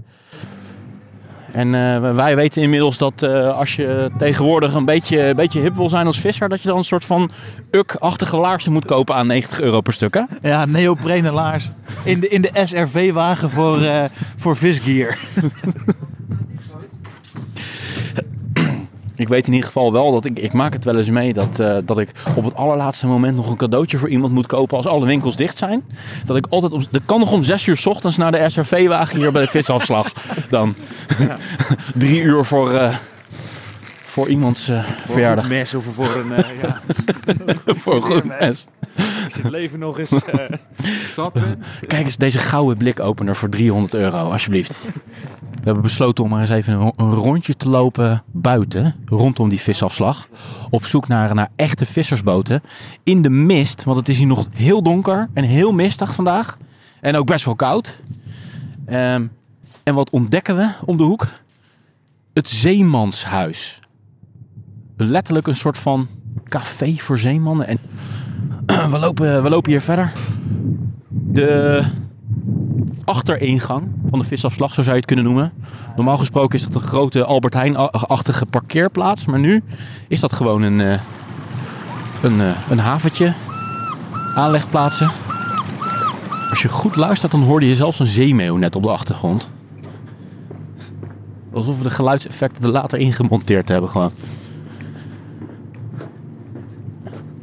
En eh, wij weten inmiddels dat eh, als je tegenwoordig een beetje, een beetje hip wil zijn als visser, dat je dan een soort van uk-achtige laarzen moet kopen aan 90 euro per stuk. Hè? Ja, neoprene laars. In de, in de SRV-wagen voor, eh voor visgear. Ik weet in ieder geval wel dat ik, ik maak het wel eens mee dat, eh, dat ik op het allerlaatste moment nog een cadeautje voor iemand moet kopen als alle winkels dicht zijn. Dat ik altijd, om, dat kan nog om zes uur 's ochtends naar de SRV-wagen hier bij de visafslag. Dan drie uur voor, eh, voor iemands eh, verjaardag. Voor een mes of voor een... eh, ja, voor een goed mes. Als je het leven nog eens eh, zat bent. Kijk eens deze gouden blikopener voor 300 euro, alsjeblieft. We hebben besloten om maar eens even een, een rondje te lopen buiten, rondom die visafslag. Op zoek naar, naar echte vissersboten. In de mist, want het is hier nog heel donker en heel mistig vandaag. En ook best wel koud. Ehm, en wat ontdekken we om de hoek? Het Zeemanshuis. Letterlijk een soort van café voor zeemannen. En we lopen, we lopen hier verder. De achteringang van de visafslag, zo zou je het kunnen noemen. Normaal gesproken is dat een grote Albert Heijn-achtige parkeerplaats. Maar nu is dat gewoon een, eh, een, eh, een haventje. Aanlegplaatsen. Als je goed luistert, dan hoorde je zelfs een zeemeeuw net op de achtergrond. Alsof we de geluidseffecten er later ingemonteerd hebben gewoon.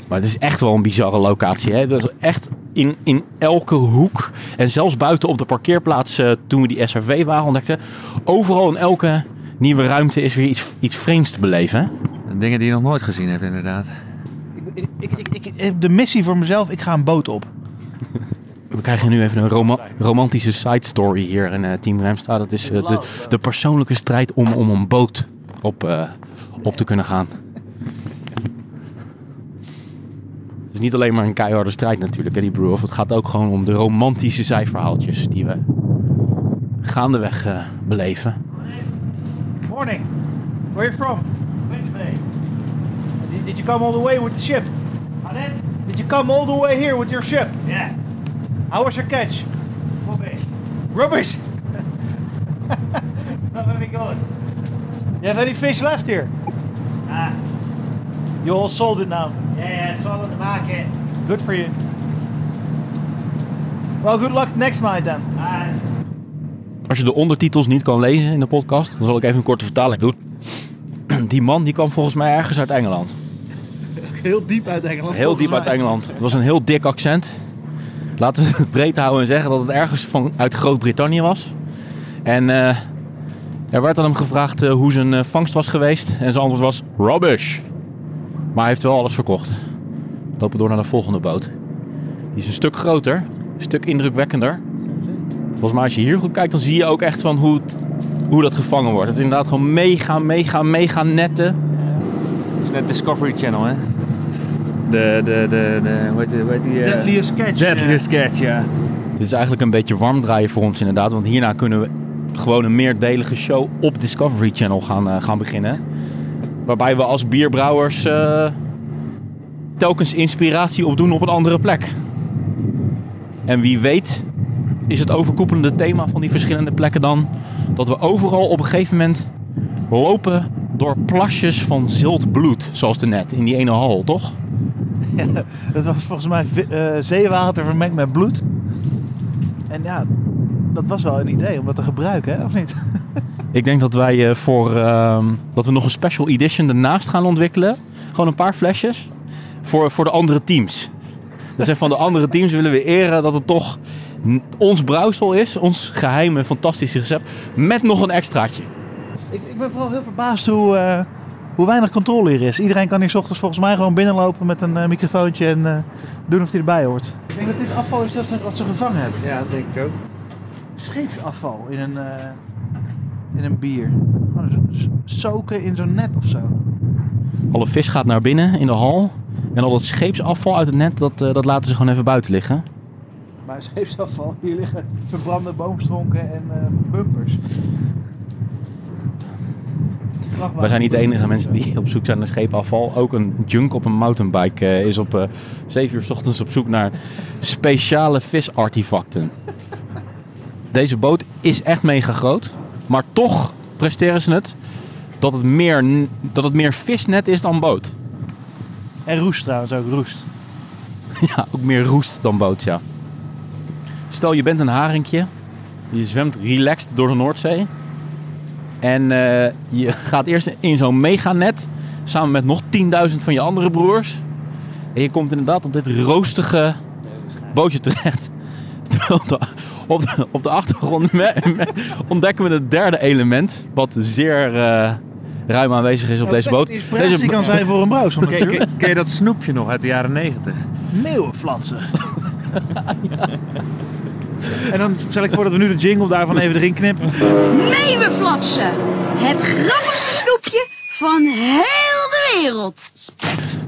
Maar het is echt wel een bizarre locatie. Hè? Dat is echt in, in elke hoek. En zelfs buiten op de parkeerplaats eh, toen we die SRV-wagen ontdekten. Overal in elke nieuwe ruimte is weer iets, iets vreemds te beleven. Hè? Dingen die je nog nooit gezien hebt, inderdaad. Ik, ik, ik, ik heb de missie voor mezelf, ik ga een boot op. We krijgen nu even een roma- romantische side story hier in eh, Team Remstra. Dat is eh, de, de persoonlijke strijd om, om een boot op, eh, op te kunnen gaan. Het is niet alleen maar een keiharde strijd natuurlijk, hè, die Brew-Off. Het gaat ook gewoon om de romantische zijverhaaltjes die we gaandeweg eh, beleven. Morning. Where are you from? Did, did you come all the way with the ship? Did you come all the way here with your ship? Yeah. How was your catch? Rubbish. Rubbish? Not very good. You have any fish left here? Ah. You all sold it now? Yeah, yeah, it's all in the market. Good for you. Well, good luck next night then. Als je de ondertitels niet kan lezen in de podcast, dan zal ik even een korte vertaling doen. Die man die kwam volgens mij ergens uit Engeland. Heel diep uit Engeland. Heel diep uit Engeland. Het was een heel dik accent. Laten we het breed houden en zeggen dat het ergens van, uit Groot-Brittannië was. En eh, er werd aan hem gevraagd eh, hoe zijn eh, vangst was geweest. En zijn antwoord was rubbish. Maar hij heeft wel alles verkocht. We lopen door naar de volgende boot. Die is een stuk groter, een stuk indrukwekkender. Volgens mij als je hier goed kijkt, dan zie je ook echt van hoe, het, hoe dat gevangen wordt. Het is inderdaad gewoon mega, mega, mega netten. Het is net Discovery Channel, hè? De, de, de, de, hoe heet die? Hoe heet die eh, Deadliest Catch. Deadliest Catch, ja. Dit is eigenlijk een beetje warm draaien voor ons inderdaad. Want hierna kunnen we gewoon een meerdelige show op Discovery Channel gaan, eh, gaan beginnen. Waarbij we als bierbrouwers eh, telkens inspiratie opdoen op een andere plek. En wie weet is het overkoepelende thema van die verschillende plekken dan... dat we overal op een gegeven moment lopen door plasjes van zilt bloed. Zoals de net in die ene hal, toch? Dat was volgens mij eh, zeewater vermengd met bloed. En ja, dat was wel een idee om dat te gebruiken, hè? of niet? Ik denk dat wij eh, voor ehm, dat we nog een special edition ernaast gaan ontwikkelen. Gewoon een paar flesjes voor, voor de andere teams. Dus van de andere teams willen we eren dat het toch ons brouwsel is, ons geheime fantastische recept, met nog een extraatje. Ik, ik ben vooral heel verbaasd hoe, eh, hoe weinig controle hier is. Iedereen kan hier 's ochtends volgens mij gewoon binnenlopen met een eh, microfoontje en eh, doen of hij erbij hoort. Ik denk dat dit afval is dat ze, wat ze gevangen hebben. Ja, dat denk ik ook. Scheepsafval in een, eh, in een bier. Gewoon soken in zo'n net of zo. Alle vis gaat naar binnen in de hal. En al dat scheepsafval uit het net, dat, eh, dat laten ze gewoon even buiten liggen. Maar scheepsafval, hier liggen verbrande boomstronken en eh, bumpers. Wij zijn niet de enige mensen die op zoek zijn naar scheepafval. Ook een junk op een mountainbike eh, is op eh 7 uur 's ochtends op zoek naar speciale visartefacten. Deze boot is echt mega groot. Maar toch presteren ze het dat het meer, dat het meer visnet is dan boot. En roest trouwens ook, roest. Ja, ook meer roest dan boot, ja. Stel je bent een haringje. Je zwemt relaxed door de Noordzee. En eh, je gaat eerst in zo'n meganet. Samen met nog 10.000 van je andere broers. En je komt inderdaad op dit roostige bootje terecht. Terwijl op de, op de, op de achtergrond me- me- ontdekken we het derde element. Wat zeer eh, ruim aanwezig is op deze boot. inspiratie Deze- kan zijn voor een brouwsel Ken, natuurlijk. ken, ken je dat snoepje nog uit de jaren negentig? Meeuwenflatsen. En dan stel ik voor dat we nu de jingle daarvan even erin knippen. Meeuwenflatsen. Het grappigste snoepje van heel de wereld.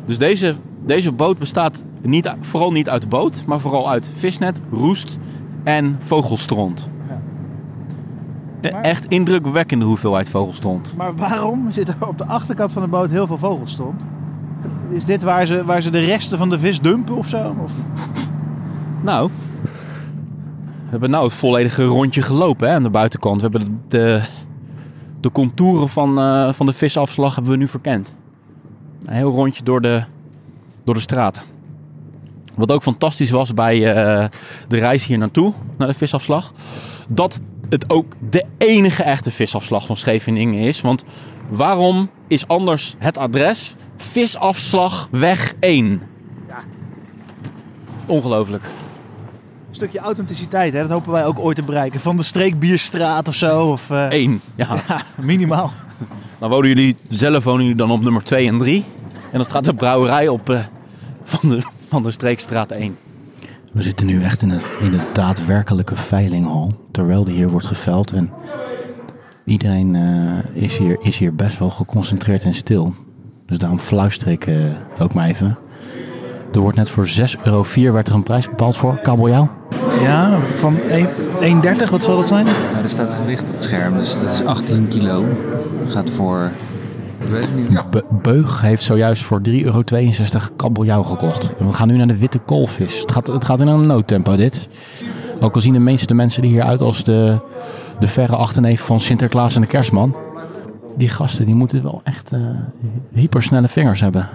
Dus deze, deze boot bestaat niet, vooral niet uit de boot, maar vooral uit visnet, roest en vogelstront. Maar- Echt indrukwekkende hoeveelheid vogelstront. Maar waarom zit er op de achterkant van de boot heel veel vogelstront? Is dit waar ze, waar ze de resten van de vis dumpen of zo? Of? Nou, we hebben nou het volledige rondje gelopen hè, aan de buitenkant. We hebben de, de, de contouren van, eh, van de visafslag hebben we nu verkend. Een heel rondje door de, door de straat. Wat ook fantastisch was bij eh, de reis hier naartoe, naar de visafslag. Dat het ook de enige echte visafslag van Scheveningen is. Want waarom is anders het adres Visafslagweg 1? Ongelooflijk. Een stukje authenticiteit, hè? dat hopen wij ook ooit te bereiken. Van de streekbierstraat of zo. Of, eh, Eén, ja. Ja, minimaal. Dan wonen jullie, zelf wonen jullie dan op nummer 2 en 3. En dan staat de brouwerij op eh, van, de, van de Streekstraat 1. We zitten nu echt in de, in de daadwerkelijke veilinghal. Terwijl die hier wordt geveild. En iedereen eh, is, hier, is hier best wel geconcentreerd en stil. Dus daarom fluister ik eh, ook maar even. Er wordt net voor 6,04 euro werd er een prijs bepaald voor kabeljauw. Ja, van 1,30, wat zal dat zijn? Nou, er staat gewicht op het scherm, dus dat is 18 kilo. Gaat voor, Beug heeft zojuist voor 3,62 euro kabeljauw gekocht. En we gaan nu naar de witte koolvis. Het gaat, het gaat in een noodtempo dit. Ook al zien de meeste mensen er hier uit als de, de verre achterneef van Sinterklaas en de kerstman. Die gasten die moeten wel echt eh, hypersnelle vingers hebben.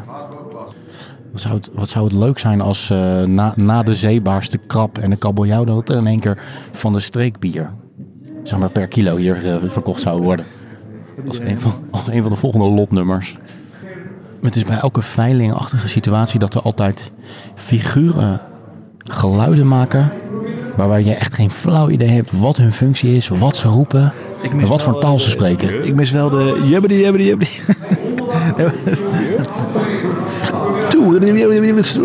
Wat zou, het, wat zou het leuk zijn als eh, na, na de zeebaars, de krab en de kabeljauw... dat er in één keer van de streekbier zeg maar, per kilo hier eh, verkocht zou worden. Als een, van, als een van de volgende lotnummers. Het is bij elke veilingachtige situatie dat er altijd figuren geluiden maken. Waarbij je echt geen flauw idee hebt wat hun functie is, wat ze roepen en wat voor taal ze spreken. Ik mis wel de jubbedy jubbedy jubbedy. Two,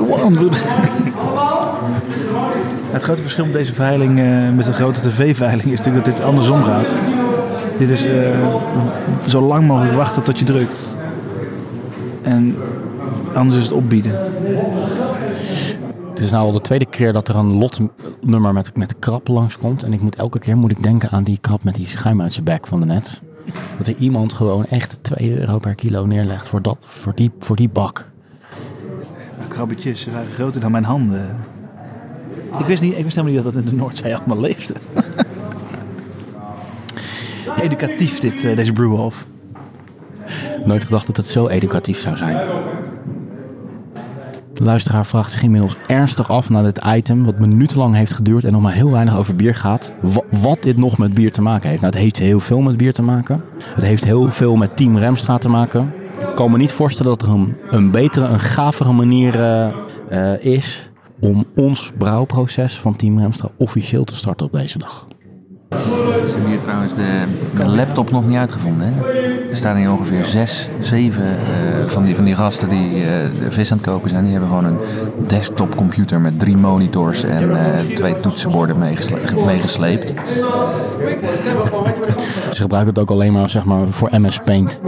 one. Het grote verschil met deze veiling eh, met een grote tv-veiling is natuurlijk dat dit andersom gaat. Dit is eh, zo lang mogelijk wachten tot je drukt. En Anders is het opbieden. Dit is nou al de tweede keer dat er een lotnummer met, met krab langskomt. En ik moet elke keer moet ik denken aan die krab met die schuim uit zijn bek van de net. Dat er iemand gewoon echt 2 euro per kilo neerlegt voor, dat, voor, die, voor die bak. Krabbetjes ze waren groter dan mijn handen. Ik wist, niet, ik wist helemaal niet dat dat in de Noordzee allemaal leefde. Educatief dit, eh, deze Brewhof. Nooit gedacht dat het zo educatief zou zijn. De luisteraar vraagt zich inmiddels ernstig af naar dit item, wat minutenlang heeft geduurd en nog maar heel weinig over bier gaat. Wa- wat dit nog met bier te maken heeft. Nou, het heeft heel veel met bier te maken. Het heeft heel veel met Team Remstra te maken. Ik kan me niet voorstellen dat er een, een betere, een gavere manier eh, eh, is om ons brouwproces van Team Remstra officieel te starten op deze dag. Ze hebben hier trouwens de, de laptop nog niet uitgevonden. Hè? Er staan hier ongeveer zes, zeven eh, van, die, van die gasten die eh, de vis aan het kopen zijn. Die hebben gewoon een desktopcomputer met drie monitors en eh, twee toetsenborden meegesle- meegesleept. Ze gebruiken het ook alleen maar, zeg maar voor MS Paint.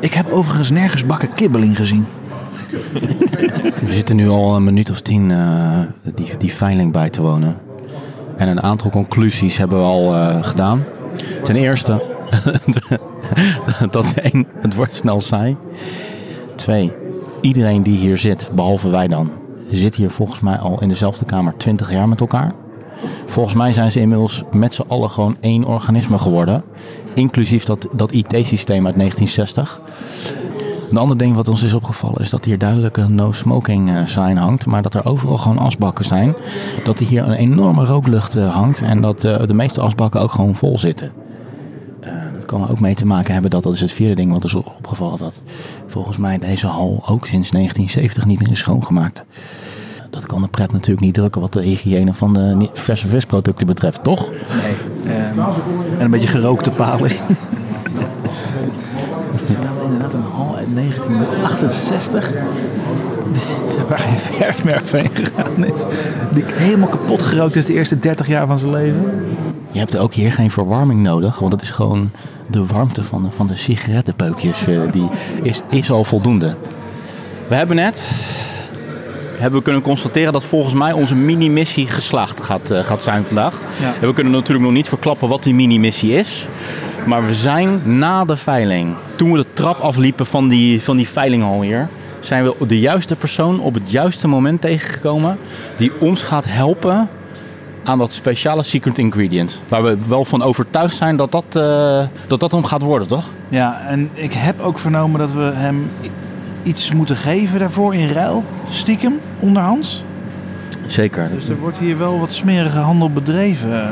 Ik heb overigens nergens bakken kibbeling gezien. We zitten nu al een minuut of tien eh, die, die veiling bij te wonen. En een aantal conclusies hebben we al eh, gedaan. Ten eerste, dat één, het wordt snel saai. Twee, iedereen die hier zit, behalve wij dan, zit hier volgens mij al in dezelfde kamer 20 jaar met elkaar. Volgens mij zijn ze inmiddels met z'n allen gewoon één organisme geworden. Inclusief dat, dat IT-systeem uit 1960. Een ander ding wat ons is opgevallen is dat hier duidelijk een no smoking eh, sign hangt. Maar dat er overal gewoon asbakken zijn. Dat er hier een enorme rooklucht eh, hangt. En dat eh, de meeste asbakken ook gewoon vol zitten. Dat kan er ook mee te maken hebben dat, dat is het vierde ding wat is opgevallen. Dat volgens mij deze hal ook sinds 1970 niet meer is schoongemaakt. Dat kan de pret natuurlijk niet drukken wat de hygiëne van de verse visproducten betreft, toch? Nee. Ehm, en een beetje gerookte paling. Het is nou inderdaad een hal uit 1968. Waar geen verfmerk heen gegaan is. Die helemaal kapot gerookt is de eerste 30 jaar van zijn leven. Je hebt ook hier geen verwarming nodig, want het is gewoon de warmte van de, van de sigarettenpeukjes. eh, die is, is al voldoende. We hebben net hebben we kunnen constateren dat volgens mij onze mini-missie geslaagd gaat, eh, gaat zijn vandaag. Ja. En we kunnen natuurlijk nog niet verklappen wat die mini-missie is. Maar we zijn na de veiling, toen we de trap afliepen van die, van die veilinghal hier, zijn we de juiste persoon op het juiste moment tegengekomen die ons gaat helpen aan dat speciale secret ingredient. Waar we wel van overtuigd zijn dat dat, eh, dat, dat hem gaat worden, toch? Ja, en ik heb ook vernomen dat we hem iets moeten geven daarvoor in ruil. Stiekem, onderhands. Zeker. Dus er wordt hier wel wat smerige handel bedreven.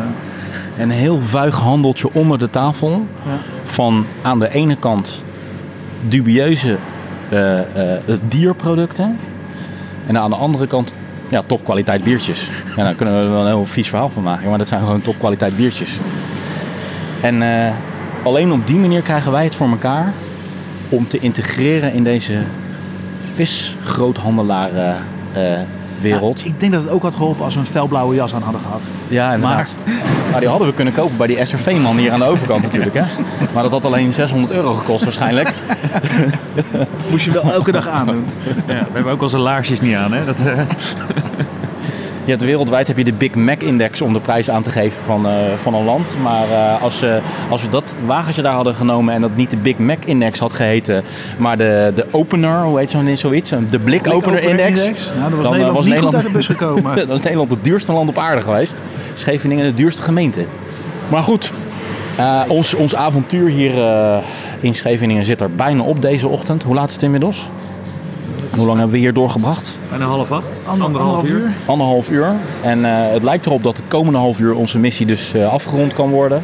Een heel vuig handeltje onder de tafel. Ja. Van aan de ene kant dubieuze eh, eh, dierproducten. En aan de andere kant ja, topkwaliteit biertjes. Ja, daar kunnen we wel een heel vies verhaal van maken. Maar dat zijn gewoon topkwaliteit biertjes. En eh, alleen op die manier krijgen wij het voor elkaar om te integreren in deze visgroothandelaar eh, eh, wereld. Ja, ik denk dat het ook had geholpen als we een felblauwe jas aan hadden gehad. Ja, inderdaad. Maar die hadden we kunnen kopen bij die SRV-man hier aan de overkant natuurlijk. Hè? Maar dat had alleen 600 euro gekost waarschijnlijk. Moest je wel elke dag aandoen. Ja, we hebben ook onze laarsjes niet aan, hè? Dat, eh, Je hebt wereldwijd heb je de Big Mac-index om de prijs aan te geven van, eh, van een land. Maar eh, als, eh, als we dat wagentje daar hadden genomen en dat niet de Big Mac-index had geheten, maar de, de opener, hoe heet zo'n zoiets? De blik-opener-index. Nou, was Dan, Nederland was niet Nederland- uit de bus gekomen. is Nederland het duurste land op aarde geweest. Scheveningen de duurste gemeente. Maar goed, ons, ons avontuur hier in Scheveningen zit er bijna op deze ochtend. Hoe laat is het inmiddels? Hoe lang hebben we hier doorgebracht? bijna half acht. Ander- anderhalf uur. Anderhalf uur. En eh, het lijkt erop dat de komende half uur onze missie dus eh, afgerond kan worden.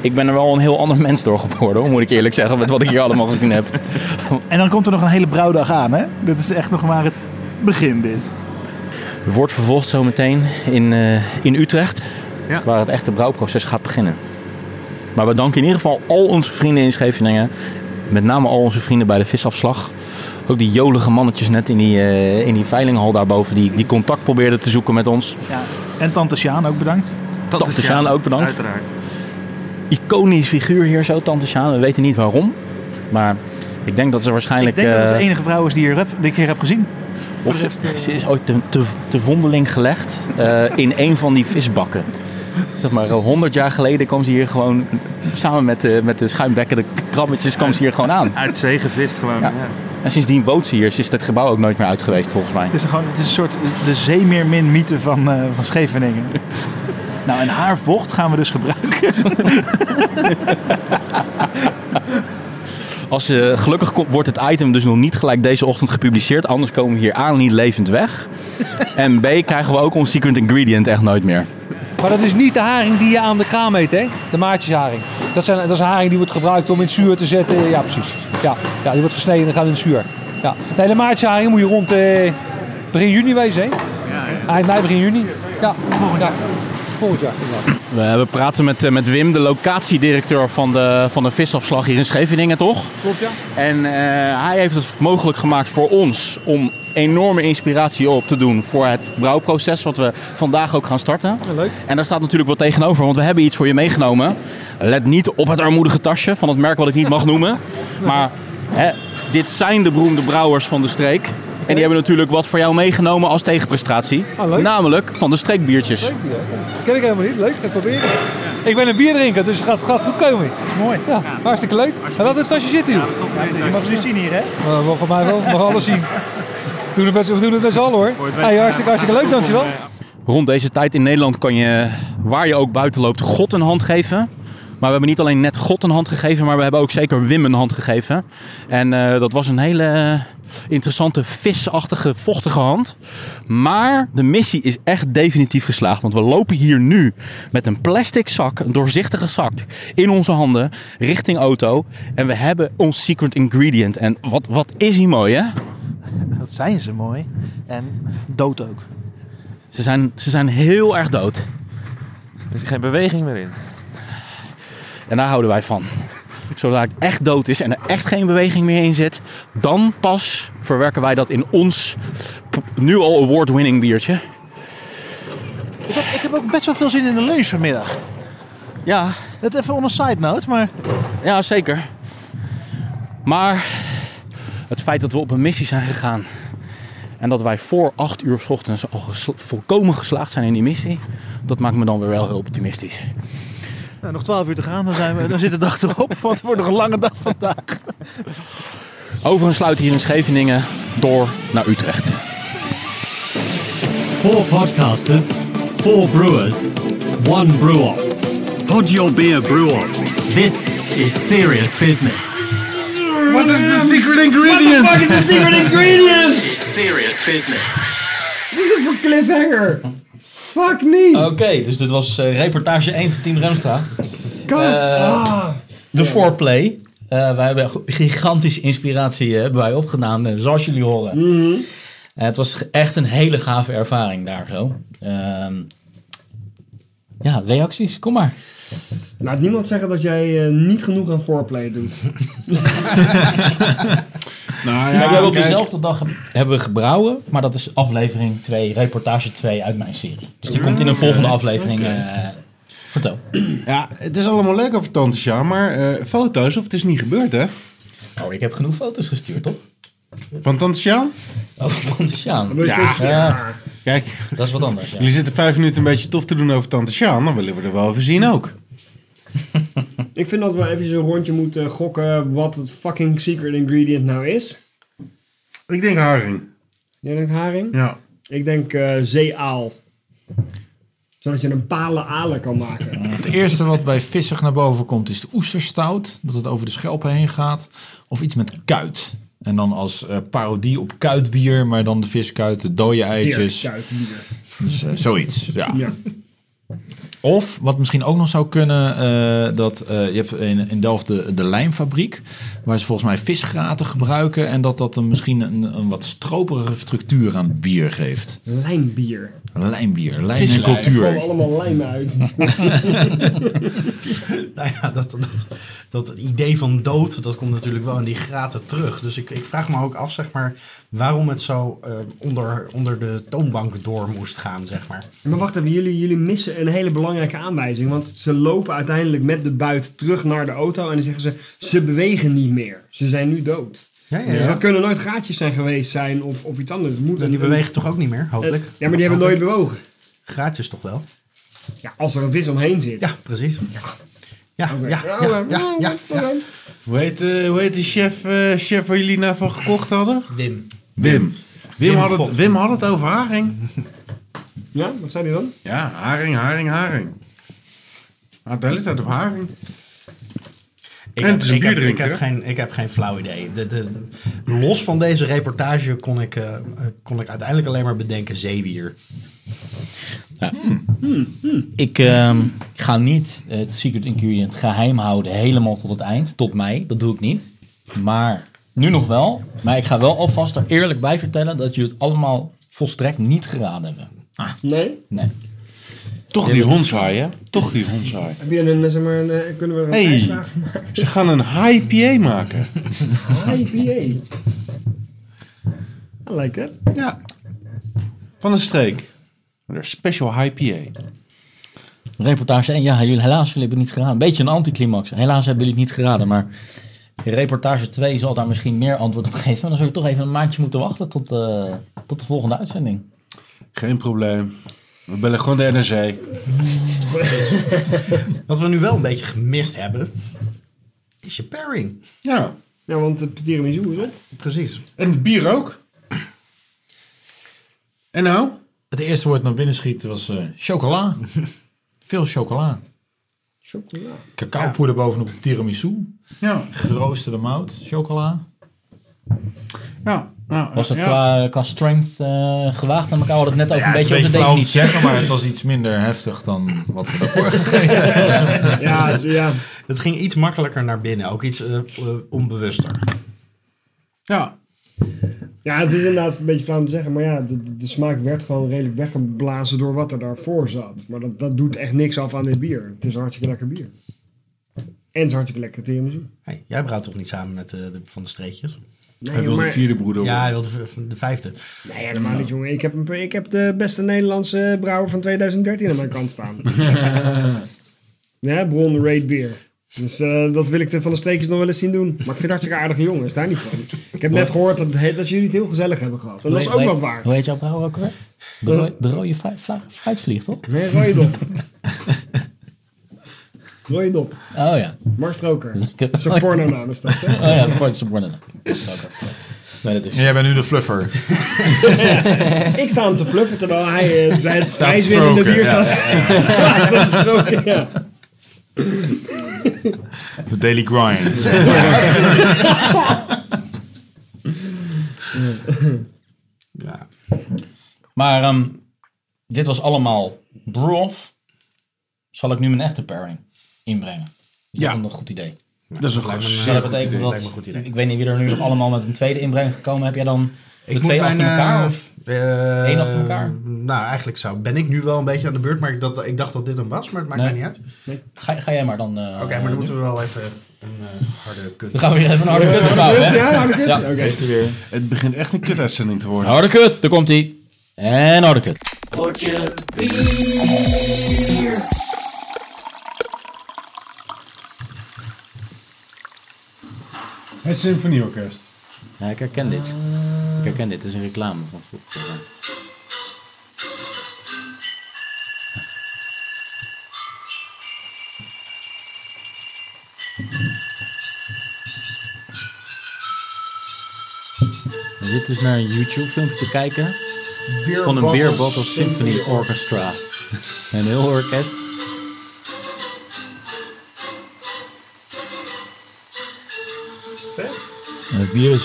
Ik ben er wel een heel ander mens door geworden, hoor, moet ik eerlijk zeggen, met wat ik hier allemaal gezien heb. En dan komt er nog een hele brouwdag aan, hè? Dit is echt nog maar het begin, dit. Wordt vervolgd zometeen in, eh, in Utrecht, Ja. waar het echte brouwproces gaat beginnen. Maar we danken in ieder geval al onze vrienden in Scheveningen. Met name al onze vrienden bij de visafslag. Ook die jolige mannetjes net in die, eh, in die veilinghal daarboven, die, die contact probeerden te zoeken met ons. Ja. En Tante Sjaan ook bedankt. Tante Sjaan ook bedankt. Uiteraard. iconisch figuur hier zo, Tante Sjaan. We weten niet waarom. Maar Ik denk dat ze Ik waarschijnlijk... denk dat het de eh, enige vrouw is die, hier heb, die ik hier heb gezien. Of ze, de eh, ze is ooit te, te, te vondeling gelegd eh, in een van die visbakken. Zeg maar, honderd jaar geleden kwam ze hier gewoon samen met de, met de schuimbekkende krabbetjes kwam ze hier gewoon aan. Uit zee gevist gewoon. Ja. En sindsdien woont ze hier. Ze is het gebouw ook nooit meer uit geweest volgens mij. Het is, gewoon, het is een soort de zeemeermin-mythe van, eh, van Scheveningen. nou, en haar vocht gaan we dus gebruiken. Als, eh, gelukkig komt- wordt het item dus nog niet gelijk deze ochtend gepubliceerd. Anders komen we hier aan niet levend weg. En B, krijgen we ook ons secret ingredient echt nooit meer. Maar dat is niet de haring die je aan de kraam eet, hè? De maatjesharing. Dat, zijn, dat is een haring die wordt gebruikt om in het zuur te zetten. Ja, precies. Ja, ja die wordt gesneden en gaat in het zuur. Ja. Nee, de moet je rond eh, begin juni wezen, hè? Eind mei, begin juni. Ja, volgend jaar. Volgend jaar. We hebben praten met, eh, met Wim, de locatiedirecteur van de, van de visafslag hier in Scheveningen, toch? Klopt, ja. En eh, hij heeft het mogelijk gemaakt voor ons om enorme inspiratie op te doen voor het brouwproces, wat we vandaag ook gaan starten. Ja, leuk. En daar staat natuurlijk wat tegenover, want we hebben iets voor je meegenomen. Let niet op het armoedige tasje van het merk wat ik niet mag noemen. Maar hè, dit zijn de beroemde brouwers van de streek. En die hebben natuurlijk wat voor jou meegenomen als tegenprestatie. Ah, leuk. Namelijk van de streekbiertjes. Leuk, ja. Ken ik helemaal niet. Leuk, ga ik proberen. Ik ben een bierdrinker, dus het gaat, gaat goed komen. Mooi. Ja, hartstikke leuk. En laat het tasje zitten, joh. Je mag het niet zien hier, hè? Uh, wel, voor mij wel. We mogen alles zien. We doen het we doen het z'n allen, hoor. Hey, hartstikke, hartstikke leuk, dankjewel. Rond deze tijd in Nederland kan je, waar je ook buiten loopt, God een hand geven. Maar we hebben niet alleen net God een hand gegeven, maar we hebben ook zeker Wim een hand gegeven. En eh, dat was een hele interessante, visachtige, vochtige hand. Maar de missie is echt definitief geslaagd. Want we lopen hier nu met een plastic zak, een doorzichtige zak, in onze handen richting auto. En we hebben ons secret ingredient. En wat, wat is hij mooi, hè? Dat zijn ze mooi. En dood ook. Ze zijn, ze zijn heel erg dood. Er is geen beweging meer in. En daar houden wij van. Zodra het echt dood is en er echt geen beweging meer in zit, dan pas verwerken wij dat in ons nu al award-winning biertje. Ik heb, ik heb ook best wel veel zin in de lunch vanmiddag. Ja, Dat even on een side note, maar ja, zeker. Maar het feit dat we op een missie zijn gegaan en dat wij voor 8 uur 's ochtends al volkomen geslaagd zijn in die missie, dat maakt me dan weer wel heel optimistisch. Nou, nog 12 uur te gaan, dan, zijn we, dan zit de dag erop. Want het wordt nog een lange dag vandaag. Overigens sluiten hier in Scheveningen door naar Utrecht. Four podcasters, four brewers, one brew off. Pod your beer brew off. This is serious business. What is the secret ingredient? What the fuck is the secret ingredient? It's serious business. Wat is dit voor cliffhanger? Fuck me. Oké, dus dit was eh, reportage 1 van Team Remstra. God. Ah. De foreplay. Eh wij hebben gigantische inspiratie eh, hebben wij opgedaan, eh, zoals jullie horen. Mhm. Eh, het was echt een hele gave ervaring daar zo. Ehm, ja, reacties, kom maar. Laat niemand zeggen dat jij eh, niet genoeg aan foreplay doet. Nou Kijk, we hebben op dezelfde dag hebben we gebrouwen, maar dat is aflevering 2, reportage 2 uit mijn serie. Dus die komt in een volgende aflevering. eh, vertel. Ja, het is allemaal leuk over Tante Sjaan, maar eh, foto's of het is niet gebeurd, hè? Oh, ik heb genoeg foto's gestuurd, toch? Van Tante Sjaan? Oh, van Sjaan. Ja. Ja, Kijk, dat is wat anders. Ja. jullie zitten vijf minuten een beetje tof te doen over Tante Sjaan, dan willen we er wel even zien ook. Ik vind dat we even een rondje moeten gokken wat het fucking secret ingredient nou is. Ik denk haring. Jij denkt haring? Ja. Ik denk eh, zeeaal. Zodat je een palen alen kan maken. Het eerste wat bij vissig naar boven komt is de oesterstout. Dat het over de schelpen heen gaat. Of iets met kuit. En dan als eh, parodie op kuitbier, maar dan de viskuit, de dode eitjes. Dirk, kuit, bier. Dus eh, zoiets, ja. Ja. Of wat misschien ook nog zou kunnen, eh, dat eh, je hebt in, Delft de, de lijmfabriek, waar ze volgens mij visgraten gebruiken en dat dat een, misschien een, een wat stroperige structuur aan bier geeft. Lijnbier. Lijnbier, lijn en Er komen cultuur. allemaal lijmen uit. Nou ja, dat, dat, dat idee van dood, dat komt natuurlijk wel in die graten terug. Dus ik, ik vraag me ook af, zeg maar, waarom het zo eh, onder, onder de toonbank door moest gaan, zeg maar. Maar wacht even, jullie, jullie missen een hele belangrijke aanwijzing. Want ze lopen uiteindelijk met de buit terug naar de auto en dan zeggen ze, ze bewegen niet meer. Ze zijn nu dood. Ja, ja, Dus ja. dat kunnen nooit gaatjes zijn geweest zijn of, of iets anders. Moet een- die bewegen toch ook niet meer, hopelijk? Ja, maar die hebben nooit bewogen. Graatjes toch wel? Ja, als er een vis omheen zit. Ja, precies. Ja, ja, ja, Ja, ja, oké. ja, ja, ja. Hoe heet, eh, hoe heet de chef, eh, chef waar jullie nou van gekocht hadden? Wim. Wim. Wim, Wim had, het. Wim had het over haring. Ja, wat zei hij dan? Ja, haring, haring, haring. Had de hele tijd over haring. Ik En heb, het is een ik, heb, ik, geen, ik heb geen flauw idee. De, de, los van deze reportage kon ik, eh, eh, kon ik uiteindelijk alleen maar bedenken zeewier. Ik ehm, ga niet het secret ingredient geheim houden helemaal tot het eind, tot mei. Dat doe ik niet. Maar nu nog wel. Maar ik ga wel alvast er eerlijk bij vertellen dat jullie het allemaal volstrekt niet geraden hebben. Nee? Nee. Toch die hondsaai, hè? Toch die hondsaai. Heb je een, zeg maar, een, eh, kunnen we een Hey. maken? Ze gaan een IPA maken. IPA. I like it. Ja. Van een streek. Een special IPA. Reportage 1, ja, jullie, helaas jullie hebben het niet geraden. Een beetje een anticlimax. Helaas hebben jullie het niet geraden, maar reportage 2 zal daar misschien meer antwoord op geven. Maar dan zul je toch even een maandje moeten wachten tot, eh, tot de volgende uitzending. Geen probleem. We bellen gewoon de NRC. Wat we nu wel een beetje gemist hebben, is je pairing. Ja. Ja, want de tiramisu is op. Precies. En het bier ook. En nou? Het eerste woord naar binnen schieten was eh, chocola. Veel chocola. Chocola. Cacaopoeder bovenop de tiramisu. Ja. Geroosterde mout, chocola. Ja. Ja Was het ja. qua, qua strength eh, gewaagd aan elkaar? We hadden het net over Ja, een beetje over de definitie. zeggen, maar het was iets minder heftig dan wat we daarvoor gegeven hebben. Ja, zo- ja. Het ging iets makkelijker naar binnen, ook iets eh, eh, onbewuster. Ja. ja, het is inderdaad een beetje flauw om te zeggen. Maar ja, de, de- de smaak werd gewoon redelijk weggeblazen door wat er daarvoor zat. Maar dat, dat doet echt niks af aan dit bier. Het is een hartstikke lekker bier. En het is hartstikke lekker tiramisu. Hey, jij brouwt toch niet samen met eh, de, Van de Streetjes? Nee, Hij wil de vierde broeder Ja, hij worden. wilde de, de vijfde. Nee, helemaal niet, jongen. Ik heb, een- ik heb de beste Nederlandse brouwer van 2013 aan mijn kant staan. ja, Bron Raid Beer. Dus eh, dat wil ik de van de streekjes nog wel eens zien doen. Maar ik vind het hartstikke aardige jongens, daar niet van. Ik heb net gehoord dat, dat jullie het heel gezellig hebben gehad. En dat is ook wat waard. Hoe heet jouw brouwer ook alweer? De, rode, fruitvlieg, toch? Nee, rode dop. rode dop. Oh ja. Mark Stroker. Zo'n pornonaam is dat, hè? Oh ja, dat wordt worden. Nee, dat is... En jij bent nu de fluffer. Ik sta hem te fluffen terwijl hij eh, bij het Staat prijswinnende stroken, bier staat. Ja. De daily grind. Ja. Maar ehm, dit was allemaal brew-off. Zal ik nu mijn echte pairing inbrengen? Is Ja. dat een goed idee? Dat is een lijkt me goed. dat betekent idee, dat... lijkt me een goed idee. Ik weet niet wie er nu nog allemaal met een tweede inbreng gekomen. Heb jij dan de Ik twee achter elkaar? eh, Of? eh, één achter elkaar? Nou, eigenlijk zou, ben ik nu wel een beetje aan de beurt, maar ik, dat, ik dacht dat dit hem was, maar het maakt Nee. mij niet uit. Ga, ga jij maar dan... eh, Oké, maar dan nu. moeten we wel even een eh, harde kut. Dan gaan we weer even een harde kut opbouwen. hè? Ja, harde kut? Ja. Oké. Is er weer. Het begint echt een kutuitzending te worden. Harde kut, daar komt hij. En harde kut. Het Symfonieorkest. Ja, ik herken dit. Ik herken dit. Het is een reclame van vroeger. Je zit dus naar een YouTube-filmpje te kijken van een Beer Bottle Symphony Orchestra. Een heel orkest. En het bier is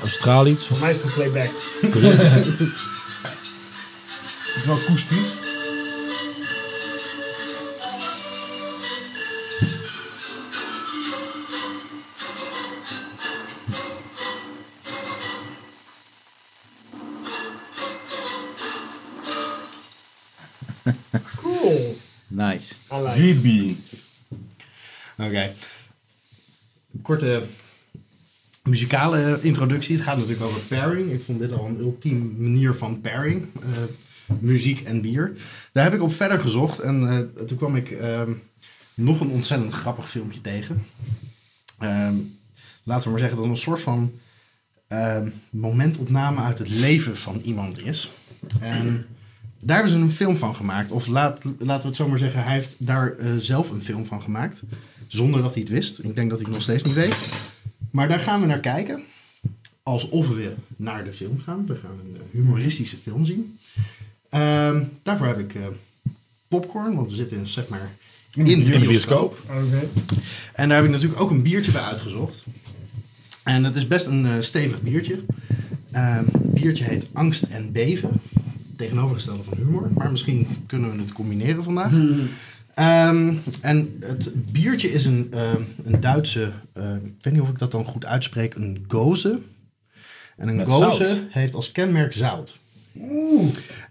Australisch. Voor mij is het playback. is het wel koestisch? Cool. Nice. Oké korte muzikale introductie. Het gaat natuurlijk over pairing. Ik vond dit al een ultieme manier van pairing. eh, muziek en bier. Daar heb ik op verder gezocht. En eh, toen kwam ik ehm, nog een ontzettend grappig filmpje tegen. Ehm, laten we maar zeggen dat het een soort van ehm, momentopname uit het leven van iemand is. En daar hebben ze een film van gemaakt. Of laat, laten we het zo maar zeggen, hij heeft daar eh, zelf een film van gemaakt. Zonder dat hij het wist. Ik denk dat hij het nog steeds niet weet. Maar daar gaan we naar kijken. Alsof we naar de film gaan. We gaan een eh, humoristische film zien. Ehm, daarvoor heb ik eh, popcorn, want we zitten in, zeg maar in de In de bioscoop. bioscoop. Oké. En daar heb ik natuurlijk ook een biertje bij uitgezocht. En het is best een eh, stevig biertje. Ehm, het biertje heet Angst en Beven. Tegenovergestelde van humor. Maar misschien kunnen we het combineren vandaag. Ehm, en het biertje is een, ehm, een Duitse, ehm, ik weet niet of ik dat dan goed uitspreek, een goze. En een Met goze zout. heeft als kenmerk zout.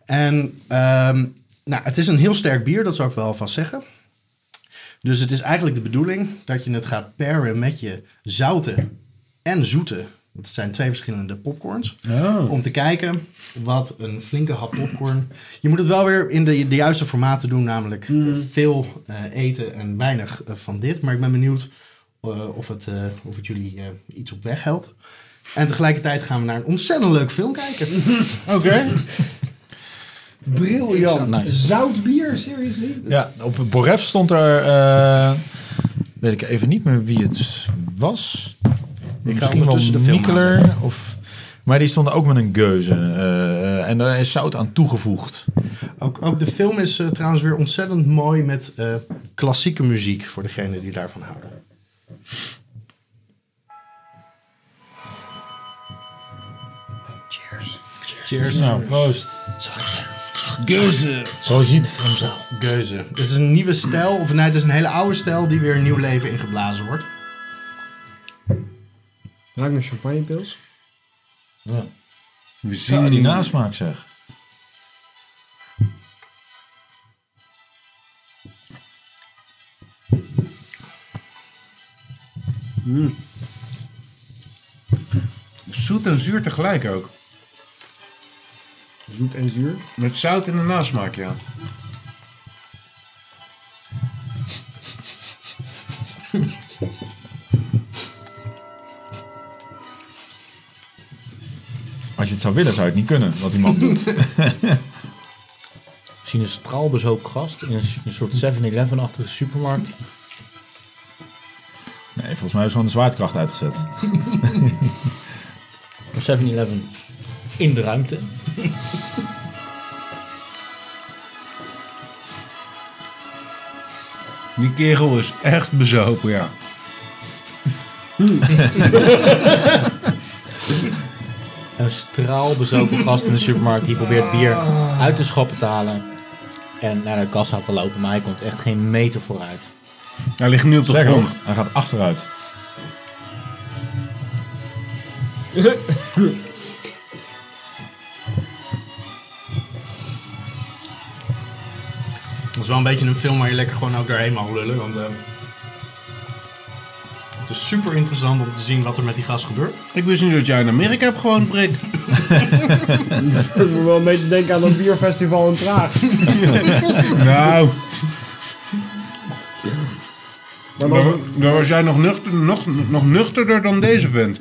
En ehm, nou, het is een heel sterk bier, dat zou ik wel alvast zeggen. Dus het is eigenlijk de bedoeling dat je het gaat pairen met je zoute en zoete. Dat zijn twee verschillende popcorns. Om te kijken wat een flinke hap popcorn. Je moet het wel weer in de, de juiste formaten doen, namelijk eh, veel eh, eten en weinig eh, van dit. Maar ik ben benieuwd eh, of, het, eh, of het jullie eh, iets op weg helpt. En tegelijkertijd gaan we naar een ontzettend leuk film kijken. Oké. Briljant. Nice. Zout bier, seriously? Ja, op het Boref stond er... eh, weet ik even niet meer wie het was. Misschien wel ondertussen de Mikkeler. Of, maar die stonden ook met een geuze. eh, en daar is zout aan toegevoegd. Ook, ook de film is eh, trouwens weer ontzettend mooi met eh, klassieke muziek voor degenen die daarvan houden. Cheers. Cheers. Nou, proost. Geuze. Zo ziet Geuze. Het is een nieuwe stijl, of nee, het is een hele oude stijl die weer een nieuw leven ingeblazen wordt. Ruik naar champagnepils. We Zo, zien die nasmaak zeg. zoet en zuur tegelijk ook. Zoet en zuur. Met zout in de nasmaak, ja. Als je het zou willen, zou je het niet kunnen, wat die man doet. Zien een straalbezopen gast in een soort 7-Eleven-achtige supermarkt. Nee, volgens mij is gewoon de zwaartekracht uitgezet. Een 7-Eleven in de ruimte. Die kerel is echt bezopen, ja. Een straalbezopen gast in de supermarkt die probeert bier uit de schappen te halen. En naar de kassa te lopen, maar hij komt echt geen meter vooruit. Hij ligt nu op de grond. hij gaat achteruit. Dat is wel een beetje een film waar je lekker gewoon ook doorheen mag lullen. Want eh, het super interessant om te zien wat er met die gast gebeurt. Ik wist niet dat jij in Amerika hebt gewoond, Brik. Dat moet wel een beetje denken aan dat bierfestival in Praag. nou, Maar daar, dan, daar was jij nog, nuchter, nog, nog nuchterder dan deze vent.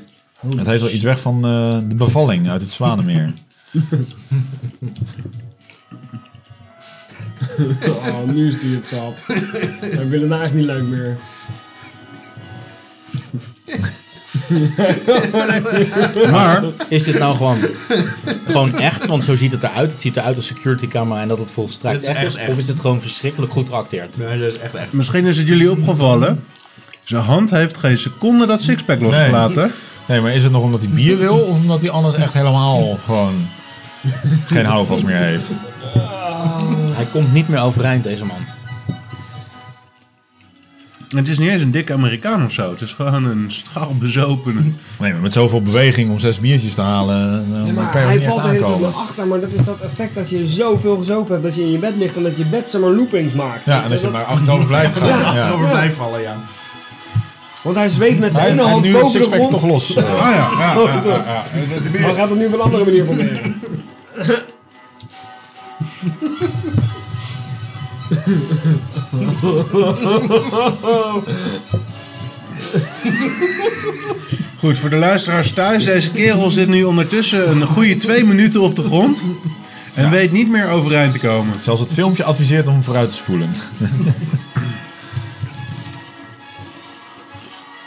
Het heeft wel iets weg van eh, de bevalling uit het Zwanemeer. oh, nu is die het zat. Wij willen nou echt niet leuk meer. Maar, Is dit nou gewoon, gewoon echt? Want zo ziet het eruit. Het ziet eruit als security camera en dat het volstrekt Het is echt is. echt. Of is het gewoon verschrikkelijk goed geacteerd? Nee, dat is echt echt. misschien is het jullie opgevallen. Zijn hand heeft geen seconde dat sixpack losgelaten. Nee, maar is het nog omdat hij bier wil of omdat hij anders echt helemaal gewoon geen houvast meer heeft? Hij komt niet meer overeind, deze man. Het is niet eens een dikke Amerikaan of zo. Het is gewoon een straalbezopene. Nee, maar met zoveel beweging om zes biertjes te halen, eh, Ja, dan maar kan je er hij niet echt valt er heel veel aankomen. naar achter, maar dat is dat effect dat je zoveel gezopen hebt dat je in je bed ligt en dat je bed zeg maar loopings maakt. Ja, en dat je dat- maar achterover blijft gaan. Ja, Ja. Over blijft vallen, ja. Want hij zweeft met zijn ene hij hand heeft nu een boven de sixpack grond. toch los. Ah ja, ja, ja, ja, ja. Maar hij gaat het nu op een andere manier proberen. Goed, voor de luisteraars thuis. Deze kerel zit nu ondertussen een goede twee minuten op de grond. En weet niet meer overeind te komen. Zelfs het filmpje adviseert om hem vooruit te spoelen.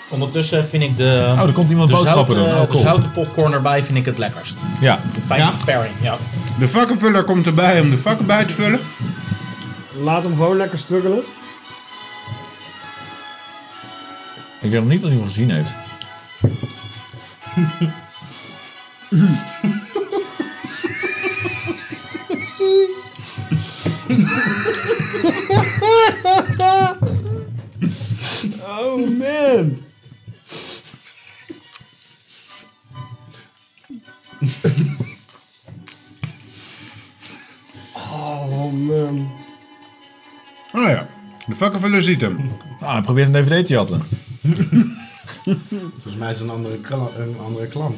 Ondertussen vind ik de, Oh, er komt iemand de, boodschappen zoute, doen. Oh, de popcorn erbij vind ik het lekkerst. Ja, De fijnste pairing, ja. De vakkenvuller komt erbij om de vakken bij te vullen. Laat hem gewoon lekker struggelen. ik nog niet dat hij hem gezien heeft. Oh man. Oh man. Oh ja, de vakkenvuller ziet hem. Ah, hij probeert een dvd te jatten. Volgens mij is het een andere, kla- een andere klant.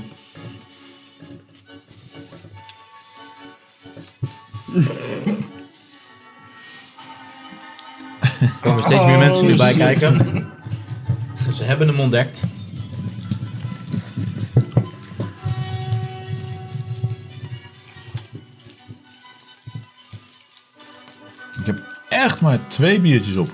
Er komen steeds meer mensen nu bij kijken. Ze hebben hem ontdekt. Echt maar twee biertjes op.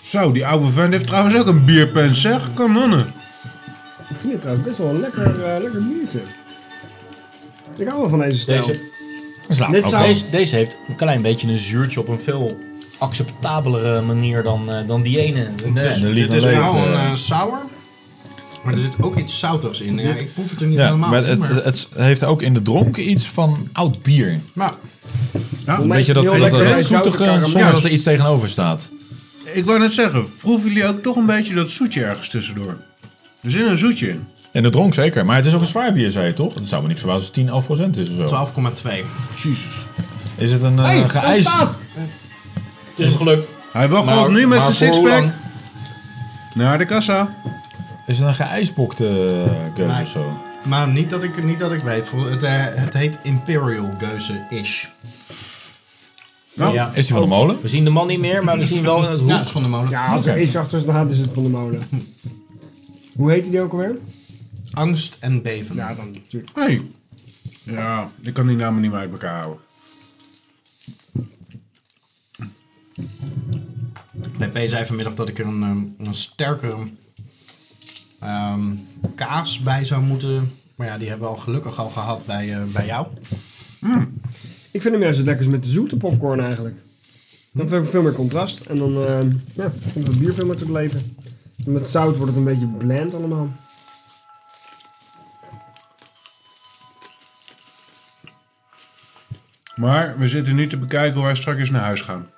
Zo, die oude vent heeft trouwens ook een bierpen, zeg. Kanonnen. Ik vind het trouwens best wel een lekker, eh, lekker biertje. Ik hou wel van deze stijl. Deze, Slaap. Dit ook zou- wel. deze, deze heeft een klein beetje een zuurtje op een veel acceptabelere manier dan, eh, dan die ene. De lief Dit is leed, wel een eh. eh, sour. Maar er zit ook iets zoutigs in. Ja, ik proef het er niet Ja, helemaal maar het, maar- het, het heeft ook in de dronken iets van oud bier. maar Ja, Voor mij Weet je is het dat, dat, dat, zoetige zonder dat er iets tegenover staat. ik wou net zeggen, proeven jullie ook toch een beetje dat zoetje ergens tussendoor? Er zit een zoetje in. En de dronk zeker. Maar het is ook een zwaar bier, zei je toch? Het zou me niet verbazen als het 10, 11 procent is of zo. 12,2. Jezus. Is het een uh, Hey, geijs... Het is gelukt. Hij Maar- nu met zijn sixpack naar de kassa. Is het een geijsbokte keuze Nee. of zo? Maar niet dat ik, niet dat ik weet. Vol- Het, eh, het heet Imperial Geuze-ish. Nou, Ja. Is die van de molen? We zien de man niet meer, maar we zien wel in het Ja, hoek. is van de molen. Ja, als er iets achter staat is het van de molen. Hoe heet die ook alweer? Angst en beven. Ja, dan natuurlijk. Hey. Ja, ik kan die namen niet meer uit elkaar houden. Bij P zei vanmiddag dat ik er een, ehm, een sterkere ehm, kaas bij zou moeten. Maar ja, die hebben we al gelukkig al gehad bij, eh, bij jou. Ik vind hem juist het lekkerst met de zoete popcorn eigenlijk. Dan heb ik veel meer contrast. En dan eh, ja, komt het bier veel meer tot leven. En met zout wordt het een beetje bland allemaal. Maar we zitten nu te bekijken hoe wij straks naar huis gaan.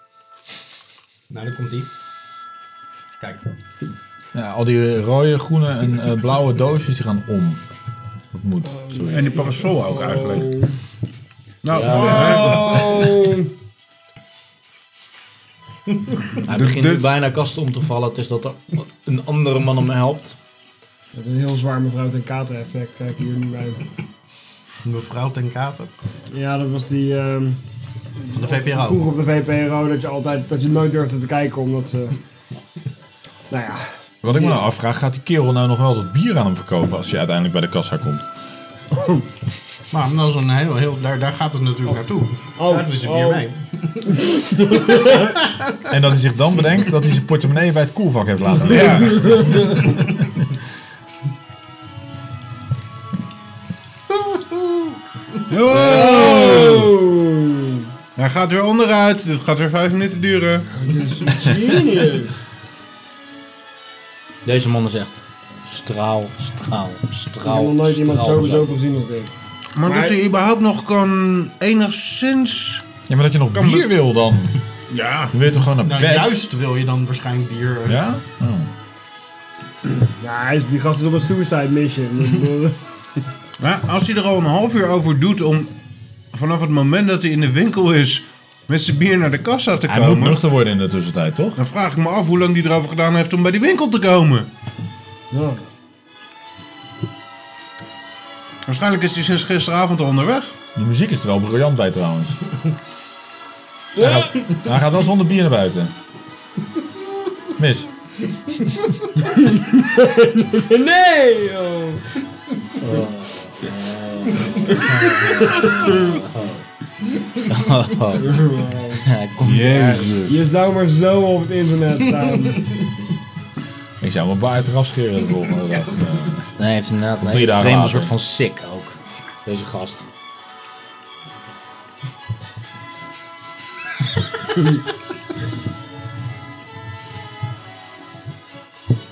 Nou, daar komt die. Kijk. Ja, al die rode, groene en eh, blauwe doosjes die gaan om. Dat moet. Zoiets. En die parasol ook eigenlijk. Nou, Oh. Hij begint nu bijna kast om te vallen. Het is dat er een andere man hem helpt. Met een heel zwaar mevrouw ten kater effect kijk hier nu bij. Mevrouw ten Kater. Ja, dat was die... ehm, Van de VPRO. Vroeger op de VPRO dat je altijd dat je nooit durfde te kijken omdat ze. Nou ja. Wat ik me nou afvraag, gaat die kerel nou nog wel dat bier aan hem verkopen als hij uiteindelijk bij de kassa komt? Maar dat is een heel, heel, daar, daar gaat het natuurlijk naartoe. Oh, daar is het oh. mee. En dat hij zich dan bedenkt dat hij zijn portemonnee bij het koelvak heeft laten liggen. Oh. hij gaat weer onderuit. Dit gaat weer vijf minuten duren. Dit is genius. Deze man is echt straal, straal, Ik straal. heb nog nooit iemand sowieso gezien als dit. Maar, dat hij überhaupt nog kan enigszins... Ja, maar dat je nog Kan bier wil dan. Ja. Je weet toch gewoon naar Nou, bed? juist wil je dan waarschijnlijk bier. eh, Ja? Oh. Ja, hij is, die gast is op een suicide mission. Ik bedoel, als hij er al een half uur over doet om vanaf het moment dat hij in de winkel is met zijn bier naar de kassa te Hij moet komen, nuchter worden in de tussentijd, toch? dan vraag ik me af hoe lang hij erover gedaan heeft om bij die winkel te komen. ja. Waarschijnlijk is hij sinds gisteravond al onderweg. Die muziek is er wel briljant bij trouwens. Hij gaat, hij gaat wel zonder bier naar buiten. Mis. Nee! Oh. Ja, kom Jezus. Je zou maar zo op het internet staan. Ik zou mijn baard eraf scheren de volgende dag. Nee, het is inderdaad een drie dagen vreemde later. soort van sick ook. Deze gast.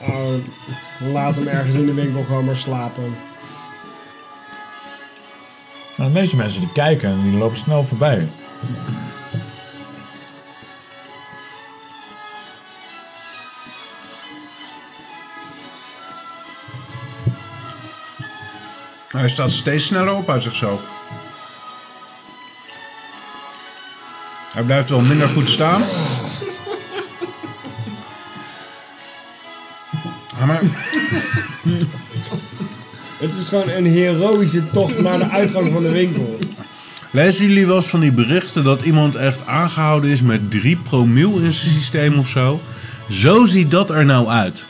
Oh, laat hem ergens in de winkel gewoon maar slapen. Nou, de meeste mensen die kijken en die lopen snel voorbij. Hij staat steeds sneller op uit zichzelf. Hij blijft wel minder goed staan. Ja, maar Het is gewoon een heroïsche tocht naar de uitgang van de winkel. lezen jullie wel eens van die berichten dat iemand echt aangehouden is met 3 promiel in zijn systeem of zo? Zo ziet dat er nou uit.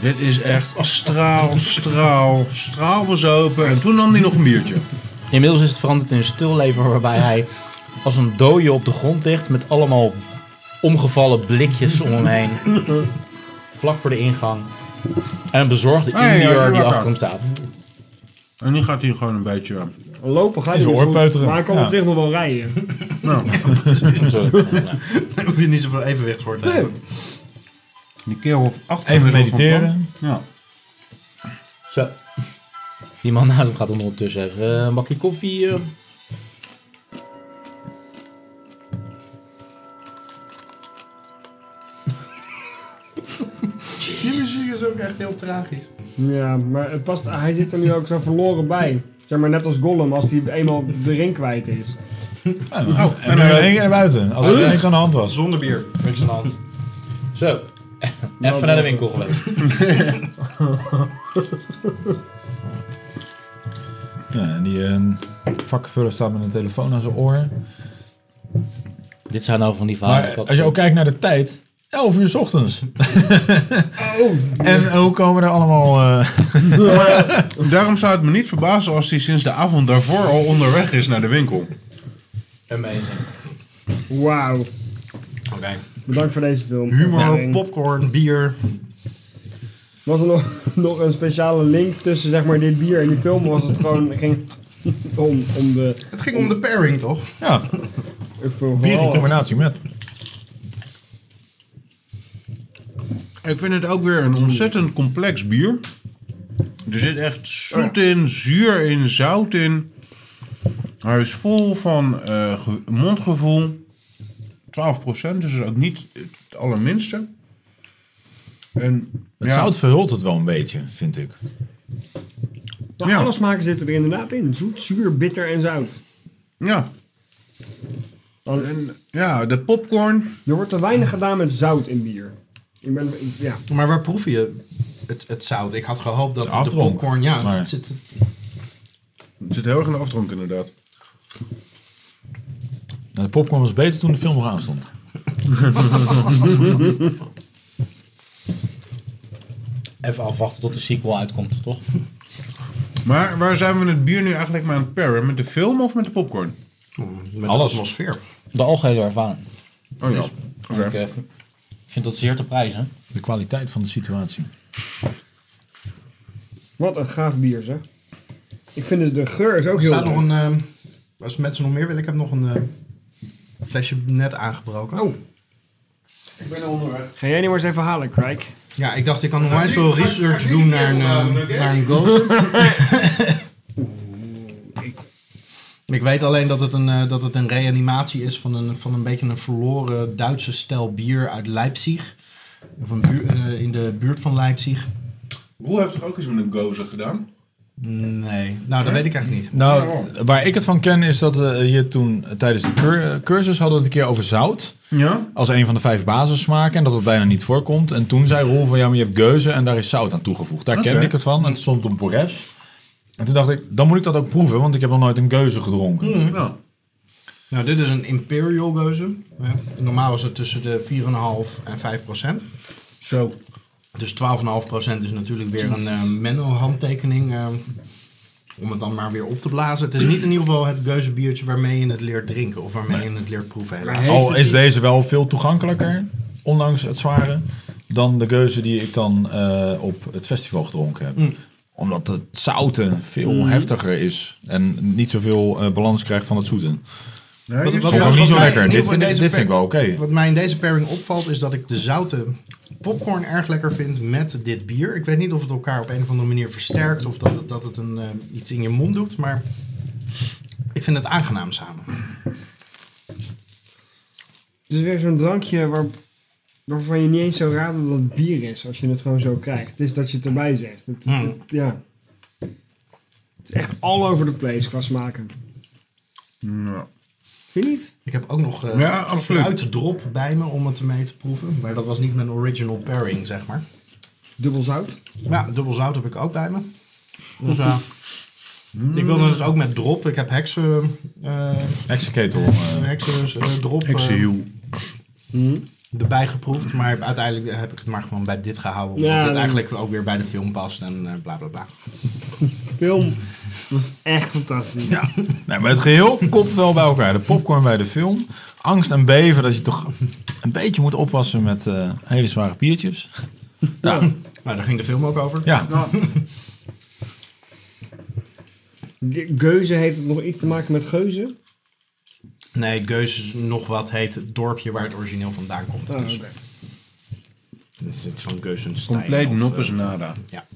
Dit is echt straal, straal, straal was open. En toen nam hij nog een biertje. Inmiddels is het veranderd in een stilleven waarbij hij als een dode op de grond ligt met allemaal omgevallen blikjes om hem heen. Vlak voor de ingang. En een bezorgde Ah, ja, ja, Indiër is die achter hem staat. En nu gaat hij gewoon een beetje... Lopen gaat Is hij goed, oorpeuteren. maar hij kan Ja. op zich nog wel rijden. Nou, Zo. Daar hoef je niet zoveel evenwicht voor te Nee. hebben. die kerel of achter Even mediteren. Ja. Zo. Die man naast hem gaat ondertussen even eh, een bakje koffie. eh. Is ook echt heel tragisch. Ja, maar het past, hij zit er nu ook zo verloren bij. Zeg maar net als Gollum als hij eenmaal de ring kwijt is. Oh, en nu één keer naar buiten. Als er niks aan de hand was. Zonder bier. Niks aan de hand. Zo. Even naar de winkel geweest. Ja, en die eh, vakkenvuller staat met een telefoon aan zijn oor. Dit zijn nou van die verhalen. Maar als je ook kijkt naar de tijd, 11 uur 's ochtends. En hoe komen er allemaal... eh, Daarom zou het me niet verbazen als hij sinds de avond daarvoor al onderweg is naar de winkel. Amazing. Wauw. Oké. Bedankt voor deze film. Humor, popcorn, bier. Was er nog, nog een speciale link tussen zeg maar dit bier en die film? Was het gewoon het ging om, om de... Het ging om de pairing, toch? ja, bier in combinatie met. Ik vind het ook weer een ontzettend complex bier. Er zit echt zoet in, zuur in, zout in. Hij is vol van eh, ge- mondgevoel. 12%, dus is ook niet het allerminste. En, Het ja, zout verhult het wel een beetje, vind ik. Nou, Ja. Alle smaken zitten er inderdaad in. Zoet, zuur, bitter en zout. Ja, Dan- en, ja, de popcorn. Er wordt te weinig gedaan met zout in bier. Ik ben, ik- ja. Maar waar proef je het, het zout? Ik had gehoopt dat De popcorn... Ja, Maar- het zit, Het zit heel erg in de afdronk inderdaad. Nou, de popcorn was beter toen de film nog aanstond. Even afwachten tot de sequel uitkomt, toch? Maar waar zijn we het bier nu eigenlijk mee aan het pairen? Met de film of met de popcorn? met Alles. de atmosfeer. De algehele ervaring. Oh ja. En Ik eh, vind dat zeer te prijzen. De kwaliteit van de situatie. Wat een gaaf bier, zeg. Ik vind dus de geur is ook Er heel staat nog leuk. een... ehm, als mensen nog meer willen, ik heb nog een eh, flesje net aangebroken. Oh. Ik ben onderweg. Ga jij niet maar eens even halen, Craig? Ja, ik dacht, ik kan nog eens veel research doen naar een, eh, naar een ghost. Ik weet alleen dat het een, eh, dat het een reanimatie is van een, van een beetje een verloren Duitse stijl bier uit Leipzig. Of een buur- eh, in de buurt van Leipzig. Roel heeft toch ook iets met een gozer gedaan? Nee, nou dat weet ik eigenlijk niet. Nou, waar ik het van ken is dat eh, je toen tijdens de cur- cursus hadden we het een keer over zout. Ja? Als een van de vijf basissmaken en dat het bijna niet voorkomt. En toen zei Roel van ja, maar je hebt geuze en daar is zout aan toegevoegd. Daar kende ik het van en het stond op Borres. En toen dacht ik, dan moet ik dat ook proeven, want ik heb nog nooit een geuze gedronken. Ja. Nou, dit is een Imperial geuze. Ja. Normaal is het tussen de 4,5 en 5 procent. Zo. Dus 12,5 procent is natuurlijk weer een eh, Menno-handtekening. eh, om het dan maar weer op te blazen. Het is niet in ieder geval het geuzebiertje waarmee je het leert drinken. Of waarmee je het leert proeven. helaas. Al is deze wel veel toegankelijker, ondanks het zware, dan de geuze die ik dan eh, op het festival gedronken heb. Mm. Omdat het zoute veel heftiger is en niet zoveel eh, balans krijgt van het zoete. Nee, ook wat niet zo mij lekker. Dit vind ik wel oké. Wat mij in deze pairing opvalt is dat ik de zoute popcorn erg lekker vind met dit bier. Ik weet niet of het elkaar op een of andere manier versterkt of dat het, dat het een, eh, iets in je mond doet, maar ik vind het aangenaam samen. Het is weer zo'n drankje waar, waarvan je niet eens zou raden dat het bier is als je het gewoon zo krijgt. Het is dat je het erbij zegt. Het, het- Mm. het- ja. Het is echt all over the place qua smaken. Ja. Vind je niet? Ik heb ook nog eh Ja, fruitdrop bij me om het mee te proeven, maar dat was niet mijn original pairing, zeg maar. Dubbel zout. Ja, dubbel zout heb ik ook bij me. Dus ja. Ik wilde dus ook met drop. Ik heb heksen, eh Heksenketel. eh, heksen eh, drop. eh, Heksenhiel. Erbij geproefd, maar uiteindelijk heb ik het maar gewoon bij dit gehouden. Omdat Ja, dit dan- eigenlijk ook weer bij de film past en eh, bla bla bla. Film was echt fantastisch. Ja. Nee, maar het geheel komt wel bij elkaar. De popcorn bij de film. Angst en beven dat je toch een beetje moet oppassen met eh, hele zware biertjes. Ja, Nou, daar ging de film ook over. ja. Ge- Geuze heeft het nog iets te maken met geuzen? Nee, Geus is nog wat heet het dorpje waar het origineel vandaan komt. Oh, dus, oké. dat is iets van Geuzenstein. Compleet of, noppes eh, nada. Ja.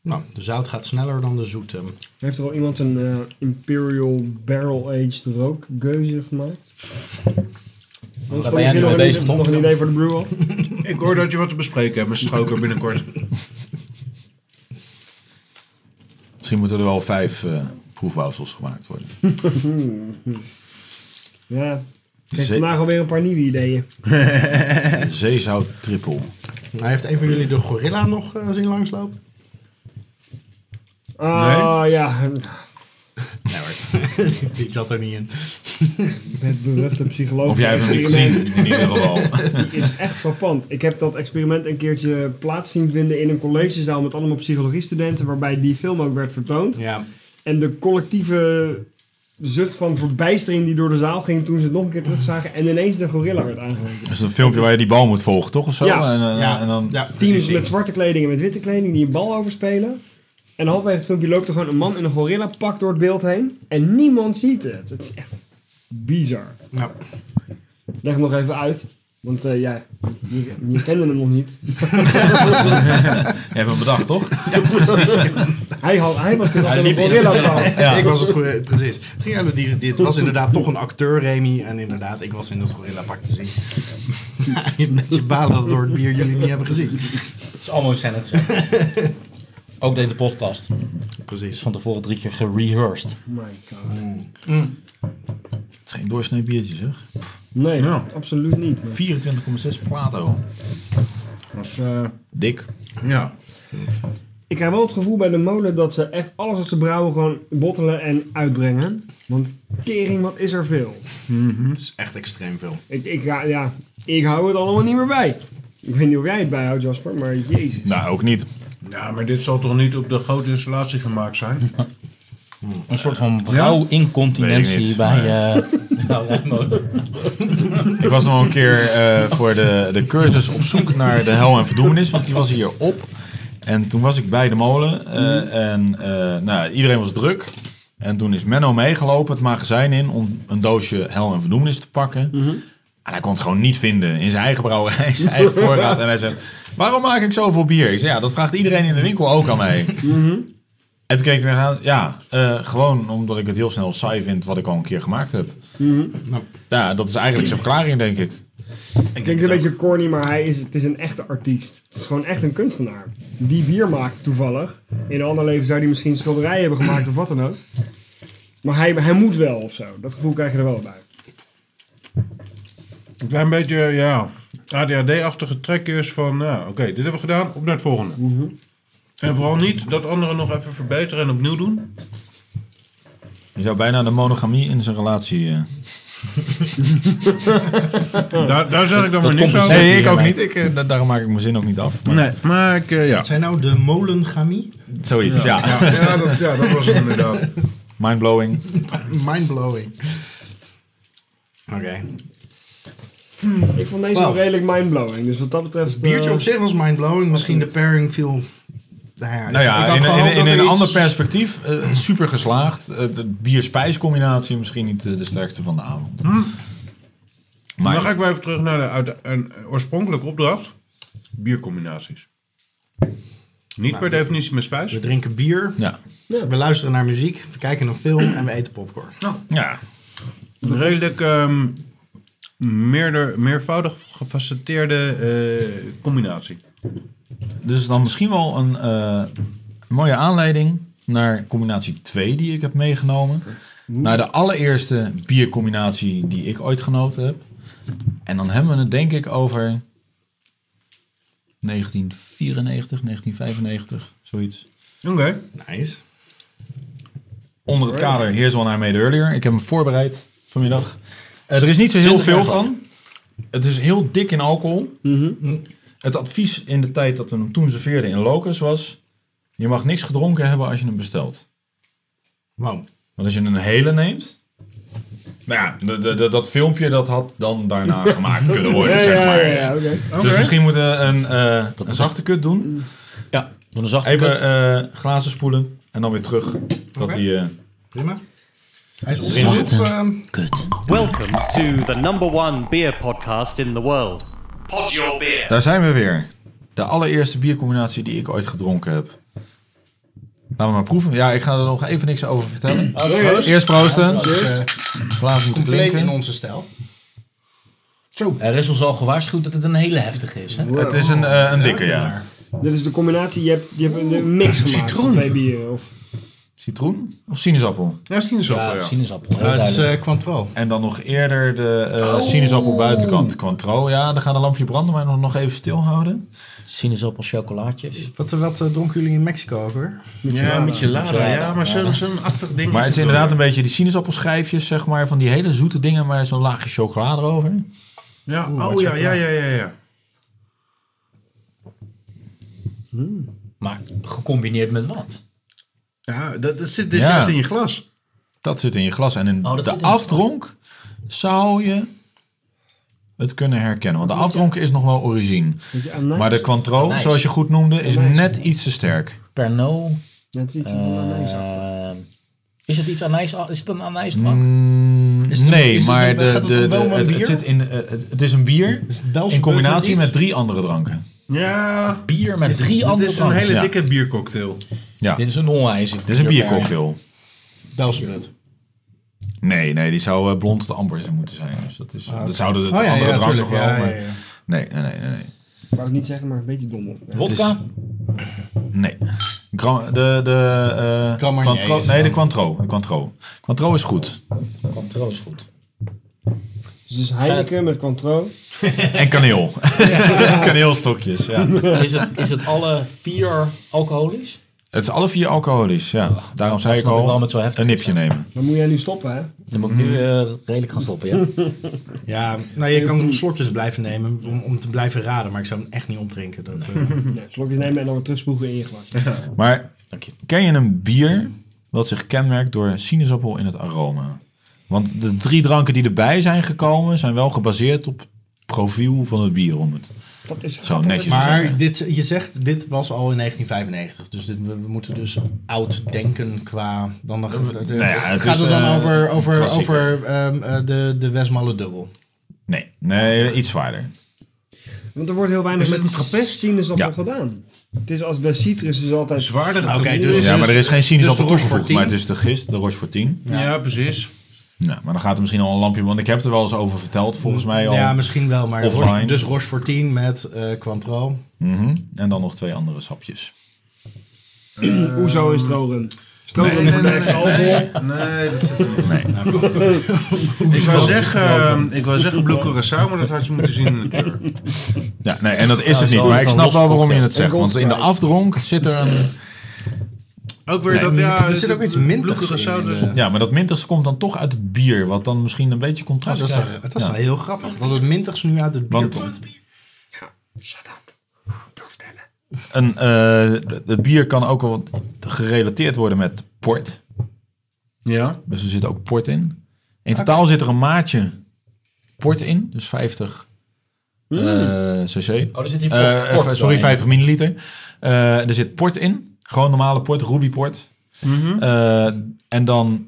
Nou, de zout gaat sneller dan de zoete. Heeft er al iemand een eh, Imperial Barrel Aged Rook Geuze gemaakt? Anders ben jij nu nog mee bezig? Nog een idee voor de brew-off? Ik hoor dat je wat te bespreken hebt met Stroker binnenkort. Misschien moeten er wel vijf eh proefbouwsels gemaakt worden. Ja. Ik heb Zee- vandaag alweer een paar nieuwe ideeën. Zeezout triple. Nou, heeft een van jullie de gorilla nog eh, zien langslopen? Ah ja, Nee hoor, die zat er niet in. het beruchte psychologische Of jij hebt hem niet experiment. gezien, in ieder geval. Die is echt frappant. Ik heb dat experiment een keertje plaats zien vinden in een collegezaal met allemaal psychologiestudenten, waarbij die film ook werd vertoond. Ja, En de collectieve zucht van verbijstering die door de zaal ging toen ze het nog een keer terugzagen en ineens de gorilla werd aangewezen. Dat is een filmpje waar je die bal moet volgen, toch? Of zo? Ja. En, eh, ja, en dan... ja Teams met zwarte kleding en met witte kleding die een bal overspelen. En halverwege het filmpje loopt er gewoon een man in een gorilla pak door het beeld heen. En niemand ziet het. Het is echt bizar. Ja. Leg hem nog even uit. Want eh, ja, je, je kende hem nog niet. Je hebt hem bedacht, toch? Hij, had, hij was Hij een gorilla bal. Ja. Ik was het precies. Het, ging het was inderdaad toch een acteur, Remy. En inderdaad, ik was in het gorilla pak te zien. Ja, een beetje balen dat door het bier jullie niet hebben gezien. Het is allemaal in scène. Ook deze podcast. is Precies. van tevoren drie keer gerehearsed. Oh my god. Het is geen doorsnee biertje, zeg. Nee, Ja. absoluut niet. man. 24,6 plato. Dat is, eh, Dik. ja. Ik krijg wel het gevoel bij de molen dat ze echt alles wat ze brouwen gewoon bottelen en uitbrengen. Want tering, wat is er veel. Het is echt extreem veel. Ik, ik, ga- ja, ik hou het allemaal niet meer bij. Ik weet niet of jij het bijhoudt, Jasper, maar jezus. Nou, ook niet. Ja, maar dit zal toch niet op de grote installatie gemaakt zijn? Een soort van brouwincontinentie niet, bij eh nou, Rijnmode. Ik was nog een keer eh, voor de, de cursus op zoek naar de hel en verdoemenis, want die was hier op. En toen was ik bij de molen eh, en eh, nou, iedereen was druk. En toen is Menno meegelopen het magazijn in om een doosje hel en verdoemenis te pakken. En hij kon het gewoon niet vinden in zijn eigen brouwerij, zijn eigen voorraad. En hij zei, waarom maak ik zoveel bier? Ik zei, ja, dat vraagt iedereen in de winkel ook aan mij. En toen keek hij me aan, ja, eh, gewoon omdat ik het heel snel saai vind wat ik al een keer gemaakt heb. Nou, ja, dat is eigenlijk zijn verklaring, denk ik. Ik denk een beetje corny, maar hij is, het is een echte artiest. Het is gewoon echt een kunstenaar. Die bier maakt toevallig. In een ander leven zou hij misschien schilderijen hebben gemaakt of wat dan ook. Maar hij, hij moet wel of zo. Dat gevoel krijg je er wel bij. Een klein beetje, ja, ADHD-achtige trekjes van, ja, oké, dit hebben we gedaan, op naar het volgende. En vooral niet dat anderen nog even verbeteren en opnieuw doen. Je zou bijna de monogamie in zijn relatie... eh, Daar, daar zeg ik dan maar Dat niks over. Nee, ik ook mij. niet. Ik, eh, da- daarom maak ik mijn zin ook niet af. Maar Nee, maar ik, eh, ja. Wat zijn nou de molengamie? Zoiets, ja. Ja, ja, dat, ja, dat was het inderdaad. Mindblowing. Mindblowing. Oké. Ik vond deze wel redelijk mindblowing. Dus wat dat betreft... Het biertje eh, op zich was mindblowing. Misschien de pairing viel... Nou ja, Nou ik ja, had in, in, een iets- ander perspectief, eh, super geslaagd. Eh, de bier-spijs-combinatie misschien niet de sterkste van de avond. Maar dan ga ik wel even terug naar de uit, een oorspronkelijke opdracht. Biercombinaties. Niet per definitie met spijs. We drinken bier, ja, we luisteren naar muziek, we kijken een film en we eten popcorn. ja, Een redelijk ehm, meerder, meervoudig gefacetteerde eh, combinatie. dus dan misschien wel een eh, mooie aanleiding naar combinatie 2 die ik heb meegenomen. Naar de allereerste biercombinatie die ik ooit genoten heb. En dan hebben we het denk ik over 1994, 1995, zoiets. Oké. Nice. Onder het kader Here's One I Made Earlier. Ik heb hem voorbereid vanmiddag. Eh, er is niet zo heel 20 veel van. Het is heel dik in alcohol. Mhm. Het advies in de tijd dat we hem toen serveerden in Locus was... je mag niks gedronken hebben als je hem bestelt. Wow. Want als je een hele neemt... Nou ja, de, de, de- dat filmpje dat had dan daarna gemaakt kunnen worden, Ja, zeg maar. ja, ja, oké. Dus misschien moeten we een, eh, een zachte kut doen. Ja, een zachte Even kut. eh, glazen spoelen en dan weer terug. Dat eh, Prima. Hij is ehm, Kut. Welcome to the number one beer podcast in the world. Pod your beer. Daar zijn we weer. De allereerste biercombinatie die ik ooit gedronken heb. Laten we maar proeven. Ja, ik ga er nog even niks over vertellen. Proost. Eerst proosten. is eh, moeten compleet in klinken. onze stijl. Er is ons al gewaarschuwd dat het een hele heftige is. Hè? Het is een, eh, een dikke, ja. Dit is de combinatie. Je hebt, je hebt een, een mix gemaakt van twee bieren. Of, Citroen of sinaasappel? Ja, sinaasappel, Ja, ja. sinaasappel. Heel Dat is eh Cointreau. En dan nog eerder de eh sinaasappel buitenkant. Cointreau, ja, dan gaat een lampje branden, maar nog, nog even stilhouden. Sinaasappel, chocolaatjes. Wat, eh, wat eh, dronken jullie in Mexico ook weer? Ja, michelada. Ja, maar zo'n achtig ding. Maar het is inderdaad een beetje die sinaasappelschijfjes, zeg maar, van die hele zoete dingen, maar zo'n laagje chocolade erover. Ja, Oeh, oh ja, ja, ja, ja, ja. Maar gecombineerd met wat? Ja, dat, dat zit dus Ja. juist in je glas. Dat zit in je glas. En in Oh, de in afdronk zou je het kunnen herkennen. Want de afdronk is nog wel origine. Maar de Anijs. zoals je goed noemde, is Anijs. net iets te sterk. Pernod. Net iets eh, is het iets anijs? Is het een anijsdrank? Mm, een- nee, maar de, de, het, zit in, eh, het, het is een bier Is in combinatie met drie andere dranken. Ja, Bier met drie andere is een hele Ja. dikke biercocktail. Ja, Dit is een onwijs. dit is een biercocktail. Belgische beurt. Nee, nee, die zou eh, blond te amber zijn moeten zijn. Dus dat, is, Ah, dat zouden de Oh, ja, andere ja, drank nog tuurlijk. wel. Ja, maar- ja, ja. Nee, nee, nee, nee. nee. Ik wou het niet zeggen, maar een beetje dom op. Ja. Vodka? Nee. De, de, eh, Grand Marnier Cointreau- is het nee, de dan. Cointreau. De Cointreau. Cointreau is goed. Cointreau is goed. Dus het is Heineken met Cointreau. En kaneel. Kaneelstokjes, ja. Is het, is het alle vier alcoholisch? Het is alle vier alcoholisch, ja. Daarom zei ik al, wel met zo heftig een nipje nemen. Dan moet jij nu stoppen, hè? Dan moet ik nu eh, redelijk gaan stoppen, ja? Ja, nou je kan slokjes blijven nemen om, om te blijven raden, maar ik zou hem echt niet opdrinken. Dat, eh, Nee, slokjes nemen en dan weer terugspoegen in je glas. Maar Dank je. ken je een bier wat zich kenmerkt door sinaasappel in het aroma? Want de drie dranken die erbij zijn gekomen, zijn wel gebaseerd op het profiel van het bier om het. Dat is Zo netjes. maar dit, je zegt, dit was al in 1995. Dus dit, we, we moeten dus oud denken qua... Dan, de, de- Nou ja, het gaat is, het dan eh, over, over, klassieker. over ehm, eh, de, de Westmalle Dubbel? Nee, nee, iets zwaarder. Want er wordt heel weinig Is met het- trappest is dat Ja. nog gedaan. Het is als bij citrus is altijd Zwaarder. Oké, dus- ja, maar er is geen dus sinaasappel de Rochefort toegevoegd, 10. maar het is de gist, de Rochefort 10. Ja. precies. Nou, maar dan gaat er misschien al een lampje, want ik heb het er wel eens over verteld, volgens mij al. Ja, misschien wel, maar. Roche, dus Rochefort 10 met eh Cointreau. Mhm. En dan nog twee andere sapjes. Hoezo is Strorum? Nee, nee, voor nee, nee, nee, nee, dat zit er niet. Nee. Ik wou zeggen, eh, ik wou zeggen Blue Curaçao, maar dat had je moeten zien in de kleur. Ja, nee, en dat is Ja, het niet. Maar ik snap wel waarom je het zegt. Want in de afdronk zit er een... Ook weer Nee. dat, ja... Er zit ook iets mintigs in. Ja, maar dat mintigste komt dan toch uit het bier. Wat dan misschien een beetje Ja, contrast dat is, krijgt. dat is Ja. wel heel grappig. Dat het mintigs nu uit het bier Want- komt. Een, eh, het bier kan ook wel gerelateerd worden met port. Ja. Dus er zit ook port in. In totaal zit er een maatje port in. Dus 50 eh, cc. Oh, er zit hier Eh, port- port eh, sorry, doorheen. 50 milliliter. Eh, er zit port in. Gewoon normale port, ruby port. Mhm. Eh, en dan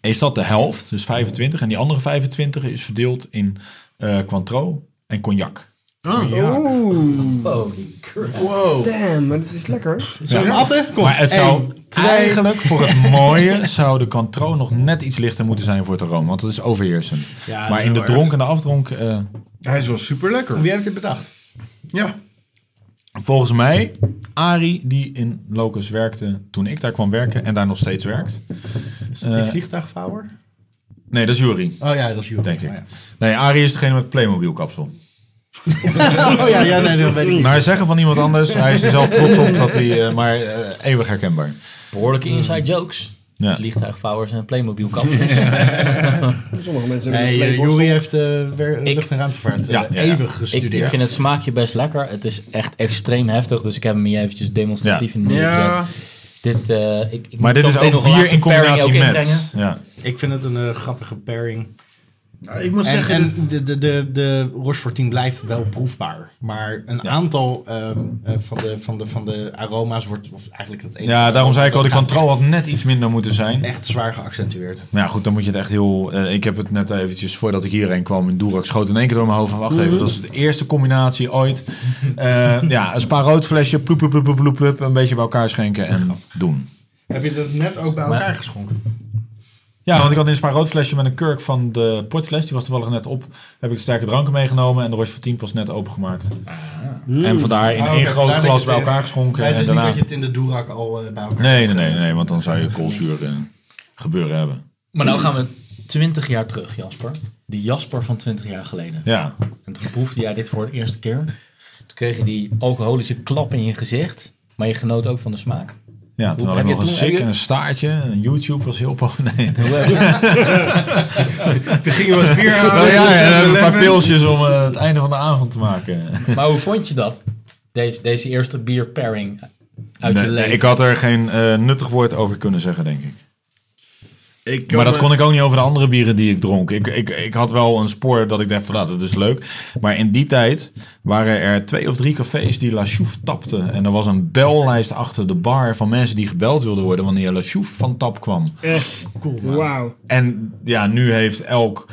is dat de helft, dus 25. En die andere 25 is verdeeld in eh Cointreau en cognac. Oh. Oeh. Holy crap. Wow. Damn, maar dat is lekker. Zullen we hem atten? Kom. Maar het zou Eén, eigenlijk voor het mooie zou de Cointreau nog net iets lichter moeten zijn voor het aroma. Want het is overheersend. Ja, dat maar is in de dronk en de afdronk, eh, Hij is wel super lekker. Wie heeft dit bedacht? Ja. Volgens mij, Ari die in Locus werkte toen ik daar kwam werken en daar nog steeds werkt. Is dat die Eh, vliegtuigvouwer? Nee, dat is Jury. Oh ja, dat is Jury. Denk ik. Oh ja. Nee, Ari is degene met het Playmobil kapsel. oh ja, ja, nee, dat weet ik niet. Naar zeggen van iemand anders, hij is er zelf trots op, dat hij, eh, maar eh, eeuwig herkenbaar. Behoorlijke inside jokes. Ja. Vliegtuigvouwers en Playmobil kapsels. Sommige mensen hebben Nee, een eh, heeft eh, weer Ik- lucht- en ruimtevaart eh, Ja, eeuwig ik, gestudeerd. ik vind het smaakje best lekker. Het is echt extreem heftig. Dus ik heb hem hier eventjes demonstratief in neergezet. Ja. Dit, eh, ik, ik Maar moet dit is ook nog een bier in pairing combinatie met. Ja. Ik vind het een grappige pairing. Ja, Ik moet En, zeggen, en de, de, de, de Rochefort 10 blijft wel proefbaar. Maar een aantal ehm, eh, van, de, van, de, van de aroma's wordt... Of eigenlijk het ene ja, daarom zei ik al, de Cointreau had net iets minder moeten zijn. Echt zwaar geaccentueerd. Maar ja, goed, dan moet je het echt heel... eh, ik heb het net eventjes, voordat ik hierheen kwam in Doerak, schoot in één keer door mijn hoofd van, wacht even, dat is de eerste combinatie ooit. Eh, ja, een spa rood flesje, ploep, ploep, ploep, ploep, ploep, een beetje bij elkaar schenken en doen. Heb je dat net ook bij Maar- elkaar geschonken? Ja, want ik had in een spa rood flesje met een kurk van de portfles, die was toevallig net op, heb ik de sterke dranken meegenomen en de Roche voor 10 pas net opengemaakt. En vandaar in Ah, één groot glas bij elkaar geschonken Nee, het en is niet daarna... dat je het in de Doerak al eh, bij elkaar Nee, nee, nee, nee, want dan zou je koolzuur eh, gebeuren hebben. Maar nou gaan we 20 jaar terug, Jasper. Die Jasper van 20 jaar geleden. Ja, En toen proefde jij dit voor de eerste keer. Toen kreeg je die alcoholische klap in je gezicht. Maar je genoot ook van de smaak. Ja toen had ik nog een toen- sik je- en een staartje. En YouTube was heel po- Nee. Hoe heb je- er ging wat bier halen. Ja, ja, eh, een paar pilsjes om eh, het einde van de avond te maken. maar hoe vond je dat? Deze, deze eerste bier pairing uit Nee, je nee, leven. ik had er geen eh, nuttig woord over kunnen zeggen, denk ik. Ik Maar dat kon ik ook niet over de andere bieren die ik dronk. Ik, ik, ik had wel een spoor dat ik dacht van, nou, dat is leuk. Maar in die tijd waren er twee of drie cafés die La Chouffe tapten. En er was een bellijst achter de bar van mensen die gebeld wilden worden wanneer La Chouffe van tap kwam. Echt. Cool, Wauw. En ja, nu heeft elk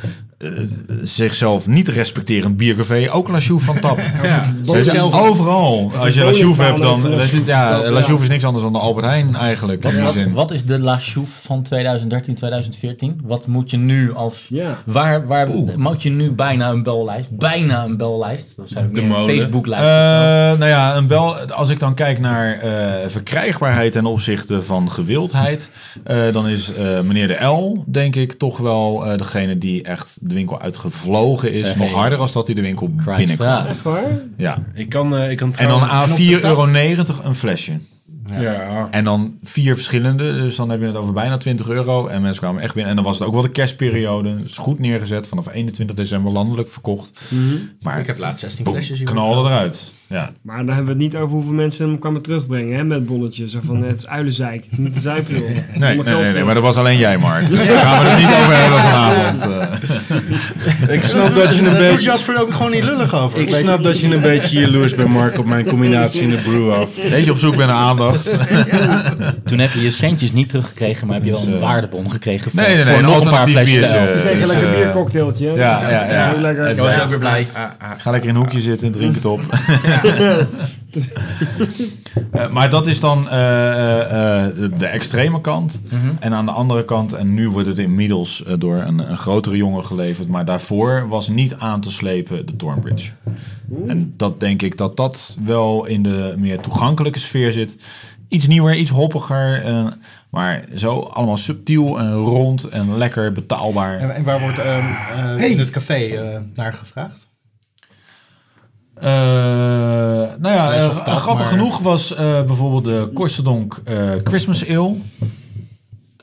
zichzelf niet respecterend biercafé ook La van tap. Ja. Ze zijn overal. Als je La hebt, dan... Ja. La is niks anders dan de Albert Heijn eigenlijk. in die Wat, zin. wat is de La van 2013, 2014? Wat moet je nu als... Ja. Waar, waar moet je nu bijna een bellijst? Bijna een bellijst. Dat zijn De meer een. Facebook-lijst. Eh, of zo. nou ja, een bel, als ik dan kijk naar eh, verkrijgbaarheid ten opzichte van gewildheid, eh, dan is eh, meneer de L, denk ik, toch wel eh, degene die echt de winkel uitgevlogen is. Hey. Nog harder als dat hij de winkel Christ, binnenkwam. ja. Echt waar? Ja. Ik kan, eh, ik kan En dan trouwens- aan en op de 4,90 euro een flesje. Ja. En dan vier verschillende, dus dan heb je het over bijna 20 euro. En mensen kwamen echt binnen. En dan was het ook wel de kerstperiode. Dus goed neergezet, vanaf 21 december landelijk verkocht. Maar Ik heb laatst 16 boem, flesjes hier. knalde eruit. Ja. Maar dan hebben we het niet over hoeveel mensen hem kwamen terugbrengen hè, met bonnetjes. Zo van, het is uilenzeik, niet de zuipen, joh. Nee, nee, nee, maar dat was alleen jij, Mark. Dus daar gaan we het niet over hebben vanavond. eh. Ik snap dat je een beetje... Jasper ook gewoon niet lullig over. Ik snap dat je een beetje jaloers bent, Mark, op mijn combinatie in de brew-off. Beetje op zoek ben naar aandacht. Toen heb je je centjes niet teruggekregen, maar heb je wel Dus, een eh, waardebon gekregen voor, Nee, nee, nee, voor een nog een paar flesjes. Toen kreeg je Dus, lekker eh, biercocktailtje. Ja, ja, ja. Heel lekker. Het Ik was is ook weer blij. Ga lekker in een hoekje zitten en drink het op. Eh, maar dat is dan eh, eh, eh, de extreme kant. Mhm. En aan de andere kant, en nu wordt het inmiddels door een, een grotere jongen geleverd. Maar daarvoor was niet aan te slepen de Thornbridge. En dat denk ik dat dat wel in de meer toegankelijke sfeer zit. Iets nieuwer, iets hoppiger. eh, maar zo allemaal subtiel en rond en lekker betaalbaar. En, en waar wordt ehm, eh, in het café eh, naar gevraagd? Eh, nou ja, eh, grappig maar- genoeg was eh, bijvoorbeeld de Korstendonk eh Christmas Ale.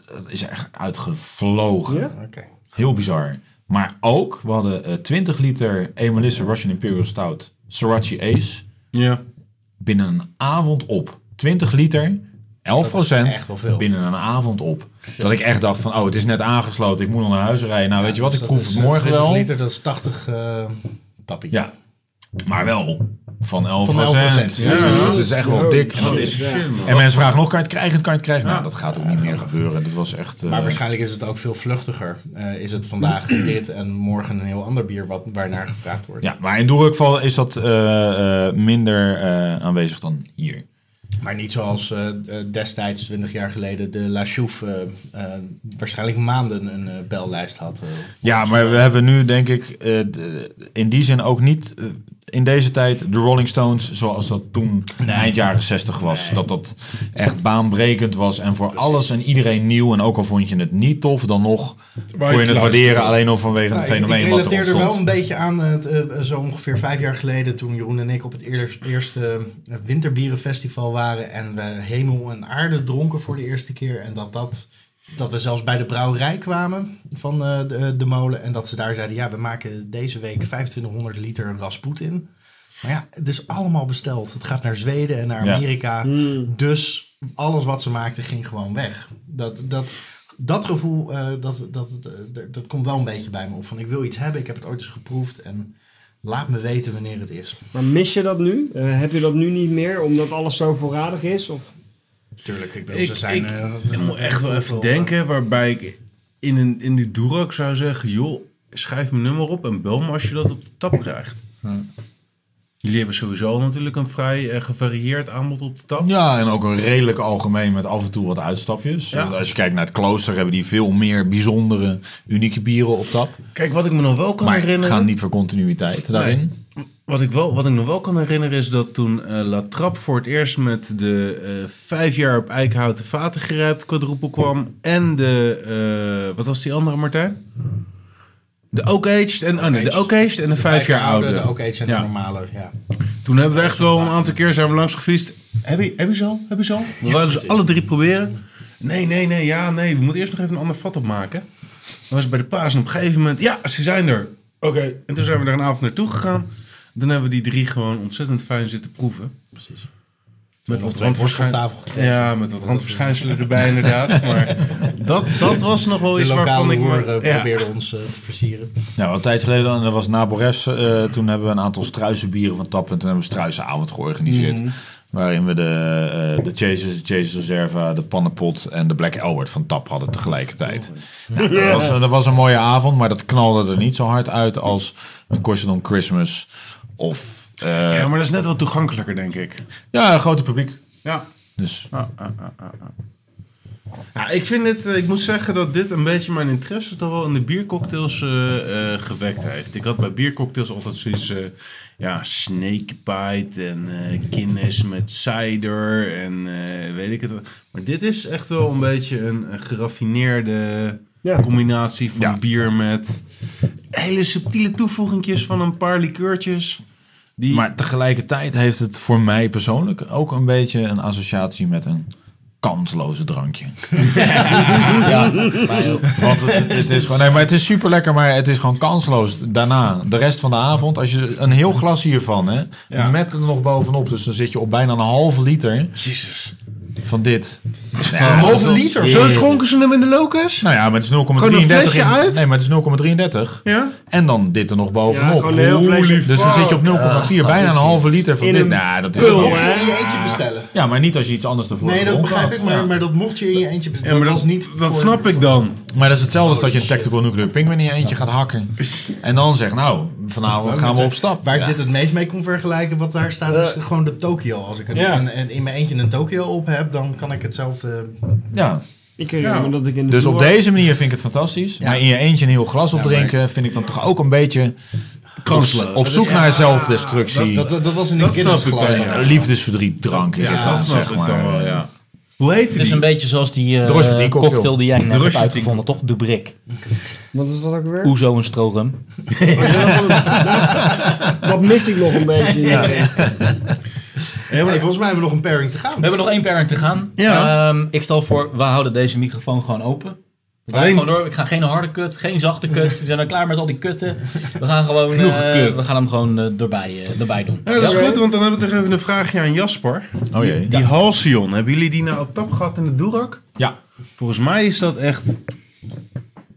Dat is echt uitgevlogen. Ja? Oké. Heel bizar. Maar ook, we hadden eh 20 liter Emelisse Russian Imperial Stout Sriracha Ace. Ja. Binnen een avond op. 20 liter, 11 procent. echt wel veel. Binnen een avond op. Dat ik echt dacht van, oh, het is net aangesloten. Ik moet nog naar huis rijden. Nou, weet je wat, Dus ik dat proef het morgen 20 wel. liter, dat is 80 eh tappies. Ja, maar wel van 11 Van 11%. procent. Ja. Dus dat is echt wel dik. En, dat is, en mensen vragen nog, kan je het krijgen? Kan je het krijgen? Nou, dat gaat ook niet meer gebeuren. Dat was echt... eh, Maar waarschijnlijk is het ook veel vluchtiger. Eh, is het vandaag dit en morgen een heel ander bier wat, waarnaar gevraagd wordt. Ja, maar in Doerukval is dat eh, eh, minder eh, aanwezig dan hier. Maar niet zoals eh, eh, destijds, 20 jaar geleden, de La Chouffe eh, eh, waarschijnlijk maanden een eh, bellijst had. eh. Ja, maar we hebben nu denk ik eh, in die zin ook niet eh, in deze tijd de Rolling Stones zoals dat toen eind jaren 60 was. Dat dat echt baanbrekend was en voor alles en iedereen nieuw. En ook al vond je het niet tof, dan nog kon je het waarderen alleen al vanwege het Nou, ik, fenomeen ik wat er relateer er wel een beetje aan, eh, het, eh, zo ongeveer vijf jaar geleden, toen Jeroen en ik op het eerder- eerste eh, winterbierenfestival waren en we hemel en aarde dronken voor de eerste keer. En dat, dat, dat we zelfs bij de brouwerij kwamen van eh, de, de molen en dat ze daar zeiden, ja, we maken deze week 2500 liter Rasputin. Maar ja, het is allemaal besteld. Het gaat naar Zweden en naar Ja. Amerika. Dus alles wat ze maakten ging gewoon weg. Dat, dat, dat gevoel, eh, dat, dat, dat, dat komt wel een beetje bij me op. Van ik wil iets hebben, ik heb het ooit eens geproefd en laat me weten wanneer het is. Maar mis je dat nu? Eh, heb je dat nu niet meer, omdat alles zo voorradig is? Of? Tuurlijk, ik bedoel, Ik, ze zijn... ik, eh, ik moet echt wel even denken waarbij ik in, een, in die Durak zou zeggen... joh, schrijf mijn nummer op en bel me als je dat op de tap krijgt. Jullie hebben sowieso natuurlijk een vrij eh, gevarieerd aanbod op de tap. Ja, en ook een redelijk algemeen met af en toe wat uitstapjes. Ja. Als je kijkt naar het klooster, hebben die veel meer bijzondere, unieke bieren op tap. Kijk, wat ik me nog wel kan Maar herinneren... gaan niet voor continuïteit daarin. Wat ik, wel, wat ik nog wel kan herinneren is dat toen eh La Trappe voor het eerst met de eh, vijf jaar op eikenhouten vaten gerijpt quadruple kwam. En de, eh, wat was die andere Martijn? De Oak Aged en, oh nee, de Oak Aged en de, vijf jaar oude. De ook eens en Ja. de normale, ja. Toen hebben we echt wel een aantal keer zijn we langs gefietst. Heb je, heb je zo? Heb je zo? We wilden ze alle drie proberen. Nee, nee, nee, ja, nee. We moeten eerst nog even een ander vat opmaken. Dan was het bij de paas en op een gegeven moment, ja, ze zijn er. Oké, en toen zijn we daar een avond naartoe gegaan. Dan hebben we die drie gewoon ontzettend fijn zitten proeven. Precies. Met wat randverschijnselen. tafel gekregen. Ja, met wat randverschijnselen erbij inderdaad. Maar dat, dat was nog wel De iets waarvan ik me... eh, ja. probeerde ons eh, te versieren. Ja, wat een tijd geleden, en dat was na Borefs, eh, toen hebben we een aantal struisenbieren van Tap. En toen hebben we een struisenavond georganiseerd. Mhm. Waarin we de, eh de Chasers, de Chasers Reserva, de Pannenpot en de Black Albert van Tap hadden tegelijkertijd. Nou, dat, was, dat was een mooie avond, maar dat knalde er niet zo hard uit als een Corsidon Christmas of... eh, Ja, maar dat is net wat toegankelijker, denk ik. ja, een groter publiek. Ja. Dus Ah, ah, ah. Ja, ik vind het, eh, ik moet zeggen dat dit een beetje mijn interesse toch wel in de biercocktails eh, eh, gewekt heeft. Ik had bij biercocktails altijd zoiets, eh, ja, snakebite en Guinness met cider en eh, weet ik het. wat. Maar dit is echt wel een beetje een, een geraffineerde Ja. combinatie van Ja. bier met hele subtiele toevoegingjes van een paar likeurtjes. Die, Maar tegelijkertijd heeft het voor mij persoonlijk ook een beetje een associatie met een kansloze drankje. Ja, mij ook. Want het, het- het is gewoon, nee, maar het is super lekker, maar het is gewoon kansloos. Daarna, de rest van de avond, als je een heel glas hiervan, hè, Ja. met er nog bovenop, dus dan zit je op bijna een halve liter Jezus. Van dit. een halve liter? Zo schonken ze hem in de locus? Nou ja, maar het is 0,33. Gewoon een flesje in- uit? Nee, maar het is 0,33. Ja? En dan dit er nog bovenop. Ja, dus dan zit je op 0,4, bijna een halve liter van In dit. Nou, dat is pul, je hè? in je eentje bestellen. Ja, maar niet als je iets anders ervoor Nee, dat begrijp ik, maar, Ja. maar dat mocht je in je eentje bestellen. Ja, maar dat dat, was niet dat snap ik dan. Maar dat is hetzelfde als dat je een Tactical Nuclear Penguin in je eentje gaat hakken. En dan zegt, nou, vanavond gaan we op stap. Waar ik dit het meest mee kon vergelijken, wat daar staat, is gewoon de Tokyo. Als ik een, Ja. een- een- in mijn eentje een Tokyo op heb, dan kan ik hetzelfde... Ja. Ik herinner me dat ik in de Dus op deze manier vind ik het fantastisch. Maar in je eentje een heel glas opdrinken vind ik dan toch ook een beetje op, op zoek naar zelfdestructie. Dat, dat, dat was in een kindersglas. liefdesverdriet drank is het Ja, dan, zeg ik maar. dan wel, ja. Hoe heet Het is een beetje zoals die eh, cocktail. cocktail. die jij net hebt uitgevonden, toch? De Brik. Wat is dat ook weer? Oezo en strorum. Dat mis ik nog een beetje. Hey, volgens mij hebben we nog een pairing te gaan. We hebben nog één pairing te gaan. Ja. Ehm, ik stel voor, we houden deze microfoon gewoon open. We gaan gewoon door. Ik ga geen harde kut, geen zachte kut. We zijn er klaar met al die kutten. We gaan gewoon, Genoeg eh, we gaan hem gewoon eh, erbij, eh, erbij doen. Ja, dat is Ja? goed, want dan heb ik nog even een vraagje aan Jasper. Oh jee. Die Halcyon, hebben jullie die nou op tap gehad in de Doerak? Ja. Volgens mij is dat echt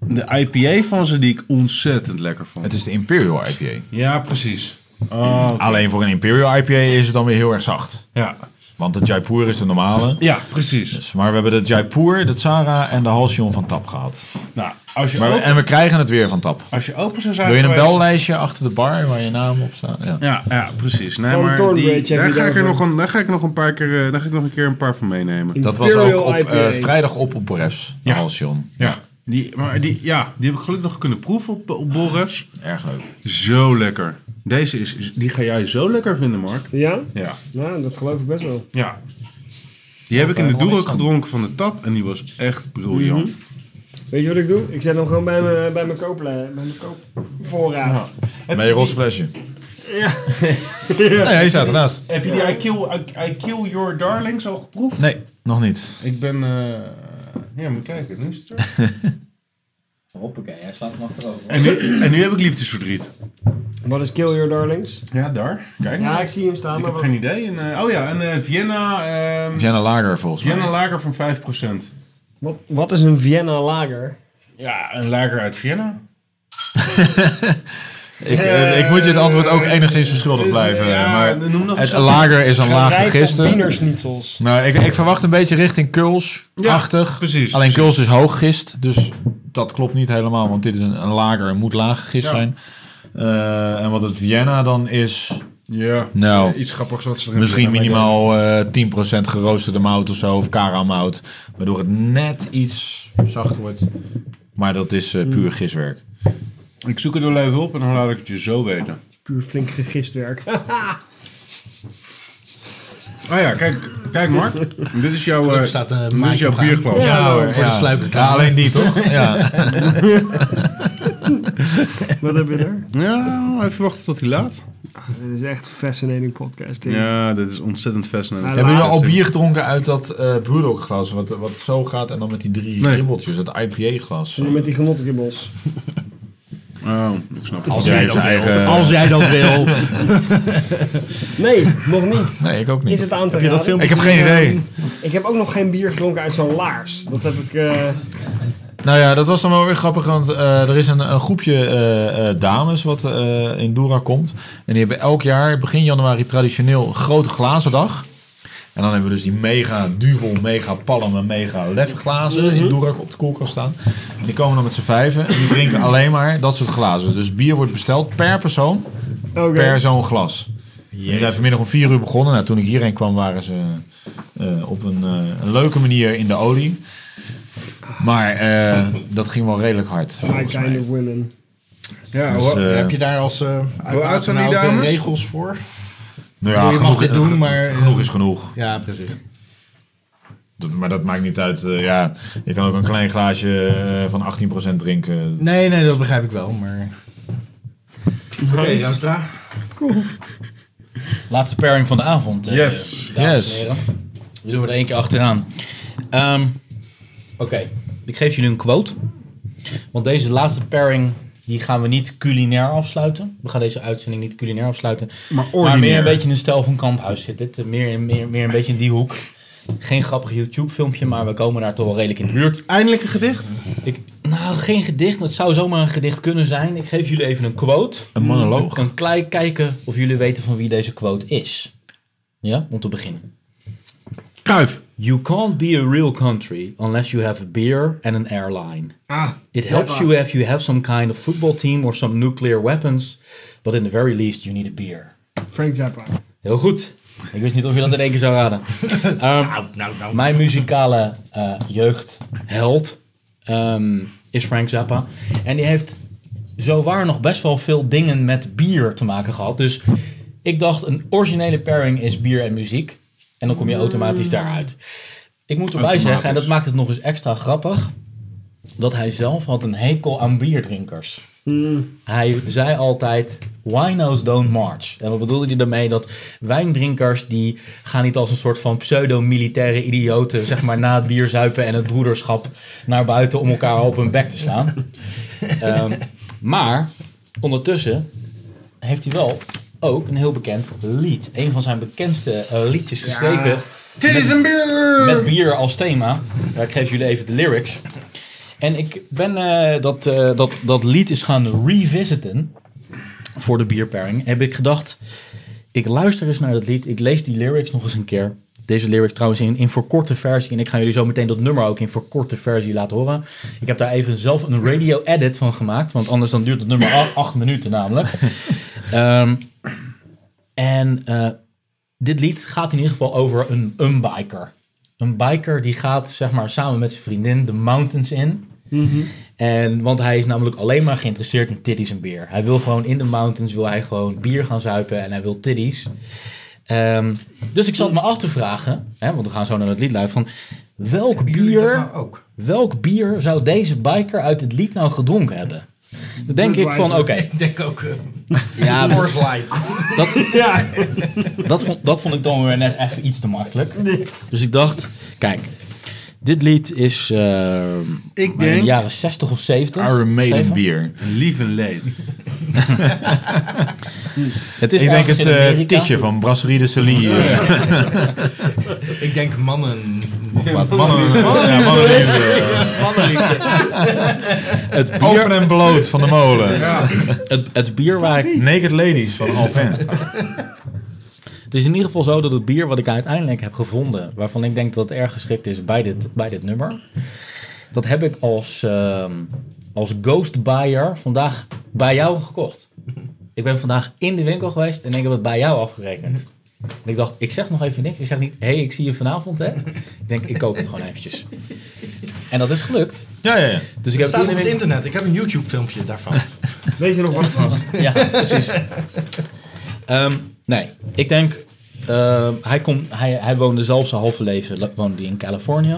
de IPA van ze die ik ontzettend lekker vond. Het is de Imperial IPA. Ja, precies. Oh. Alleen voor een Imperial IPA is het dan weer heel erg zacht. Ja. Want de Jaipur is de normale. ja, precies. Dus, maar we hebben de Jaipur, de Tsara en de Halcyon van Tap gehad. Nou, als je, Maar open, en we krijgen het weer van Tap. als je open zou zijn Wil je een geweest- bellijstje achter de bar waar je naam op staat? Ja. Ja, ja, precies. Nee, maar die, daar, ga ik er nog een, daar ga ik nog een paar keer, eh, daar ga ik nog een keer een paar van meenemen. Dat was ook op eh, vrijdag op op Borefs, de Ja. Halcyon. Ja. Die, maar die, ja, die heb ik gelukkig nog kunnen proeven op, op Borrefs. Erg leuk. Zo lekker. Deze is, die ga jij zo lekker vinden, Mark. Ja? Ja. Nou, dat geloof ik best wel. Ja. Die heb ik in de helemaal niks van. gedronken van de tap en die was echt briljant. Weet je wat ik doe? Ik zet hem gewoon bij mijn, bij mijn, bij mijn koopvoorraad. Met je roze flesje. Ja. Nee, hij staat ernaast. Heb je die I Kill, I, I Kill Your Darlings al geproefd? Nee, nog niet. Ik ben... eh ja, moet kijken. Nu is het er. Hoppakee, hij slaat hem achterover. En nu, en nu heb ik liefdesverdriet. Wat is Kill Your Darlings? Ja, daar. Kijk. Ja, ik zie hem staan. ik maar heb wat- geen idee. En, eh, oh ja, een eh, Vienna... ehm Vienna Lager volgens mij. Vienna lager van 5%. Wat, wat is een Vienna lager? Ja, een lager uit Vienna. Ik, eh, ik moet je het antwoord ook enigszins verschuldigd blijven. ja, maar het lager is een gisten. wienerschnitzels. Nou, ik, ik verwacht een beetje richting Kuls-achtig. Ja, precies, Alleen. Kuls is hoog gist, dus dat klopt niet helemaal. Want dit is een, een lager, moet laag gist Ja. zijn. Eh, en wat het Vienna dan is... Ja. Nou, Iets grappigs wat ze erin Misschien minimaal eh 10% geroosterde mout of zo, of karamout. Waardoor het net iets zachter wordt. Maar dat is puur giswerk. Ik zoek het wel even op en dan laat ik het je zo weten. Puur flink gegistwerk. Ah ja, kijk, kijk Mark. Dit is jouw, eh, staat een dit is maatje jouw aan. bierglas. Ja, hoor, voor de sluipreclame. Ja, alleen die toch? ja. Wat heb je er? Ja, even wachten tot hij laat. Dit is echt fascinating podcasting. Ja, dit is ontzettend fascinerend. Hebben jullie al bier gedronken uit dat eh Brewdog glas? Wat, wat zo gaat en dan met die drie Nee. kribbeltjes, dat IPA glas. En Met die genottenkibbels. Oh, ik snap het. Als jij dat wil. wil. Als jij dat wil. Nee, nog niet. Nee, ik ook niet. Is het aan te Heb je dat raden? filmpje Ik heb geen idee. Ik heb ook nog geen bier gedronken uit zo'n laars. Dat heb ik... eh, Nou ja, dat was dan wel weer grappig, want eh, er is een, een groepje eh, eh, dames wat eh, in Doura komt. En die hebben elk jaar, begin januari, traditioneel een grote glazen dag. En dan hebben we dus die mega duvel, mega palm en mega leffe glazen in Doura op de koelkast staan. En die komen dan met z'n vijven en die drinken alleen maar dat soort glazen. Dus bier wordt besteld per persoon, Oké. per zo'n glas. We zijn vanmiddag om vier uur begonnen. Nou, toen ik hierheen kwam waren ze eh, op een, eh, een leuke manier in de olie. Maar eh, dat ging wel redelijk hard. My volgens kind mij. of women. Ja, Dus, Heb je daar als uh, Hoe oud zijn die dames? regels voor? Nou ja, je mag genoeg, dit doen, maar- genoeg is genoeg. Ja, precies. Dat- maar dat maakt niet uit. eh, ja, je kan ook een klein glaasje eh, van 18% drinken. Nee, nee, dat begrijp ik wel, maar... Oké, Jastra. Laatste pairing van de avond. eh, Yes. Yes. Die doen we er één keer achteraan. Ehm, Oké, ik geef jullie een quote. Want deze laatste pairing die gaan we niet culinair afsluiten. We gaan deze uitzending niet culinair afsluiten. Maar Maar meer een beetje in de stijl van Kamphuis zit dit. Meer, meer, meer een beetje in die hoek. Geen grappig YouTube filmpje, maar we komen daar toch wel redelijk in de buurt. Eindelijk een gedicht? Ik, nou, geen gedicht. Het zou zomaar een gedicht kunnen zijn. Ik geef jullie even een quote. Een monoloog. Een klein kijken of jullie weten van wie deze quote is. Ja, om te beginnen. Kruif. You can't be a real country unless you have a beer and an airline. Ah, It helps you if you have some kind of football team or some nuclear weapons, but in the very least you need a beer. Frank Zappa. Heel goed. Ik wist niet of je dat in één keer zou raden. Ehm, Mijn muzikale eh, jeugdheld ehm, is Frank Zappa. En die heeft zowaar nog best wel veel dingen met bier te maken gehad. Dus ik dacht, een originele pairing is bier en muziek. En dan kom je automatisch daaruit. Ik moet erbij zeggen, en dat maakt het nog eens extra grappig... dat hij zelf had een hekel aan bierdrinkers. Hij zei altijd, winos don't march. En wat bedoelde hij daarmee? Dat wijndrinkers die gaan niet als een soort van pseudo-militaire idioten... zeg maar na het bierzuipen en het broederschap naar buiten... om elkaar op hun bek te slaan. Ehm, maar ondertussen heeft hij wel ook een heel bekend lied. Een van zijn bekendste eh, liedjes geschreven... Dit is een bier! Met bier als thema. Ja, ik geef jullie even de lyrics. En ik ben eh, dat, eh, dat, dat lied is gaan revisiten voor de bierpairing. Heb ik gedacht, ik luister eens naar dat lied. Ik lees die lyrics nog eens een keer. Deze lyrics trouwens in, in verkorte versie. En ik ga jullie zo meteen dat nummer ook in verkorte versie laten horen. Ik heb daar even zelf een radio edit van gemaakt. Want anders dan duurt het nummer acht minuten namelijk. Ehm, en eh, dit lied gaat in ieder geval over een, een biker. Een biker die gaat zeg maar samen met zijn vriendin de mountains in. En, want hij is namelijk alleen maar geïnteresseerd in titties en bier. Hij wil gewoon in de mountains wil hij gewoon bier gaan zuipen en hij wil titties. Ehm, dus ik zat me af te vragen, hè, want we gaan zo naar het lied luisteren, van welk bier, welk bier zou deze biker uit het lied nou gedronken hebben? Dan denk ik van, oké, Ik denk ook... eh, ja, Coors Light. dat, dat, vond, dat vond ik dan weer net even iets te makkelijk. Dus ik dacht, kijk, dit lied is eh, Ik in denk- de jaren 60 of 70. Iron Maiden bier. Lief en leed. Het is Ik denk het in eh tisje van Brasserie de Celie. Ik denk mannen... Wat? Mannen, ja, mannenliefde. Het Open bier, en bloot van de molen. het, het bier waar ik... Naked Ladies van Alvin. Het is in ieder geval zo dat het bier wat ik uiteindelijk heb gevonden... waarvan ik denk dat het erg geschikt is bij dit, bij dit nummer... dat heb ik als, ehm, als ghost buyer vandaag bij jou gekocht. Ik ben vandaag in de winkel geweest en ik heb het bij jou afgerekend. En ik dacht, ik zeg nog even niks. Ik zeg niet, hé, hey, ik zie je vanavond, hè. Ik denk, ik koop het gewoon eventjes. En dat is gelukt. Ja, ja, ja. Dus ik Het heb staat op in het internet. Ik heb een YouTube filmpje daarvan. Weet je nog wat het was? Ja, precies. Ehm, nee, ik denk... ehm, hij, kon, hij, hij woonde zelf zijn halve leven le- woonde hij in Californië.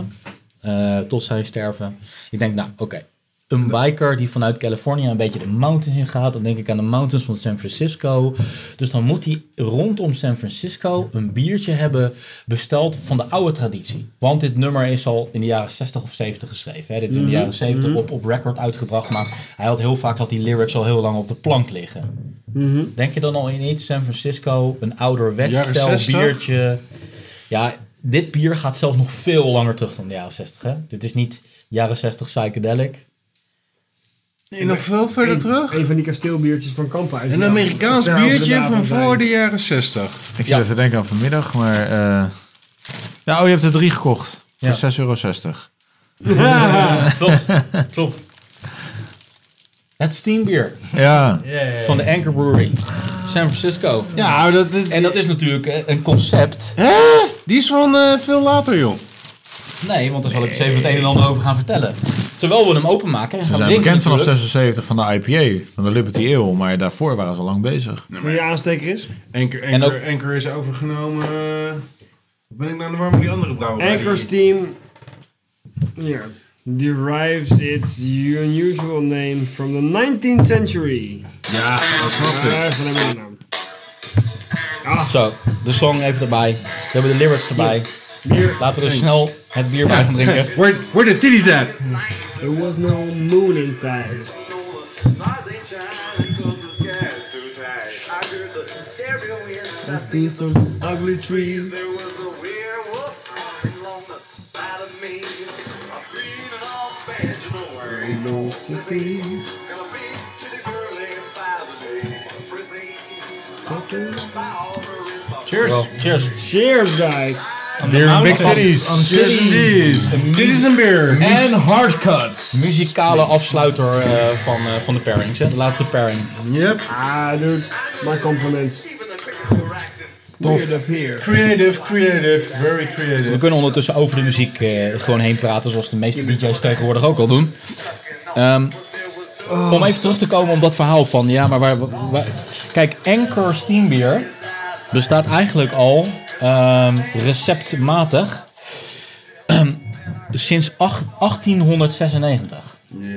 eh, tot zijn sterven. Ik denk, nou, oké. Een biker die vanuit Californië een beetje de mountains in gaat. Dan denk ik aan de mountains van San Francisco. Dus dan moet hij rondom San Francisco een biertje hebben besteld van de oude traditie. Want dit nummer is al in de jaren 60 of 70 geschreven. Hè? Dit is in de jaren 70 op, op record uitgebracht. Maar hij had heel vaak dat die lyrics al heel lang op de plank liggen. Denk je dan al in iets? San Francisco, een ouderwets 60? biertje. Ja, dit bier gaat zelfs nog veel langer terug dan de jaren 60. Hè? Dit is niet jaren 60 psychedelic. Nee, nog veel verder Een- terug. Een van die kasteelbiertjes van Kamphuis. Een Amerikaans biertje van voor de jaren 60. Ik zit Ja. even te denken aan vanmiddag, maar... eh ja, oh, je hebt er drie gekocht. Voor Ja. 6,60 euro. klopt, klopt. Het steambier Ja. van de Anchor Brewery. San Francisco. Ja, dat, dat- En dat is natuurlijk eh, een concept. Hè? Die is van eh, veel later, joh. Nee, want daar zal ik eens even het een en ander over gaan vertellen. Terwijl we hem openmaken en Ze gaan zijn drinken bekend vanaf natuurlijk. 76 van de IPA, van de Liberty Ale, maar daarvoor waren ze al lang bezig. Wie je aansteker is? Anchor, En Anchor, ook- Anchor is overgenomen. eh, ben ik nou de war met die andere brouwerij? Anchor Steam. Hier. Derives its unusual name from the 19th century. Ja, dat snap ik. Daar is maar de naam. Zo, de song even erbij. We hebben de lyrics erbij. Laten we dus snel Bier bij gaan drinken. Where, where the titties at? There was no moon inside. I seen some ugly trees. There was a werewolf along the side of me. I'm reading all bad, you know where ain't no sissy. Prissy. Talking about her in my Cheers. Well, cheers. Cheers, guys. Beer in big cities. Titties en beer. En hard cuts. Muzikale afsluiter eh, van, eh, van de pairings, hè? De laatste pairing. Yep. Ah, dude. My compliments. Tof. Creative, creative, very creative. We kunnen ondertussen over de muziek eh, gewoon heen praten, zoals de meeste DJ's tegenwoordig ook al doen. Ehm, Om even terug te komen op dat verhaal van, ja, maar waar, waar- kijk, Anchor Steambeer bestaat eigenlijk al ehm, receptmatig sinds acht- 1896. Ja.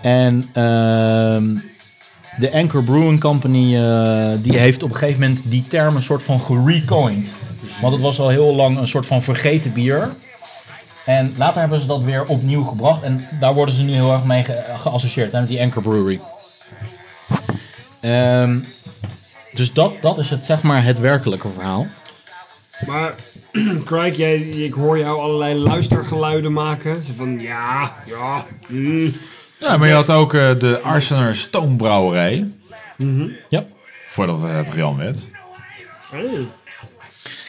En ehm, de Anchor Brewing Company eh, die heeft op een gegeven moment die term een soort van gerecoined. Want het was al heel lang een soort van vergeten bier. En later hebben ze dat weer opnieuw gebracht. En daar worden ze nu heel erg mee ge- geassocieerd, hè, met die Anchor Brewery. Ehm, dus dat, dat is het, zeg maar, het werkelijke verhaal. Maar, Crike, jij, ik hoor jou allerlei luistergeluiden maken. Zo van, ja, ja, mm. Ja, maar je had ook eh, de Arsener Stoombrouwerij. Ja. Voordat het Rian werd. Hey.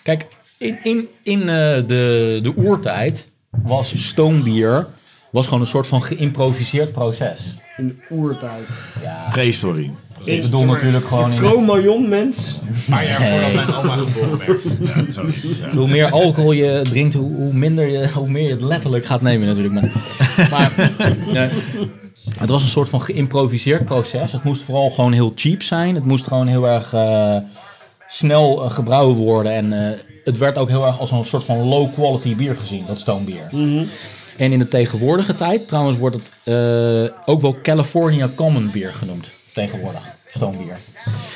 Kijk, in, in, in eh, de, de oertijd was stoombier was gewoon een soort van geïmproviseerd proces. In de oertijd. Ja. Prehistorie. Ik bedoel natuurlijk gewoon in... Cro-Magnon, mens. Maar ja, voordat mijn oma geboren werd. Ja, zoiets, ja. Hoe meer alcohol je drinkt, hoe, hoe minder je, hoe meer je het letterlijk gaat nemen natuurlijk. Maar, maar ja, het was een soort van geïmproviseerd proces. Het moest vooral gewoon heel cheap zijn. Het moest gewoon heel erg eh, snel eh, gebrouwen worden. En eh, het werd ook heel erg als een soort van low quality bier gezien, dat stoombier. En in de tegenwoordige tijd, trouwens, wordt het eh, ook wel California Common Beer genoemd. Tegenwoordig, stoombier.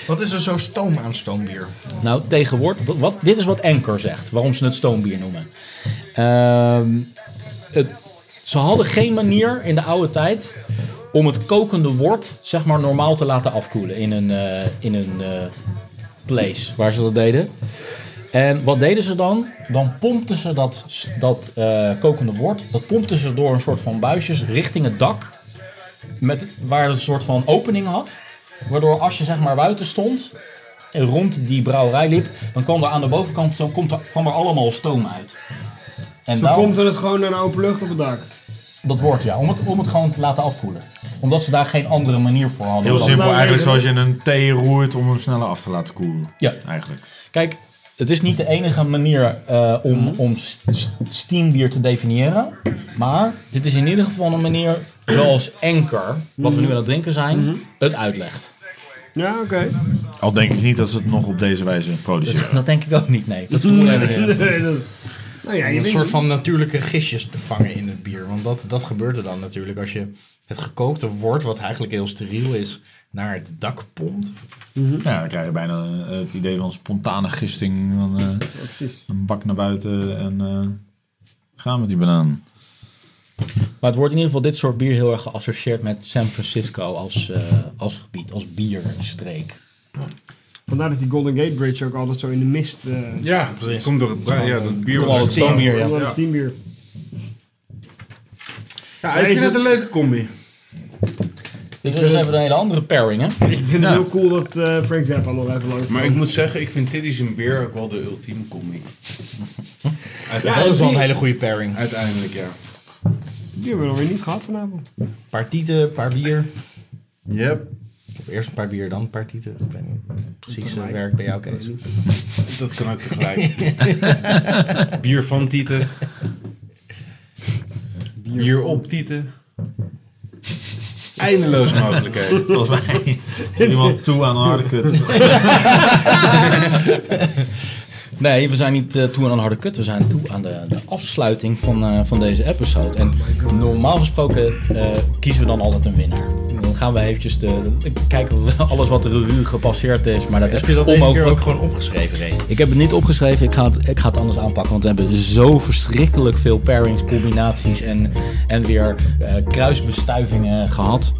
Wat is er zo stoom aan stoombier? Nou, tegenwoordig, wat, dit is wat Anchor zegt, waarom ze het stoombier noemen. Ehm, het, ze hadden geen manier in de oude tijd om het kokende wort, zeg maar, normaal te laten afkoelen in een, eh, in een eh, place waar ze dat deden. En wat deden ze dan? Dan pompten ze dat, dat eh, kokende wort, dat pompten ze door een soort van buisjes richting het dak. Met, waar het een soort van opening had. Waardoor als je zeg maar buiten stond en rond die brouwerij liep, dan kwam er aan de bovenkant zo, komt er, kwam er allemaal stoom uit. En Zo komt het gewoon naar de open lucht op het dak. dat wordt ja, om het, om het gewoon te laten afkoelen. Omdat ze daar geen andere manier voor hadden. Heel simpel, nou eigenlijk reden? zoals je een thee roert om hem sneller af te laten koelen. Ja. Eigenlijk. Kijk, het is niet de enige manier eh, om, om s- s- steambier te definiëren. Maar dit is in ieder geval een manier zoals Anchor, wat we nu aan het drinken zijn, het uitlegt. Ja, oké. Al denk ik niet dat ze het nog op deze wijze produceren. Dat denk ik ook niet, nee. Dat vermoeden dat- Nou ja, je Om een soort van natuurlijke gistjes te vangen in het bier. Want dat, dat gebeurt er dan natuurlijk als je het gekookte wort, wat eigenlijk heel steriel is, naar het dak pompt. Ja, dan krijg je bijna eh, het idee van spontane gisting. Van, eh, precies. een bak naar buiten en eh, gaan met die banaan. Maar het wordt in ieder geval dit soort bier heel erg geassocieerd met San Francisco als, eh, als gebied, als bierstreek. Vandaar dat die Golden Gate Bridge ook altijd zo in de mist... Ja, precies. Komt door het ja, dat bier Door al het ja. Ja. Ja, ik vind het een leuke combi. Dit is dus even een hele andere pairing, hè? Ik vind het heel cool dat eh, Frank Zappa nog even langs Maar ik moet zeggen, ik vind titties en beer ook wel de ultieme combi. Ja, dat is wel een hele goede pairing. Uiteindelijk, ja. Die hebben we nog weer niet gehad vanavond. Een paar tieten, een paar bier. Yep. Of eerst een paar bier, dan een paar tieten. Ik weet niet precies uh, werkt bij jou, Kees. Dat kan ook tegelijk. bier van tieten. Bier op tieten. Eindeloze mogelijkheden. Volgens mij is iemand toe aan een harde kut. Nee, we zijn niet eh, toe aan een harde kut. We zijn toe aan de, de afsluiting van, eh, van deze episode. En normaal gesproken eh, kiezen we dan altijd een winnaar. dan gaan we eventjes de, kijken we alles wat de revue gepasseerd is. Maar dat Heb is je dat onmogelijk. ook gewoon opgeschreven, Ray? Ik heb het niet opgeschreven, ik ga het, ik ga het anders aanpakken. Want we hebben zo verschrikkelijk veel pairings, combinaties en, en weer kruisbestuivingen gehad.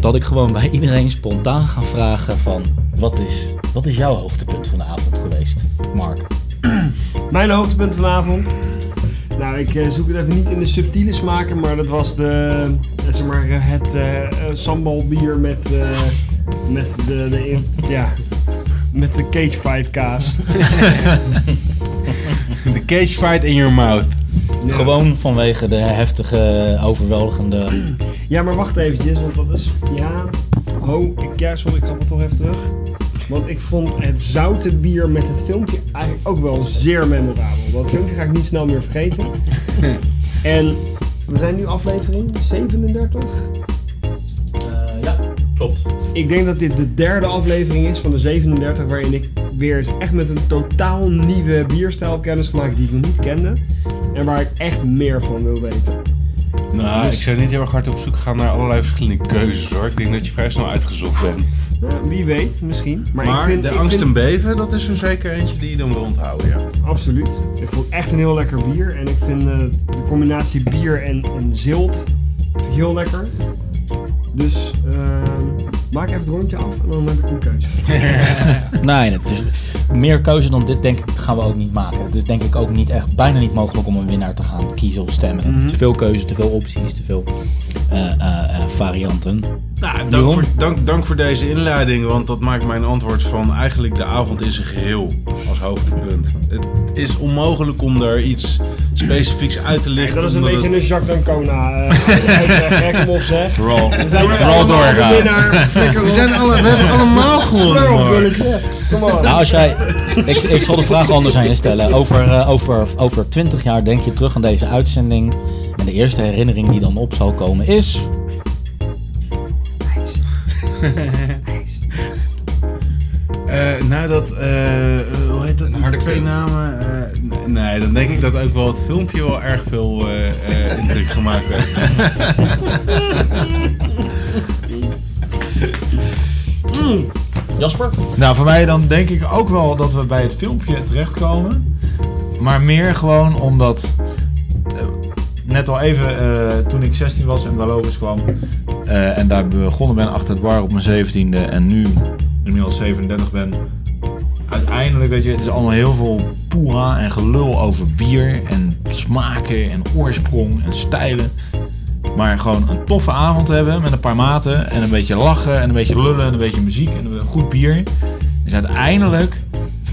Dat ik gewoon bij iedereen spontaan ga vragen van... Wat is, wat is jouw hoogtepunt van de avond geweest, Mark? Mijn hoogtepunt vanavond. Nou, ik eh, zoek het even niet in de subtiele smaken, maar dat was de, eh, zeg maar, eh, het eh eh, sambalbier met, eh, met de, de, ja, met de cage fight kaas. The cage fight in your mouth. Gewoon vanwege de heftige, overweldigende... Ja, maar wacht eventjes, want dat is, ja, oh, ik, sorry, ik ga het toch even terug. Want ik vond het zoute bier met het filmpje eigenlijk ook wel zeer memorabel. Dat filmpje ga ik niet snel meer vergeten. en we zijn nu aflevering 37. ja, klopt. Ik denk dat dit de derde aflevering is van de 37 waarin ik weer eens echt met een totaal nieuwe bierstijl kennis gemaakt die ik nog niet kende. En waar ik echt meer van wil weten. Nou, Dus- ik zou niet heel erg hard op zoek gaan naar allerlei verschillende keuzes hoor. Ik denk dat je vrij snel uitgezocht bent. Wie weet, misschien. Maar, Maar, ik vind, de ik angst vind- en beven, dat is er zeker eentje die je dan wil onthouden, ja. Absoluut. Ik vond het echt een heel lekker bier. En ik vind eh, de combinatie bier en, en zilt heel lekker. Dus ehm, maak even het rondje af en dan heb ik een keuze. Nee, het is meer keuze dan dit denk ik gaan we ook niet maken. Het is denk ik ook niet echt, bijna niet mogelijk om een winnaar te gaan kiezen of stemmen. Mhm. Te veel keuze, te veel opties, te veel eh, eh, eh, varianten. Nou, dank voor, dank, dank voor deze inleiding, want dat maakt mijn antwoord van eigenlijk de avond in zijn geheel als hoogtepunt. Het is onmogelijk om daar iets specifieks uit te lichten. dat is een beetje het- een Jacques D'Ancona uh, uitleg, kom op zeg. Vooral- We zijn vooral allemaal doorgaan. We op. zijn alle- we hebben allemaal gewonnen, op. Kom on. Nou, als jij, ik, ik zal de vraag anders aan je stellen. Over, eh, over, over 20 jaar denk je terug aan deze uitzending. En de eerste herinnering die dan op zal komen is. Eh, nou, dat, eh, eh, hoe heet dat? Harde twee namen. eh, nee, dan denk ik dat ook wel het filmpje wel erg veel indruk gemaakt heeft. Jasper? Nou, voor mij dan denk ik ook wel dat we bij het filmpje terechtkomen. Maar meer gewoon omdat... net al even eh, toen ik 16 was en bij kwam... eh, en daar begonnen ben achter het bar op mijn 17e... en nu inmiddels 37 ben... Uiteindelijk, weet je, het is allemaal heel veel poeha en gelul over bier en smaken en oorsprong en stijlen. Maar gewoon een toffe avond hebben met een paar maten en een beetje lachen en een beetje lullen en een beetje muziek en een goed bier. Is uiteindelijk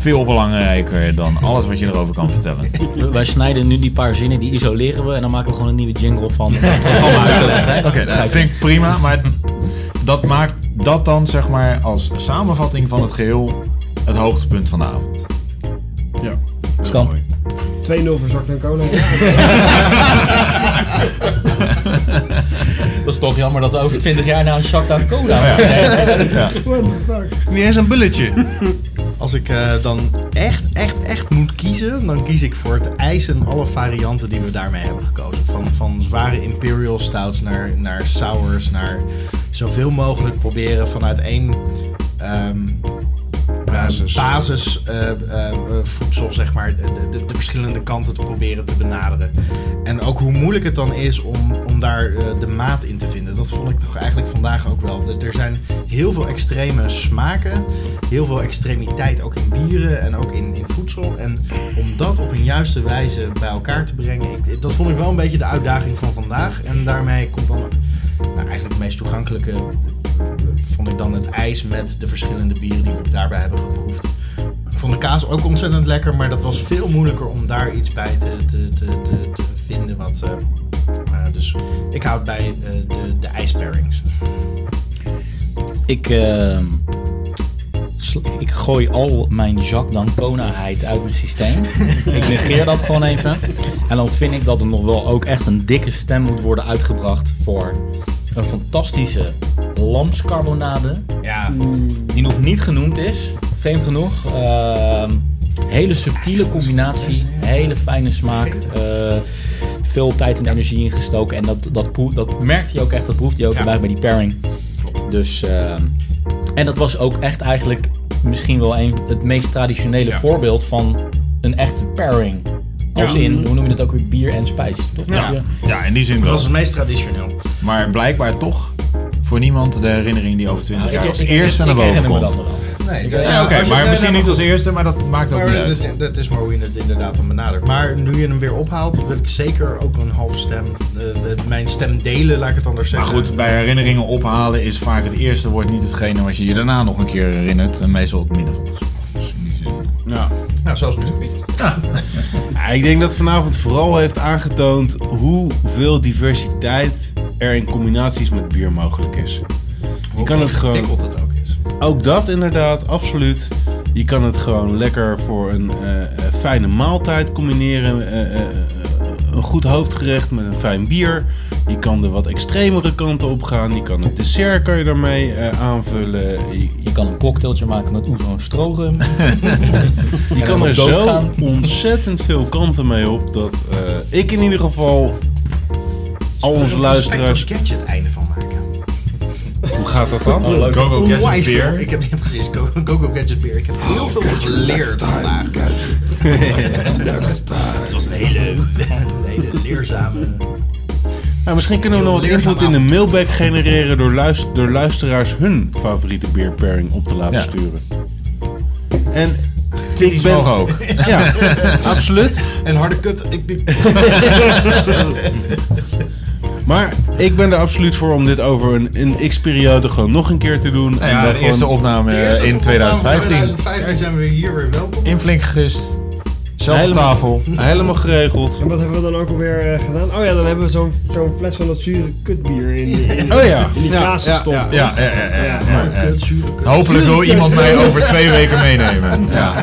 veel belangrijker dan alles wat je erover kan vertellen. We- Wij snijden nu die paar zinnen, die isoleren we en dan maken we gewoon een nieuwe jingle van. om het programma uit te leggen. hè? Oké, dat Begrijp je? vind ik prima, maar dat maakt dat dan zeg maar als samenvatting van het geheel het hoogtepunt van de avond. Ja, Skamp. 2-0 voor Jacques D'Ancona. Dat is toch jammer dat we over 20 jaar naar een Jacques D'Ancona Ja. ja. What the fuck? Niet eens een bulletje. Als ik eh, dan echt, echt, echt moet kiezen, dan kies ik voor het ijs en alle varianten die we daarmee hebben gekozen. Van, van zware imperial stouts naar, naar sours, naar zoveel mogelijk proberen vanuit één ehm, Basis. eh, eh, eh, voedsel, zeg maar, de, de, de verschillende kanten te proberen te benaderen. En ook hoe moeilijk het dan is om, om daar de maat in te vinden. Dat vond ik toch eigenlijk vandaag ook wel. Er- zijn heel veel extreme smaken, heel veel extremiteit ook in bieren en ook in, in voedsel. En om dat op een juiste wijze bij elkaar te brengen, dat vond ik wel een beetje de uitdaging van vandaag. En daarmee komt dan nou, eigenlijk het meest toegankelijke, vond ik dan het ijs met de verschillende bieren die we daarbij hebben geproefd. Ik vond de kaas ook ontzettend lekker, maar dat was veel moeilijker om daar iets bij te, te, te, te, te vinden. Wat, eh, dus ik houd bij eh, de, de ijspairings. Ik, ehm, ik gooi al mijn Jacques D'Ancona-heid uit mijn systeem. ik negeer dat gewoon even. En dan vind ik dat er nog wel ook echt een dikke stem moet worden uitgebracht voor een fantastische lamscarbonade. Ja. Die nog niet genoemd is, vreemd genoeg. Ehm, hele subtiele combinatie, hele fijne smaak. eh, veel tijd en energie ingestoken. En dat, dat, dat merkte je ook echt, dat proefde je ook bij die pairing. Dus, ehm, en dat was ook echt eigenlijk misschien wel een, het meest traditionele voorbeeld van een echte pairing. Als Ja. in, hoe noem je dat ook weer, bier en spijs, toch? Ja, ja in die zin Dat wel. was het meest traditioneel. Maar blijkbaar toch voor niemand de herinnering die over 20 Nou, jaar als ik- eerste ik naar boven herinner me komt. dat. Nee, dat- Ja, oké, maar misschien nee, niet als eerste, maar dat maakt ook Maar niet dat, uit. is, dat is maar hoe je het inderdaad dan benadert. Maar nu je hem weer ophaalt, wil ik zeker ook een halve stem, eh, mijn stem delen, laat ik het anders Maar zeggen. goed, bij herinneringen ophalen is vaak het eerste woord niet hetgene wat je je daarna nog een keer herinnert. En meestal het midden van de Dus in die zin. Ja. Nou, zoals nu. Ja, ik denk dat vanavond vooral heeft aangetoond hoeveel diversiteit er in combinaties met bier mogelijk is. Je kan het gewoon. het ook is. Ook dat inderdaad, absoluut. Je kan het gewoon lekker voor een eh, eh, fijne maaltijd combineren. eh, een goed hoofdgerecht met een fijn bier. Je kan er wat extremere kanten op gaan. Je kan het dessert kan je daarmee eh, aanvullen. Je, Je kan een cocktailtje maken met oezo en strorum. je kan er zo ontzettend veel kanten mee op. Dat eh, ik in ieder geval al onze luisteraars... Spectrum Gadget einde van maken. Hoe gaat dat dan? Oh, Onwijs Gadget. Beer. Ik heb precies Go- Go-Go Gadget Beer. Ik heb heel veel geleerd vandaag. Het was een hele, een hele leerzame... Nou, misschien kunnen we nog wat input in de mailbag genereren door, luister, door luisteraars hun favoriete beerpairing op te laten Ja. sturen. En ik ben... mogen ook. Ja, absoluut. En harde kut. Ik, Maar ik ben er absoluut voor om dit over een, een x-periode gewoon nog een keer te doen. Nou En ja, dan de eerste gewoon opname de eerste eh, in opname van 2015. 2015 zijn we hier weer welkom. In flink gegist. Zelf op helemaal, tafel. helemaal geregeld. En wat hebben we dan ook alweer eh, gedaan? Oh ja, dan hebben we zo'n zo'n fles van dat zure kutbier in, in, Oh ja. in die kaas ja, gestopt. ja. Ja, ja. Kut, zure kut. Hopelijk wil iemand mij over twee weken meenemen. Ja.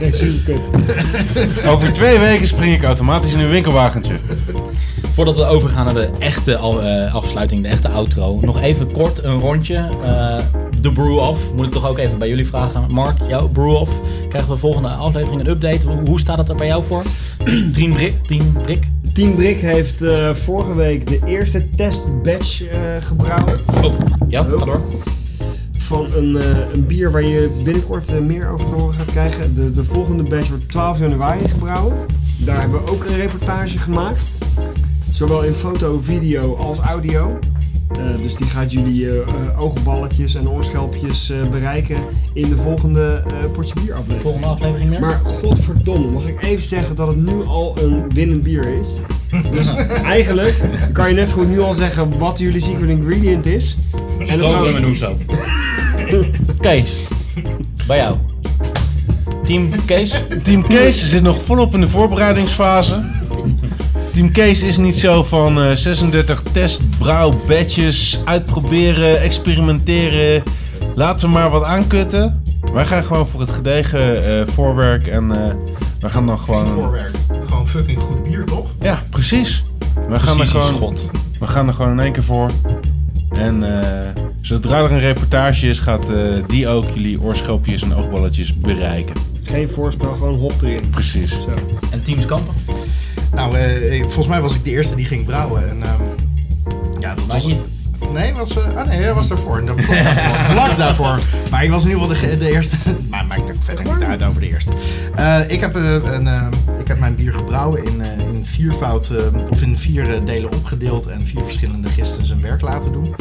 Nee, zure kut. Over twee weken spring ik automatisch in een winkelwagentje. Voordat we overgaan naar de echte al- eh, afsluiting, de echte outro. Nog even kort een rondje. Eh, de brew-off. Moet ik toch ook even bij jullie vragen. Mark, jouw brew-off. Krijgen we volgende aflevering een update? Hoe, hoe staat het er bij jou voor? Team Brik? Team Brik? Team Brick heeft eh, vorige week de eerste testbatch eh gebrouwen. Oh, ja, ga door. Van een, eh, een bier waar je binnenkort meer over te horen gaat krijgen. De, de volgende batch wordt 12 januari gebrouwen. Daar hebben we ook een reportage gemaakt. Zowel in foto, video als audio. Eh, dus die gaat jullie eh, oogballetjes en oorschelpjes eh, bereiken in de volgende eh potje bier aflevering. Volgende aflevering meer? Maar godverdomme, mag ik even zeggen dat het nu al een winnend bier is? Dus eigenlijk kan je net goed nu al zeggen wat jullie secret ingredient is. En dat gaan- en Oezo. Kees, bij jou. Team Kees? Team Kees zit nog volop in de voorbereidingsfase. Team Kees is niet zo van eh, 36 test, brouw, badges, uitproberen, experimenteren. Laten we maar wat aankutten. Wij gaan gewoon voor het gedegen eh, voorwerk en eh we gaan dan Geen gewoon... voorwerk. Gewoon fucking goed bier, toch? Ja, precies. We gaan, er gewoon, schot. we gaan er gewoon in één keer voor. En eh, zodra er een reportage is, gaat eh, die ook jullie oorschelpjes en oogballetjes bereiken. Geen voorspel, gewoon hop erin. Precies. Zo. En Teams Kampen? Nou, eh, ik- volgens mij was ik de eerste die ging brouwen. En, ehm, ja, dat was... niet. Nee, was, eh, ah, nee, hij was daarvoor. Vlak daarvoor. Vlak daarvoor. Maar ik was in ieder geval de, eerste. Maar maakt er verder niet uit over de eerste. Eh, ik, heb, eh, een, eh, ik heb mijn bier gebrouwen in, eh, in viervoud, eh, of in vier eh, delen opgedeeld en vier verschillende gisten zijn werk laten doen.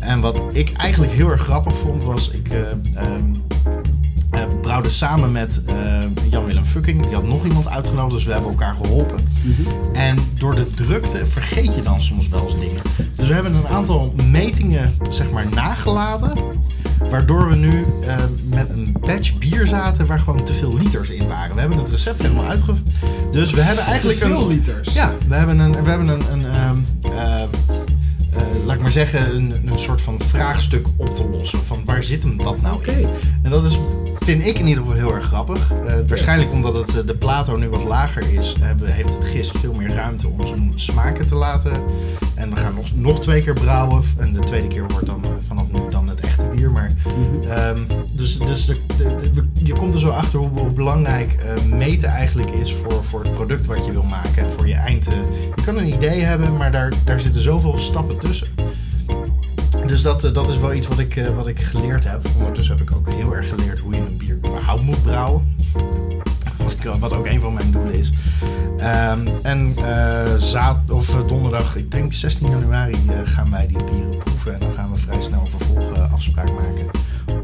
En wat ik eigenlijk heel erg grappig vond, was ik eh, ehm, eh, brouwde samen met eh, Jan-Willem Fucking. Die had nog iemand uitgenodigd, dus we hebben elkaar geholpen. En door de drukte vergeet je dan soms wel eens dingen. Dus we hebben een aantal metingen zeg maar nagelaten. Waardoor we nu eh, met een batch bier zaten waar gewoon te veel liters in waren. We hebben het recept helemaal uitge... Dus we hebben eigenlijk veel een... liters? Ja, we hebben een, we hebben een, een ehm, eh, eh, laat ik maar zeggen, een, een soort van vraagstuk op te lossen. Van waar zit hem dat nou in? En dat is, vind ik in ieder geval heel erg grappig. Eh, waarschijnlijk omdat het, eh, de plato nu wat lager is, hebben, heeft het gist veel meer ruimte om zijn smaken te laten. En we gaan nog, nog twee keer brouwen. En de tweede keer wordt dan eh, vanaf nu dan het echte bier. Maar, ehm, dus dus de, de- de- je komt er zo achter hoe, hoe belangrijk meten eigenlijk is voor, voor het product wat je wil maken. En voor je eind. je kan een idee hebben, maar daar, daar zitten zoveel stappen tussen. Dus dat, eh, dat is wel iets wat ik, eh, wat ik geleerd heb. Ondertussen heb ik ook heel erg geleerd hoe je een bier überhaupt moet brouwen. Wat, ik, wat ook een van mijn doelen is. Ehm, en eh, zaad, of eh, donderdag, ik denk 16 januari, eh, gaan wij die bieren proeven. En dan gaan we vrij snel een vervolgafspraak maken.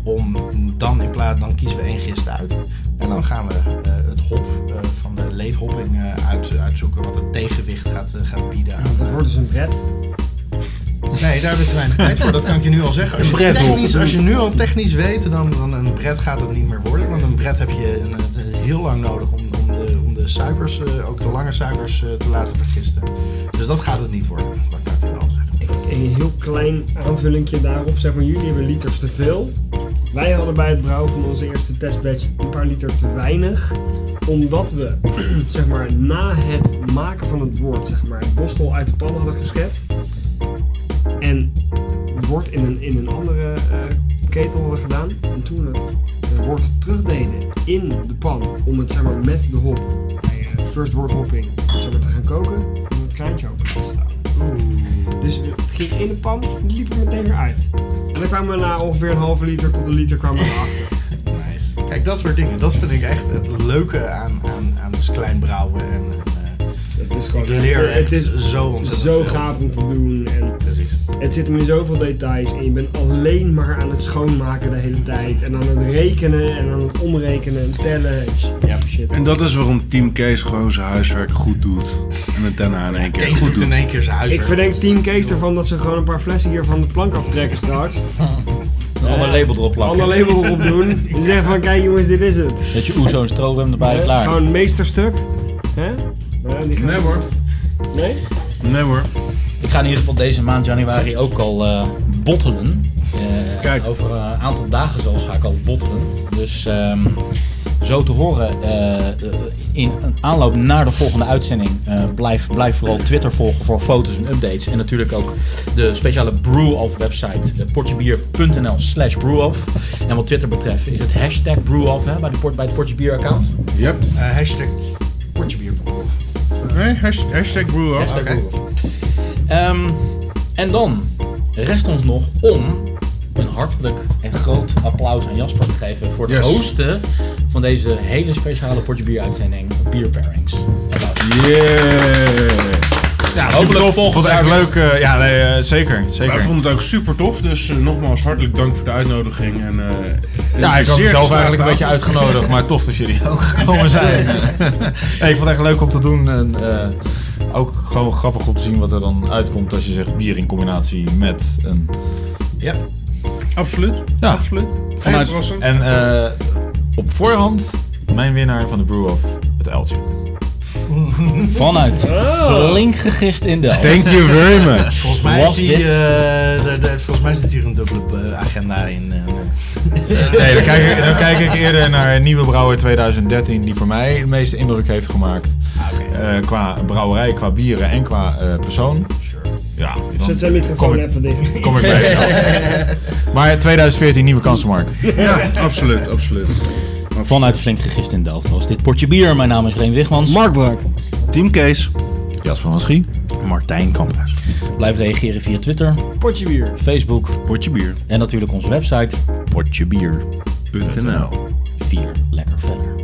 Om dan in plaats, dan kiezen we één gist uit. En dan gaan we eh, het hop eh, van de leedhopping eh, uit, uitzoeken. Wat het tegenwicht gaat, eh, gaat bieden. aan, Dat eh, wordt dus een bret. Nee, daar hebben we te weinig tijd voor. Dat kan ik je nu al zeggen. Als je, technisch, als je nu al technisch weet, dan, dan een bret gaat het niet meer worden. Want een bret heb je een, is heel lang nodig om, om, de, om de suikers, eh, ook de lange suikers, eh, te laten vergisten. Dus dat gaat het niet worden. Dat kan ik je wel zeggen. Een heel klein aanvullingje daarop. Zeg maar, jullie hebben liters te veel. Wij hadden bij het brouwen van onze eerste testbatch een paar liter te weinig. Omdat we, zeg maar, na het maken van het woord, zeg maar, het bostel uit de pan hadden geschept. En het woord in een, in een andere eh, ketel gedaan. En toen we het eh, woord terugdeden in de pan om het, zeg maar, met de hop, bij eh, first word hopping, zeg maar, te gaan koken. En het kraantje open laten staan. Dus het ging in de pan, het liep er meteen weer uit. En dan kwamen we na ongeveer een halve liter tot een liter kwamen we erachter. Kijk, dat soort dingen. Dat vind ik echt het leuke aan, aan, aan dus klein brouwen. En, en, eh, Het is gewoon ik leer echt het is zo ontzettend zo veel. gaaf om te doen. En Precies. het zit hem in zoveel details. En je bent alleen maar aan het schoonmaken de hele tijd. En aan het rekenen en aan het omrekenen en tellen. Ja, shit. En dat is waarom Team Kees gewoon zijn huiswerk goed doet. En het daarna in één keer Kees goed doet doet. in één keer zijn Ik huiswerk. verdenk Team Kees ervan dat ze gewoon een paar flessen hier van de plank aftrekken straks. Een ander label erop plakken. Ander label erop doen. En zeggen van kijk jongens, dit is het. Dat je oezo en stroom erbij klaar. Gewoon meesterstuk. Hè? Gaan- Nee hoor. Nee? Nee hoor. Ik ga in ieder geval deze maand januari ook al eh, bottelen. Eh, Kijk. Over eh, een aantal dagen zelfs ga ik al bottelen. Dus ehm, zo te horen, in een aanloop naar de volgende uitzending, eh, blijf, blijf vooral Twitter volgen voor foto's en updates. En natuurlijk ook de speciale Brew-Off website, uh, portjebier.nl slash brew-off. En wat Twitter betreft is het hashtag brew-off hè, bij, de bij het Portje Bier account. Yep. Eh, hashtag portjebier. Nee, hashtag, hashtag brew. Hashtag. Ehm, en dan rest ons nog om een hartelijk en groot applaus aan Jasper te geven voor Yes. hosten van deze hele speciale Portje Bier uitzending Beer Pairings. Applaus. Yeah. Ja, Hopelijk super tof. volgend Vond het echt leuk. eh, ja, nee, eh, zeker. zeker. Wij vonden het ook super tof, dus eh, nogmaals hartelijk dank voor de uitnodiging. En, eh, Ja, ik had mezelf geslaagde eigenlijk een beetje uitgenodigd, maar tof dat jullie ook gekomen zijn. nee, ik vond het echt leuk om te doen en eh, ook gewoon grappig om te zien wat er dan uitkomt als je zegt bier in combinatie met een... Ja. Absoluut, Ja. absoluut. Vanuit, en eh, op voorhand mijn winnaar van de Brew-Off, het uiltje. Vanuit flink gegist in Delft. Thank you very much. Volgens mij, Was is die, eh, daar- daar- volgens mij zit hier een dubbele eh, agenda in. eh. Nee, dan kijk, ik, dan kijk ik eerder naar Nieuwe Brouwer 2013, die voor mij de meeste indruk heeft gemaakt. Eh, qua brouwerij, qua bieren en qua eh, persoon. Ja, dan Zet zijn microfoon kom ik, even dicht. kom ik bij. maar 2014 nieuwe kansen, Mark. Ja, absoluut, absoluut. Vanuit flink gegist in Delft was dit Portje Bier. Mijn naam is Reen Wigmans. Mark Brak. Team Kees. Jasper van Schie. Martijn Kamphuis. Blijf reageren via Twitter, Potje bier. Facebook Potje bier. en natuurlijk onze website. Potjebier.nl Vier lekker verder.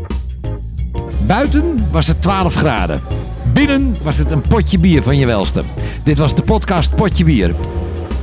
Buiten was het 12 graden. Binnen was het een potje bier van je welste. Dit was de podcast Potje Bier.